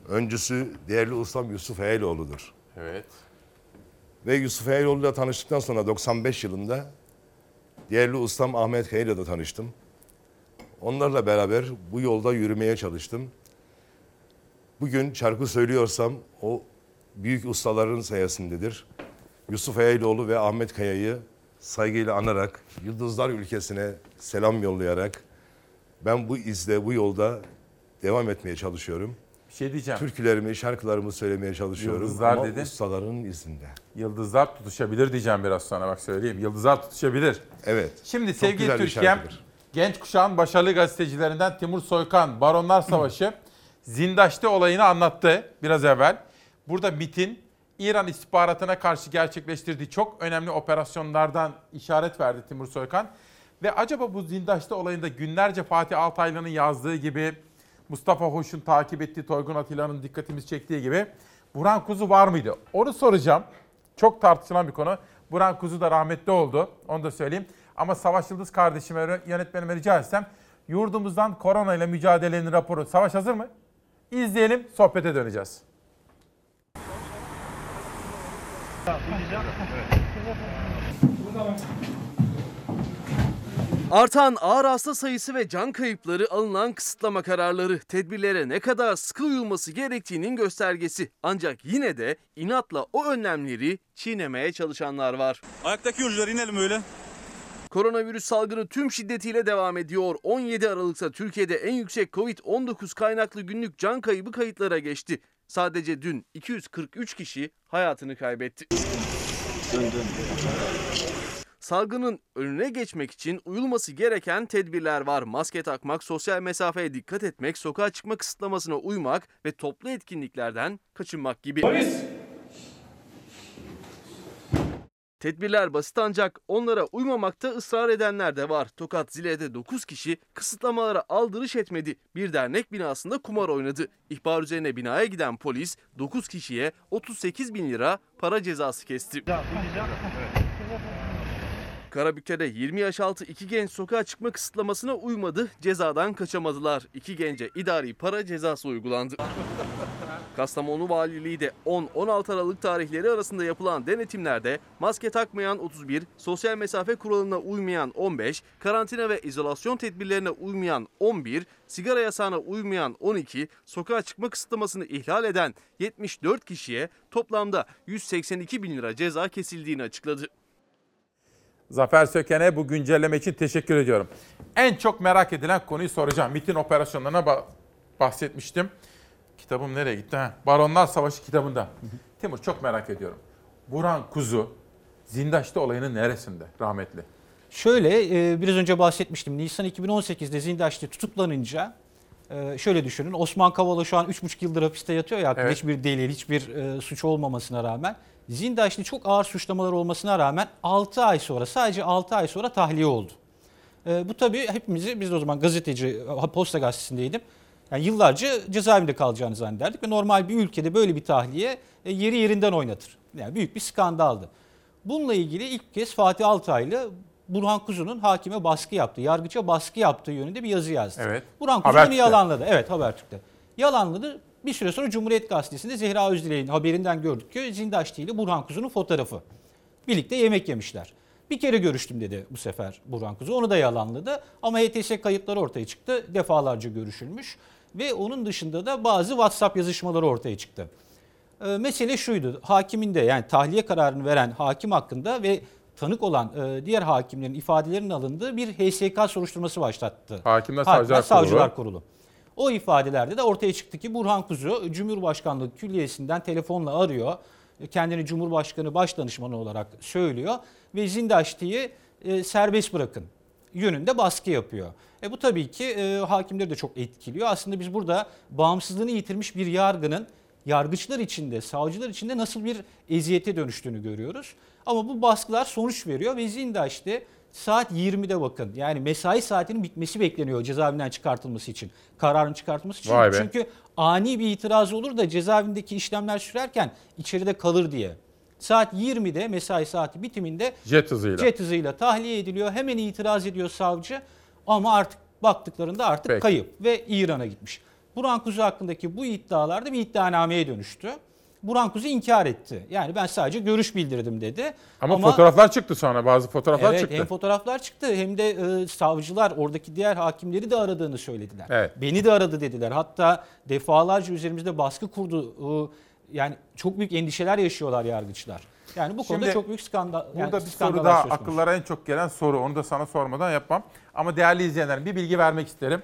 Speaker 42: öncüsü değerli ustam Yusuf Eyeloğlu'dur.
Speaker 1: Evet.
Speaker 42: Ve Yusuf Eyeloğlu'yla tanıştıktan sonra 95 yılında değerli ustam Ahmet Kaya'yla da tanıştım. Onlarla beraber bu yolda yürümeye çalıştım. Bugün şarkı söylüyorsam o büyük ustaların sayesindedir. Yusuf Eylioğlu ve Ahmet Kaya'yı saygıyla anarak, Yıldızlar ülkesine selam yollayarak ben bu izde, bu yolda devam etmeye çalışıyorum.
Speaker 1: Bir şey diyeceğim.
Speaker 42: Türkülerimi, şarkılarımı söylemeye çalışıyorum
Speaker 1: Yıldızlar
Speaker 42: ama
Speaker 1: dedin.
Speaker 42: ustaların izinde.
Speaker 1: Yıldızlar tutuşabilir diyeceğim biraz sonra bak söyleyeyim. Yıldızlar tutuşabilir.
Speaker 42: Evet.
Speaker 1: Şimdi
Speaker 42: Çok
Speaker 1: sevgili Türkiye'm, genç kuşağın başarılı gazetecilerinden Timur Soykan, Baronlar Savaşı, Zindaş'ta olayını anlattı biraz evvel. Burada MIT'in İran istihbaratına karşı gerçekleştirdiği çok önemli operasyonlardan işaret verdi Timur Soykan. Ve acaba bu Zindaş'ta olayında günlerce Fatih Altaylı'nın yazdığı gibi, Mustafa Hoş'un takip ettiği Toygun Atilla'nın dikkatimizi çektiği gibi Burhan Kuzu var mıydı? Onu soracağım. Çok tartışılan bir konu. Burhan Kuzu da rahmetli oldu. Onu da söyleyeyim. Ama Savaş Yıldız kardeşime, yönetmenime rica etsem yurdumuzdan korona ile mücadelenin raporu. Savaş hazır mı? İzleyelim, sohbete döneceğiz.
Speaker 3: Artan ağır hasta sayısı ve can kayıpları alınan kısıtlama kararları tedbirlere ne kadar sıkı uyulması gerektiğinin göstergesi. Ancak yine de inatla o önlemleri çiğnemeye çalışanlar var.
Speaker 44: Ayaktaki yolcular inelim öyle.
Speaker 3: Koronavirüs salgını tüm şiddetiyle devam ediyor. 17 Aralık'ta Türkiye'de en yüksek Covid-19 kaynaklı günlük can kaybı kayıtlara geçti. Sadece dün 243 kişi hayatını kaybetti. Salgının önüne geçmek için uyulması gereken tedbirler var. Maske takmak, sosyal mesafeye dikkat etmek, sokağa çıkma kısıtlamasına uymak ve toplu etkinliklerden kaçınmak gibi. Tedbirler basit ancak onlara uymamakta ısrar edenler de var. Tokat Zile'de 9 kişi kısıtlamalara aldırış etmedi. Bir dernek binasında kumar oynadı. İhbar üzerine binaya giden polis 9 kişiye 38 bin lira para cezası kesti. Karabük'te 20 yaş altı iki genç sokağa çıkma kısıtlamasına uymadı, cezadan kaçamadılar. İki gence idari para cezası uygulandı. Kastamonu Valiliği de 10-16 Aralık tarihleri arasında yapılan denetimlerde maske takmayan 31, sosyal mesafe kuralına uymayan 15, karantina ve izolasyon tedbirlerine uymayan 11, sigara yasağına uymayan 12, sokağa çıkma kısıtlamasını ihlal eden 74 kişiye toplamda 182 bin lira ceza kesildiğini açıkladı.
Speaker 1: Zafer Söken'e bu güncelleme için teşekkür ediyorum. En çok merak edilen konuyu soracağım. MIT'in operasyonlarına ba- bahsetmiştim. Kitabım nereye gitti? Ha? Baronlar Savaşı kitabında. Timur çok merak ediyorum. Burhan Kuzu Zindaş'ta olayının neresinde rahmetli?
Speaker 36: Şöyle e, biraz önce bahsetmiştim. Nisan 2018'de Zindaş'ta tutuklanınca e, şöyle düşünün. Osman Kavala şu an 3,5 yıldır hapiste yatıyor ya.
Speaker 1: Evet.
Speaker 36: Hiçbir delil, hiçbir e, suç olmamasına rağmen. Zindaş'ta çok ağır suçlamalar olmasına rağmen 6 ay sonra sadece 6 ay sonra tahliye oldu. E, bu tabii hepimizi biz de o zaman gazeteci, Posta Gazetesi'ndeydim. Yani yıllarca cezaevinde kalacağını zannederdik ve normal bir ülkede böyle bir tahliye e, yeri yerinden oynatır. Yani büyük bir skandaldı. Bununla ilgili ilk kez Fatih Altaylı Burhan Kuzu'nun hakime baskı yaptığı, yargıça baskı yaptığı yönünde bir yazı yazdı.
Speaker 1: Evet.
Speaker 36: Burhan Kuzu bunu yalanladı. Evet Habertürk'te. Yalanladı. Bir süre sonra Cumhuriyet Gazetesi'nde Zehra Özdilek'in haberinden gördük ki Zindaşti ile Burhan Kuzu'nun fotoğrafı. Birlikte yemek yemişler. Bir kere görüştüm dedi bu sefer Burhan Kuzu. Onu da yalanladı. Ama HTS kayıtları ortaya çıktı. Defalarca görüşülmüş. Ve onun dışında da bazı WhatsApp yazışmaları ortaya çıktı. Ee, mesele şuydu. Hakimin de yani tahliye kararını veren hakim hakkında ve tanık olan e, diğer hakimlerin ifadelerinin alındığı bir HSK soruşturması başlattı.
Speaker 1: Hakimler
Speaker 36: Hakimler
Speaker 1: Savcılar,
Speaker 36: Savcılar
Speaker 1: Kurulu.
Speaker 36: Kurulu. O ifadelerde de ortaya çıktı ki Burhan Kuzu Cumhurbaşkanlığı Külliyesi'nden telefonla arıyor. Kendini Cumhurbaşkanı Başdanışmanı olarak söylüyor ve Zindaşti'yi e, serbest bırakın yönünde baskı yapıyor. E bu tabii ki e, hakimleri de çok etkiliyor. Aslında biz burada bağımsızlığını yitirmiş bir yargının yargıçlar içinde, savcılar içinde nasıl bir eziyete dönüştüğünü görüyoruz. Ama bu baskılar sonuç veriyor ve Zindaşti saat 20'de bakın. Yani mesai saatinin bitmesi bekleniyor cezaevinden çıkartılması için. Kararın çıkartılması için.
Speaker 1: Vay be.
Speaker 36: Çünkü ani bir itiraz olur da cezaevindeki işlemler sürerken içeride kalır diye. Saat 20'de mesai saati bitiminde
Speaker 1: Jet hızıyla.
Speaker 36: jet hızıyla tahliye ediliyor. Hemen itiraz ediyor savcı ama artık baktıklarında artık
Speaker 1: Peki.
Speaker 36: kayıp ve İran'a gitmiş. Burhan Kuzu hakkındaki bu iddialar da bir iddianameye dönüştü. Burhan Kuzu inkar etti. Yani ben sadece görüş bildirdim dedi.
Speaker 1: Ama, fotoğraflar çıktı sonra bazı fotoğraflar
Speaker 36: evet,
Speaker 1: çıktı.
Speaker 36: hem fotoğraflar çıktı hem de e, savcılar oradaki diğer hakimleri de aradığını söylediler.
Speaker 1: Evet.
Speaker 36: Beni de aradı dediler. Hatta defalarca üzerimizde baskı kurdu. E, yani çok büyük endişeler yaşıyorlar yargıçlar. Yani bu konuda
Speaker 1: Şimdi
Speaker 36: çok büyük skandal. yani
Speaker 1: Burada bir soru daha akıllara en çok gelen soru. Onu da sana sormadan yapmam. Ama değerli izleyenlerim bir bilgi vermek isterim.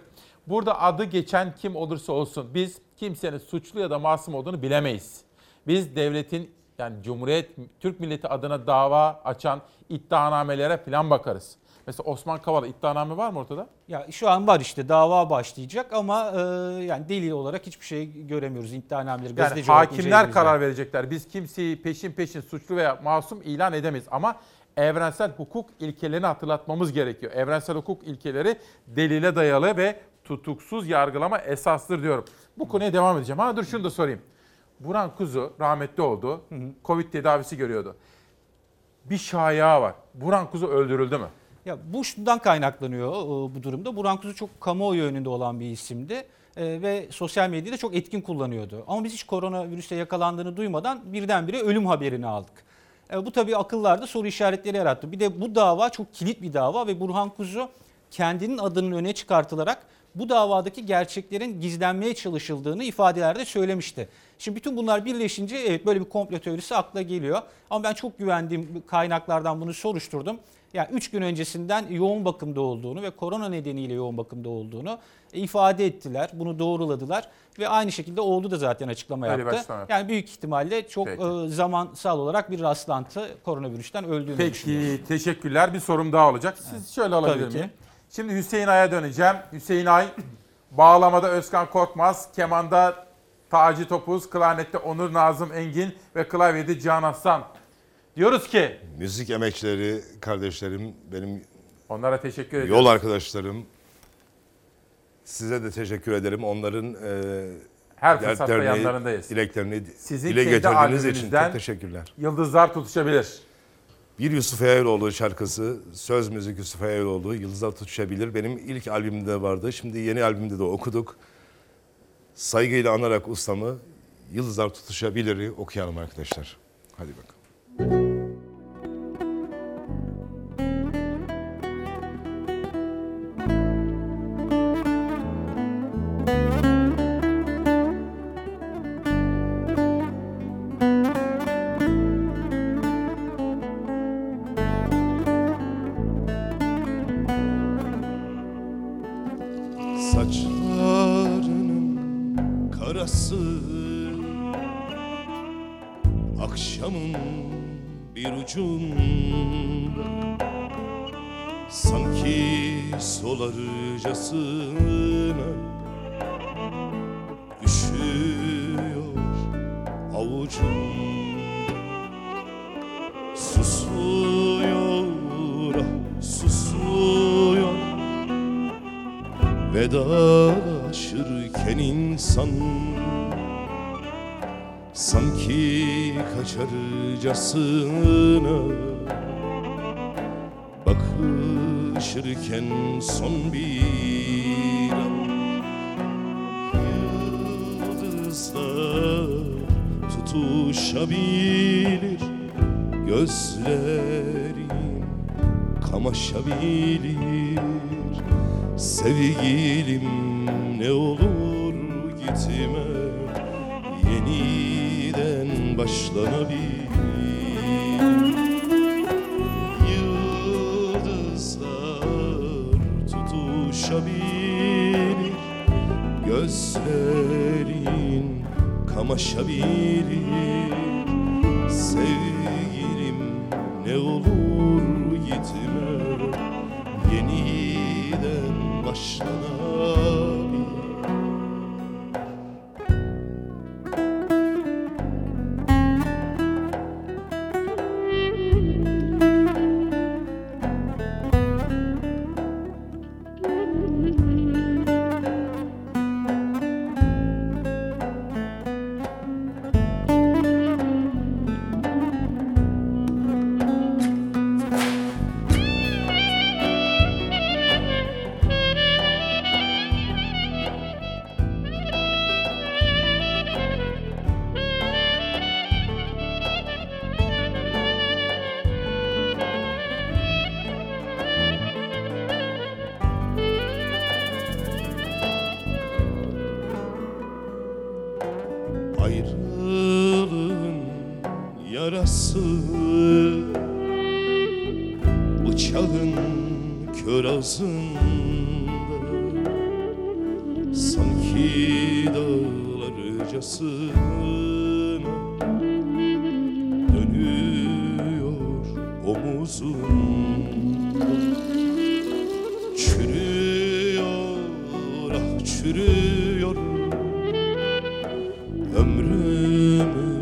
Speaker 1: Burada adı geçen kim olursa olsun biz kimsenin suçlu ya da masum olduğunu bilemeyiz. Biz devletin yani Cumhuriyet Türk milleti adına dava açan iddianamelere falan bakarız. Mesela Osman Kavala iddianame var mı ortada?
Speaker 36: Ya şu an var işte dava başlayacak ama e, yani delil olarak hiçbir şey göremiyoruz iddianameleri.
Speaker 1: Yani hakimler karar verecekler. Biz kimseyi peşin peşin suçlu veya masum ilan edemeyiz. Ama evrensel hukuk ilkelerini hatırlatmamız gerekiyor. Evrensel hukuk ilkeleri delile dayalı ve tutuksuz yargılama esastır diyorum. Bu konuya devam edeceğim. Ha dur şunu da sorayım. Burhan Kuzu rahmetli oldu. Covid tedavisi görüyordu. Bir şaya var. Burhan Kuzu öldürüldü mü?
Speaker 36: Ya bu şundan kaynaklanıyor e, bu durumda. Burhan Kuzu çok kamuoyu önünde olan bir isimdi e, ve sosyal medyayı da çok etkin kullanıyordu. Ama biz hiç koronavirüse yakalandığını duymadan birdenbire ölüm haberini aldık. E, bu tabii akıllarda soru işaretleri yarattı. Bir de bu dava çok kilit bir dava ve Burhan Kuzu kendinin adının öne çıkartılarak bu davadaki gerçeklerin gizlenmeye çalışıldığını ifadelerde söylemişti. Şimdi bütün bunlar birleşince evet böyle bir komplo teorisi akla geliyor. Ama ben çok güvendiğim kaynaklardan bunu soruşturdum. Yani 3 gün öncesinden yoğun bakımda olduğunu ve korona nedeniyle yoğun bakımda olduğunu ifade ettiler. Bunu doğruladılar ve aynı şekilde oğlu da zaten açıklama
Speaker 1: Öyle
Speaker 36: yaptı. Yani büyük ihtimalle çok
Speaker 1: Peki.
Speaker 36: e, zamansal olarak bir rastlantı koronavirüsten öldüğünü düşünüyoruz.
Speaker 1: Peki teşekkürler. Bir sorum daha olacak. Siz şöyle alabilir
Speaker 36: Tabii ki.
Speaker 1: miyim? Şimdi Hüseyin Ay'a döneceğim. Hüseyin Ay bağlamada Özkan Korkmaz, kemanda Taci Topuz, klarnette Onur Nazım Engin ve klavyede Cihan Aslan. Diyoruz ki
Speaker 43: Müzik emekçileri, kardeşlerim, benim
Speaker 1: onlara teşekkür ediyoruz.
Speaker 43: yol arkadaşlarım. Size de teşekkür ederim. Onların e,
Speaker 1: Her fırsatta yanlarındayız.
Speaker 43: dileklerini
Speaker 1: Sizin
Speaker 43: dile getirdiğiniz için çok teşekkürler.
Speaker 1: Yıldızlar tutuşabilir.
Speaker 43: Bir Yusuf Eroğlu şarkısı, söz müzik Yusuf Eroğlu, Yıldızlar Tutuşabilir. Benim ilk albümümde vardı. Şimdi yeni albümde de okuduk. Saygıyla anarak ustamı Yıldızlar Tutuşabilir'i okuyalım arkadaşlar. Hadi bakalım.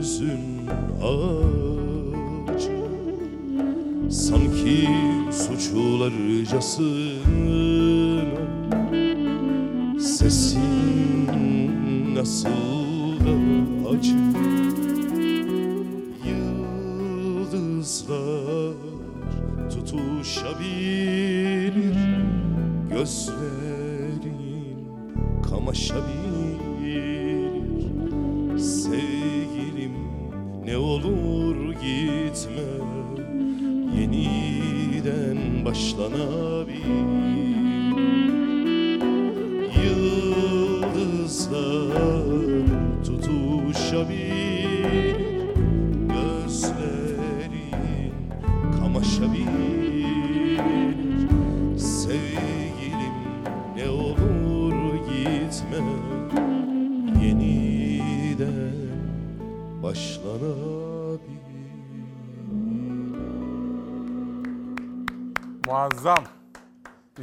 Speaker 43: Ömrümüzün ağacı Sanki suçlarcasına Sesin nasıl da acı Yıldızlar tutuşabilir. Gözlerin kamaşabilir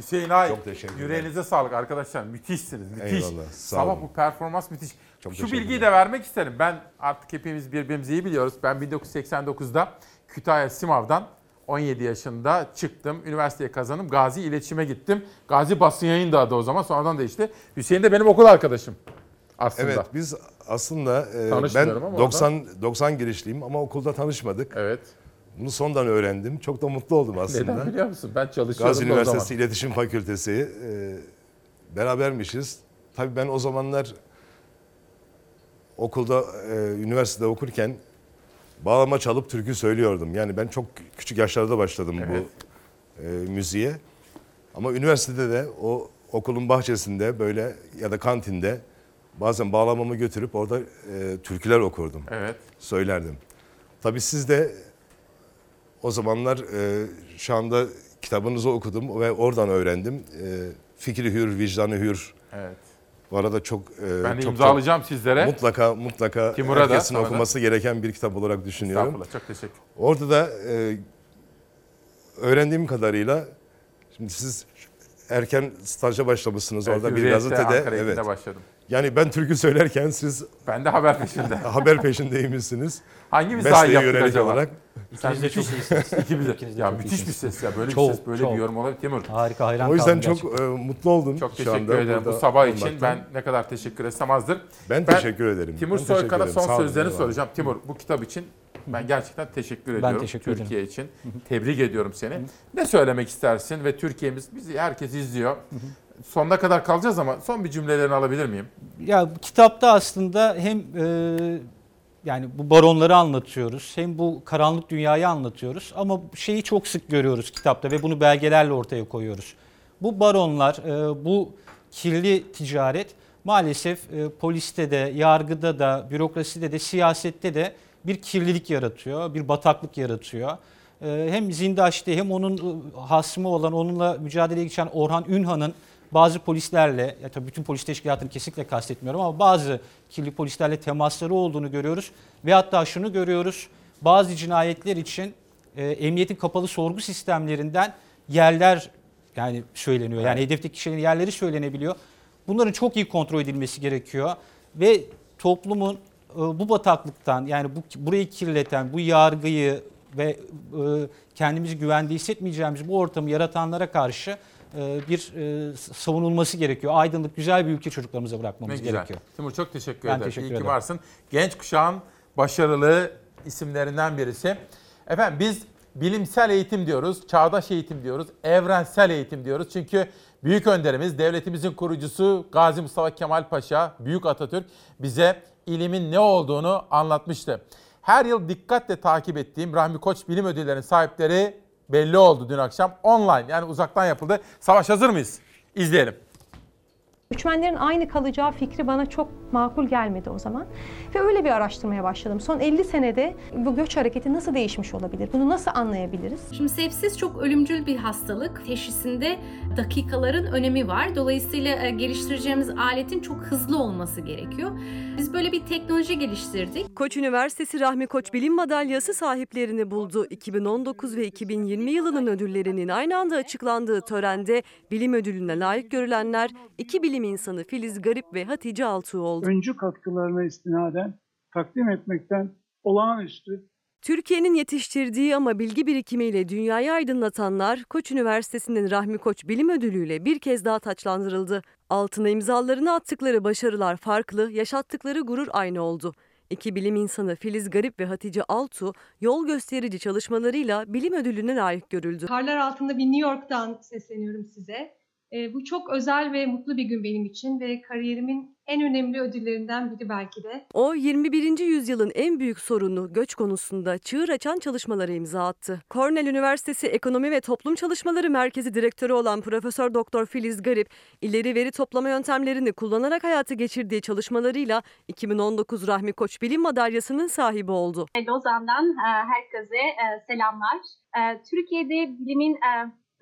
Speaker 1: Hüseyin Ay,
Speaker 42: Çok teşekkür ederim.
Speaker 1: yüreğinize sağlık arkadaşlar. Müthişsiniz, müthiş.
Speaker 42: Eyvallah, sağ
Speaker 1: Sabah
Speaker 42: olun.
Speaker 1: bu performans müthiş.
Speaker 42: Çok
Speaker 1: Şu bilgiyi de vermek isterim. Ben artık hepimiz birbirimizi iyi biliyoruz. Ben 1989'da Kütahya Simav'dan 17 yaşında çıktım. Üniversiteye kazandım. Gazi İletişim'e gittim. Gazi Basın Yayın da adı o zaman. Sonradan değişti. Hüseyin de benim okul arkadaşım aslında.
Speaker 42: Evet biz aslında e, ben
Speaker 1: Tanışmıyorum ama
Speaker 42: 90 90 girişliyim ama okulda tanışmadık.
Speaker 1: Evet.
Speaker 42: Bunu sondan öğrendim. Çok da mutlu oldum aslında.
Speaker 1: Neden biliyor musun? Ben çalışıyordum
Speaker 42: Gazi Üniversitesi. İletişim Fakültesi e, berabermişiz. Tabii ben o zamanlar okulda, e, üniversitede okurken bağlama çalıp türkü söylüyordum. Yani ben çok küçük yaşlarda başladım
Speaker 1: Evet.
Speaker 42: bu e, müziğe. Ama üniversitede de o okulun bahçesinde böyle ya da kantinde bazen bağlamamı götürüp orada e, türküler okurdum.
Speaker 1: Evet.
Speaker 42: Söylerdim. Tabii siz de o zamanlar e, şu anda kitabınızı okudum ve oradan öğrendim. E, fikri hür, vicdanı hür.
Speaker 1: Evet.
Speaker 42: Bu arada çok e,
Speaker 1: Ben
Speaker 42: çok,
Speaker 1: imzalayacağım
Speaker 42: çok
Speaker 1: sizlere.
Speaker 42: Mutlaka mutlaka
Speaker 1: Timur'a da,
Speaker 42: herkesin
Speaker 1: da.
Speaker 42: okuması gereken bir kitap olarak düşünüyorum.
Speaker 1: Estağfurullah, çok teşekkür
Speaker 42: Orada da e, öğrendiğim kadarıyla şimdi siz erken staja başlamışsınız
Speaker 1: Evet,
Speaker 42: orada bir gazetede.
Speaker 1: Ankara
Speaker 42: evet.
Speaker 1: Başladım.
Speaker 42: Yani ben türkü söylerken siz
Speaker 1: Ben de haber peşinde.
Speaker 42: haber peşindeymişsiniz.
Speaker 1: Hangimiz daha iyi yaptık
Speaker 42: yönelik
Speaker 1: acaba?
Speaker 42: olarak.
Speaker 1: Sen
Speaker 36: İkiniz de çok iyisiniz.
Speaker 1: İkimiz de.
Speaker 36: İkiniz de
Speaker 1: ya
Speaker 36: çok
Speaker 1: müthiş bir
Speaker 36: iyisiniz.
Speaker 1: ses ya. Böyle
Speaker 36: Çok,
Speaker 1: bir ses, böyle
Speaker 36: çok.
Speaker 1: bir yorum olabilir. Timur.
Speaker 36: Harika, hayran
Speaker 42: O yüzden
Speaker 36: kaldım
Speaker 42: çok e, mutlu oldum
Speaker 1: Çok
Speaker 42: şu
Speaker 1: teşekkür
Speaker 42: anda
Speaker 1: ederim bu
Speaker 42: burada
Speaker 1: sabah için.
Speaker 42: olmaktan.
Speaker 1: Ben ne kadar teşekkür etsem azdır.
Speaker 42: Ben teşekkür ederim.
Speaker 1: Timur
Speaker 42: Ben teşekkür
Speaker 1: Soykan'a
Speaker 42: ederim.
Speaker 1: son
Speaker 42: Sağ olun,
Speaker 1: sözlerini
Speaker 42: eyvallah.
Speaker 1: soracağım. Timur bu kitap için ben gerçekten teşekkür
Speaker 36: Ben
Speaker 1: ediyorum.
Speaker 36: teşekkür ederim.
Speaker 1: Türkiye için. Tebrik ediyorum seni. Ne söylemek istersin ve Türkiye'miz bizi herkes izliyor. Sonuna kadar kalacağız ama son bir cümlelerini alabilir miyim?
Speaker 36: Ya kitapta aslında hem e, yani bu baronları anlatıyoruz hem bu karanlık dünyayı anlatıyoruz ama şeyi çok sık görüyoruz kitapta ve bunu belgelerle ortaya koyuyoruz. Bu baronlar, e, bu kirli ticaret maalesef e, poliste de, yargıda da, bürokraside de, siyasette de bir kirlilik yaratıyor, bir bataklık yaratıyor. E, Hem Zindaş'ta hem onun e, hasmı olan, onunla mücadeleye geçen Orhan Ünhan'ın bazı polislerle, ya tabii bütün polis teşkilatını kesinlikle kastetmiyorum ama bazı kirli polislerle temasları olduğunu görüyoruz. Ve hatta şunu görüyoruz, bazı cinayetler için e, emniyetin kapalı sorgu sistemlerinden yerler yani söyleniyor. Yani hedefteki kişilerin yerleri söylenebiliyor. Bunların çok iyi kontrol edilmesi gerekiyor ve toplumun e, bu bataklıktan yani bu burayı kirleten, bu yargıyı ve e, kendimizi güvende hissetmeyeceğimiz bu ortamı yaratanlara karşı bir e, savunulması gerekiyor. Aydınlık, güzel bir ülke çocuklarımıza
Speaker 1: Ne
Speaker 36: bırakmamız
Speaker 1: güzel.
Speaker 36: gerekiyor.
Speaker 1: Timur çok teşekkür
Speaker 36: Ben
Speaker 1: ederim.
Speaker 36: teşekkür
Speaker 1: İyi ki
Speaker 36: ederim.
Speaker 1: varsın. Genç kuşağın başarılı isimlerinden birisi. Efendim biz bilimsel eğitim diyoruz, çağdaş eğitim diyoruz, evrensel eğitim diyoruz. Çünkü büyük önderimiz, devletimizin kurucusu Gazi Mustafa Kemal Paşa, Büyük Atatürk bize ilimin ne olduğunu anlatmıştı. Her yıl dikkatle takip ettiğim Rahmi Koç Bilim Ödülleri'nin sahipleri belli oldu dün akşam. Online yani uzaktan yapıldı. Savaş hazır mıyız? İzleyelim.
Speaker 45: Göçmenlerin aynı kalacağı fikri bana çok makul gelmedi o zaman. Ve öyle bir araştırmaya başladım. Son 50 senede bu göç hareketi nasıl değişmiş olabilir? Bunu nasıl anlayabiliriz?
Speaker 46: Şimdi sepsis çok ölümcül bir hastalık. Teşhisinde dakikaların önemi var. Dolayısıyla e, geliştireceğimiz aletin çok hızlı olması gerekiyor. Biz böyle bir teknoloji geliştirdik.
Speaker 6: Koç Üniversitesi Rahmi Koç Bilim Madalyası sahiplerini buldu. 2019 ve 2020 yılının ödüllerinin aynı anda açıklandığı törende bilim ödülüne layık görülenler iki bilim insanı Filiz Garip ve Hatice Altuğ oldu.
Speaker 47: Öncü katkılarına istinaden takdim etmekten olağanüstü
Speaker 6: Türkiye'nin yetiştirdiği ama bilgi birikimiyle dünyayı aydınlatanlar Koç Üniversitesi'nin Rahmi Koç Bilim Ödülü ile bir kez daha taçlandırıldı. Altına imzalarını attıkları başarılar farklı, yaşattıkları gurur aynı oldu. İki bilim insanı Filiz Garip ve Hatice Altu yol gösterici çalışmalarıyla bilim ödülüne layık görüldü.
Speaker 48: Karlar altında bir New York'tan sesleniyorum size. E, bu çok özel ve mutlu bir gün benim için ve kariyerimin en önemli ödüllerinden biri belki de.
Speaker 6: O 21. yüzyılın en büyük sorunu göç konusunda çığır açan çalışmalara imza attı. Cornell Üniversitesi Ekonomi ve Toplum Çalışmaları Merkezi Direktörü olan Profesör Doktor Filiz Garip, ileri veri toplama yöntemlerini kullanarak hayatı geçirdiği çalışmalarıyla 2019 Rahmi Koç Bilim Madalyası'nın sahibi oldu.
Speaker 49: Lozan'dan e, herkese e, selamlar. E, Türkiye'de bilimin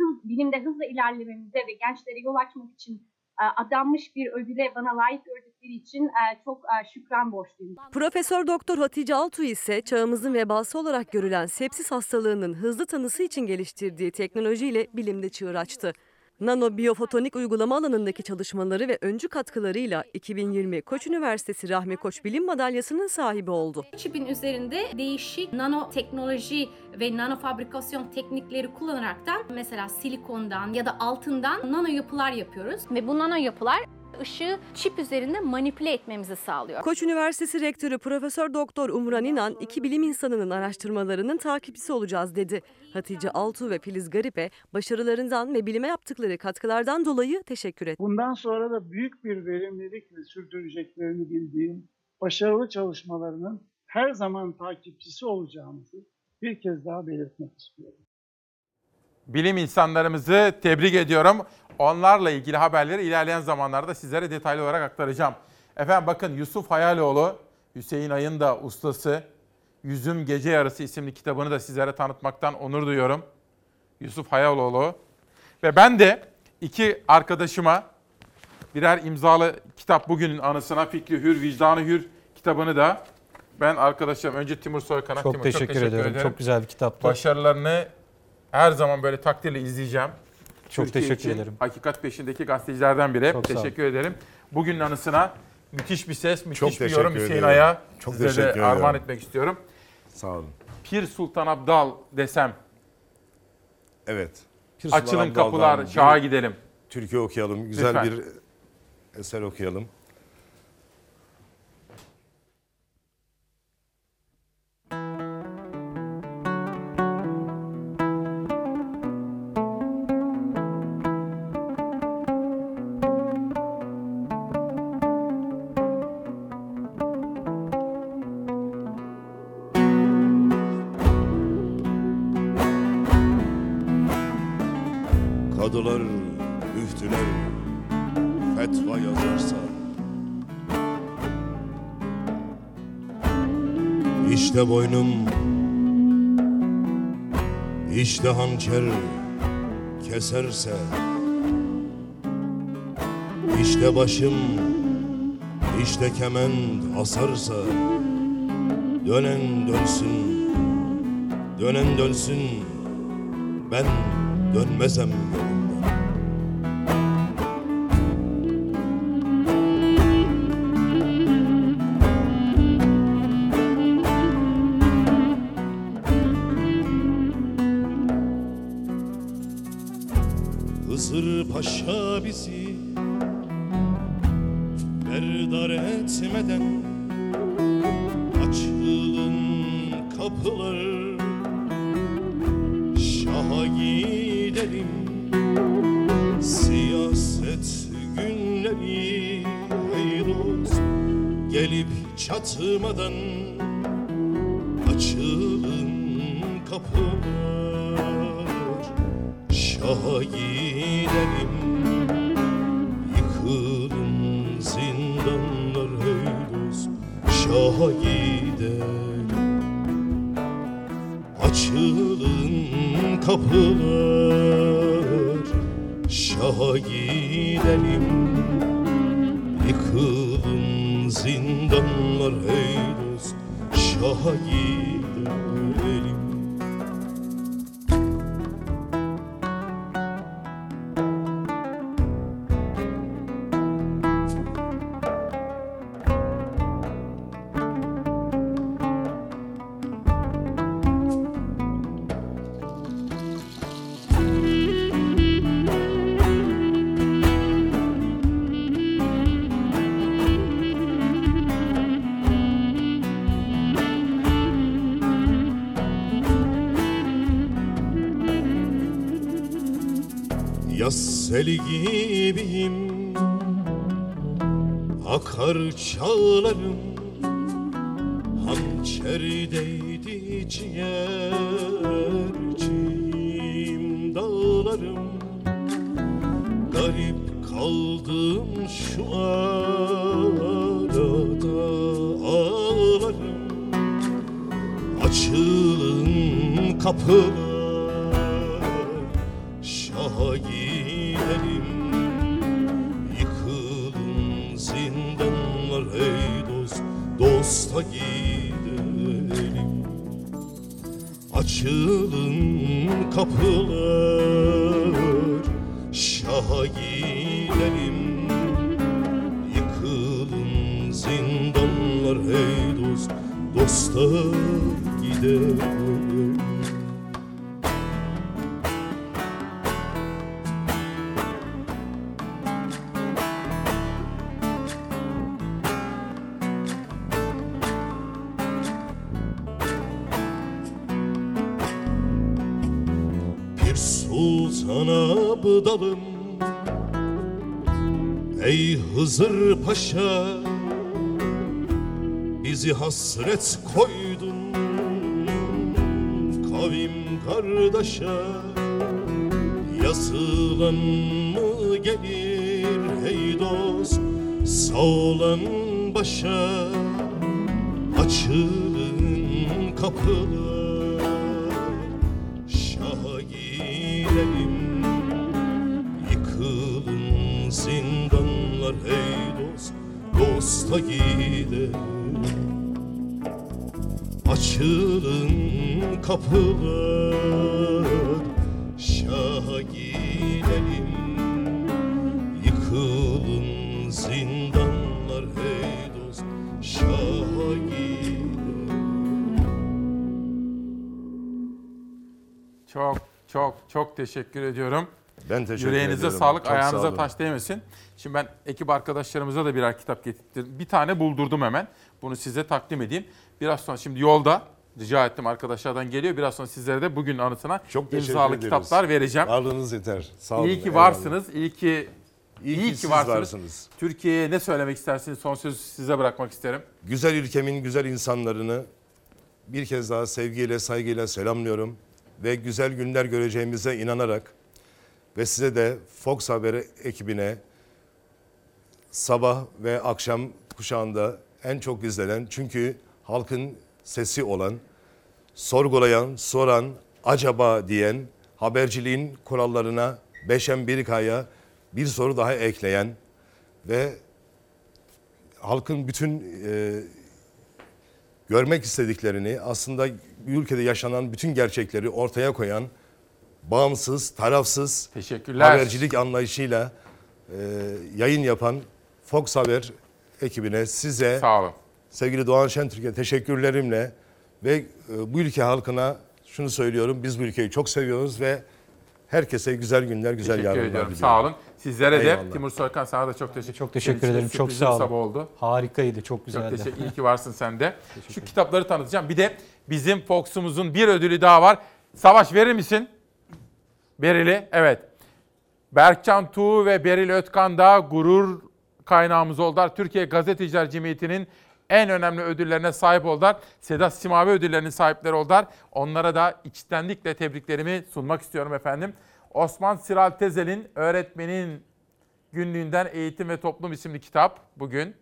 Speaker 49: hız, bilimde hızla ilerlememize ve gençlere yol açmak için adanmış bir ödüle bana layık gördükleri için çok şükran borçluyum.
Speaker 6: Profesör Doktor Hatice Altuğ ise çağımızın vebası olarak görülen sepsis hastalığının hızlı tanısı için geliştirdiği teknolojiyle bilimde çığır açtı. Nano biyofotonik uygulama alanındaki çalışmaları ve öncü katkılarıyla 2020 Koç Üniversitesi Rahmi Koç Bilim Madalyası'nın sahibi oldu.
Speaker 46: Çipin üzerinde değişik nanoteknoloji ve nano fabrikasyon teknikleri kullanaraktan mesela silikondan ya da altından nano yapılar yapıyoruz.
Speaker 50: Ve bu nano yapılar ışığı çip üzerinde manipüle etmemizi sağlıyor.
Speaker 6: Koç Üniversitesi Rektörü Profesör Doktor Umran İnan iki bilim insanının araştırmalarının takipçisi olacağız dedi. Hatice Altuğ ve Filiz Garip'e başarılarından ve bilime yaptıkları katkılardan dolayı teşekkür etti.
Speaker 47: Bundan sonra da büyük bir verimlilikle sürdüreceklerini bildiğim başarılı çalışmalarının her zaman takipçisi olacağımızı bir kez daha belirtmek istiyorum.
Speaker 1: Bilim insanlarımızı tebrik ediyorum. Onlarla ilgili haberleri ilerleyen zamanlarda sizlere detaylı olarak aktaracağım. Efendim bakın Yusuf Hayaloğlu, Hüseyin Ay'ın da ustası. Yüzüm Gece Yarısı isimli kitabını da sizlere tanıtmaktan onur duyuyorum. Yusuf Hayaloğlu. Ve ben de iki arkadaşıma birer imzalı kitap bugünün anısına Fikri Hür, Vicdanı Hür kitabını da ben arkadaşlarım önce Timur Soykan'a
Speaker 36: çok,
Speaker 1: Timur,
Speaker 36: teşekkür,
Speaker 1: çok teşekkür
Speaker 36: ediyorum.
Speaker 1: ederim.
Speaker 36: Çok güzel bir kitaptı.
Speaker 1: Başarılarını her zaman böyle takdirle izleyeceğim.
Speaker 36: Çok
Speaker 1: Türkiye
Speaker 36: teşekkür
Speaker 1: için
Speaker 36: ederim.
Speaker 1: Hakikat peşindeki gazetecilerden biri.
Speaker 36: Çok sağ olun.
Speaker 1: teşekkür ederim. Bugünün anısına müthiş bir ses, müthiş
Speaker 43: Çok
Speaker 1: bir
Speaker 43: teşekkür
Speaker 1: yorum Hüseyin. Ay'a
Speaker 43: Çok
Speaker 1: size de
Speaker 43: teşekkür
Speaker 1: armağan etmek istiyorum.
Speaker 43: Sağ olun.
Speaker 1: Pir Sultan Abdal desem
Speaker 43: Evet.
Speaker 1: Açılın kapılar, şaha gidelim.
Speaker 43: Türkiye okuyalım. Güzel
Speaker 1: Lütfen.
Speaker 43: bir eser okuyalım. İşte boynum. İşte hançer keserse. İşte başım işte kement asarsa. Dönen dönsün Dönen dönsün. Ben dönmezem child. Dosta gidelim Bir sultana abdalım Ey Hızır Paşa Bizi hasret koydun. Kavim kardeşe Yazılan mı gelir hey dost? Sağ olan başa Açılın kapılar Şaha gidelim Yıkılın zindanlar hey dost. Dosta gidelim kapılar Şaha gidelim Yıkılın zindanlar hey dost Şaha gidelim
Speaker 1: Çok çok çok teşekkür ediyorum.
Speaker 42: Ben teşekkür
Speaker 1: Yüreğinize
Speaker 42: ediyorum.
Speaker 1: sağlık,
Speaker 42: Çok sağ
Speaker 1: ayağınıza
Speaker 42: olun.
Speaker 1: taş değmesin. Şimdi ben ekip arkadaşlarımıza da birer kitap getirdim. Bir tane buldurdum hemen. Bunu size takdim edeyim. Biraz sonra şimdi yolda rica ettim arkadaşlardan geliyor. Biraz sonra sizlere de bugün anısına
Speaker 42: Çok
Speaker 1: imzalı
Speaker 42: ederiz.
Speaker 1: kitaplar vereceğim.
Speaker 42: Varlığınız yeter. Sağ olun.
Speaker 1: İyi ki
Speaker 42: eyvallah.
Speaker 1: varsınız. İyi ki
Speaker 42: İyi
Speaker 1: iyi
Speaker 42: ki
Speaker 1: ki, varsınız.
Speaker 42: varsınız.
Speaker 1: Türkiye'ye ne söylemek istersiniz? Son sözü size bırakmak isterim.
Speaker 42: Güzel ülkemin güzel insanlarını bir kez daha sevgiyle, saygıyla selamlıyorum. Ve güzel günler göreceğimize inanarak ve size de Fox Haber ekibine sabah ve akşam kuşağında en çok izlenen çünkü halkın sesi olan, sorgulayan, soran, acaba diyen, haberciliğin kurallarına beşen bir kaya bir soru daha ekleyen ve halkın bütün e, görmek istediklerini aslında ülkede yaşanan bütün gerçekleri ortaya koyan bağımsız, tarafsız
Speaker 1: Teşekkürler.
Speaker 42: habercilik anlayışıyla e, yayın yapan Fox Haber ekibine size
Speaker 1: Sağ olun.
Speaker 42: Sevgili Doğan Şentürk'e teşekkürlerimle ve e, bu ülke halkına şunu söylüyorum. Biz bu ülkeyi çok seviyoruz ve herkese güzel günler, güzel
Speaker 1: Teşekkür
Speaker 42: yarınlar
Speaker 1: ediyorum.
Speaker 42: diliyorum.
Speaker 1: Sağ olun. Sizlere de
Speaker 42: Eyvallah.
Speaker 1: Timur Soykan sana da çok teşekkür
Speaker 36: Çok teşekkür ederim. Çok sağ olun.
Speaker 1: sabah oldu.
Speaker 36: Harikaydı. Çok
Speaker 1: Çok
Speaker 36: güzeldi.
Speaker 1: teşekkür. İyi ki varsın sen de. Şu kitapları tanıtacağım. Bir de bizim Fox'umuzun bir ödülü daha var. Savaş verir misin? Berili. Evet. Berkcan Tuğ ve Beril Ötkan da gurur kaynağımız oldular. Türkiye Gazeteciler Cemiyeti'nin en önemli ödüllerine sahip oldular. Sedat Simavi ödüllerinin sahipleri oldular. Onlara da içtenlikle tebriklerimi sunmak istiyorum efendim. Osman Siral Tezel'in Öğretmenin Günlüğünden Eğitim ve Toplum isimli kitap bugün.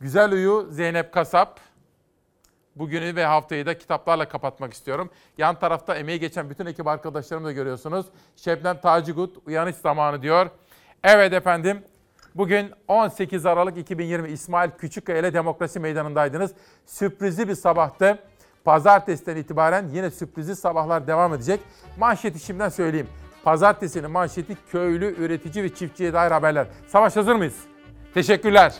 Speaker 1: Güzel Uyu Zeynep Kasap. Bugünü ve haftayı da kitaplarla kapatmak istiyorum. Yan tarafta emeği geçen bütün ekip arkadaşlarımı da görüyorsunuz. Şebnem Tacigut uyanış zamanı diyor. Evet efendim. Bugün 18 Aralık 2020 İsmail Küçükkaya ile Demokrasi Meydanı'ndaydınız. Sürprizli bir sabahtı. Pazartesiden itibaren yine sürprizli sabahlar devam edecek. Manşeti şimdiden söyleyeyim. Pazartesinin manşeti köylü, üretici ve çiftçiye dair haberler. Savaş hazır mıyız? Teşekkürler.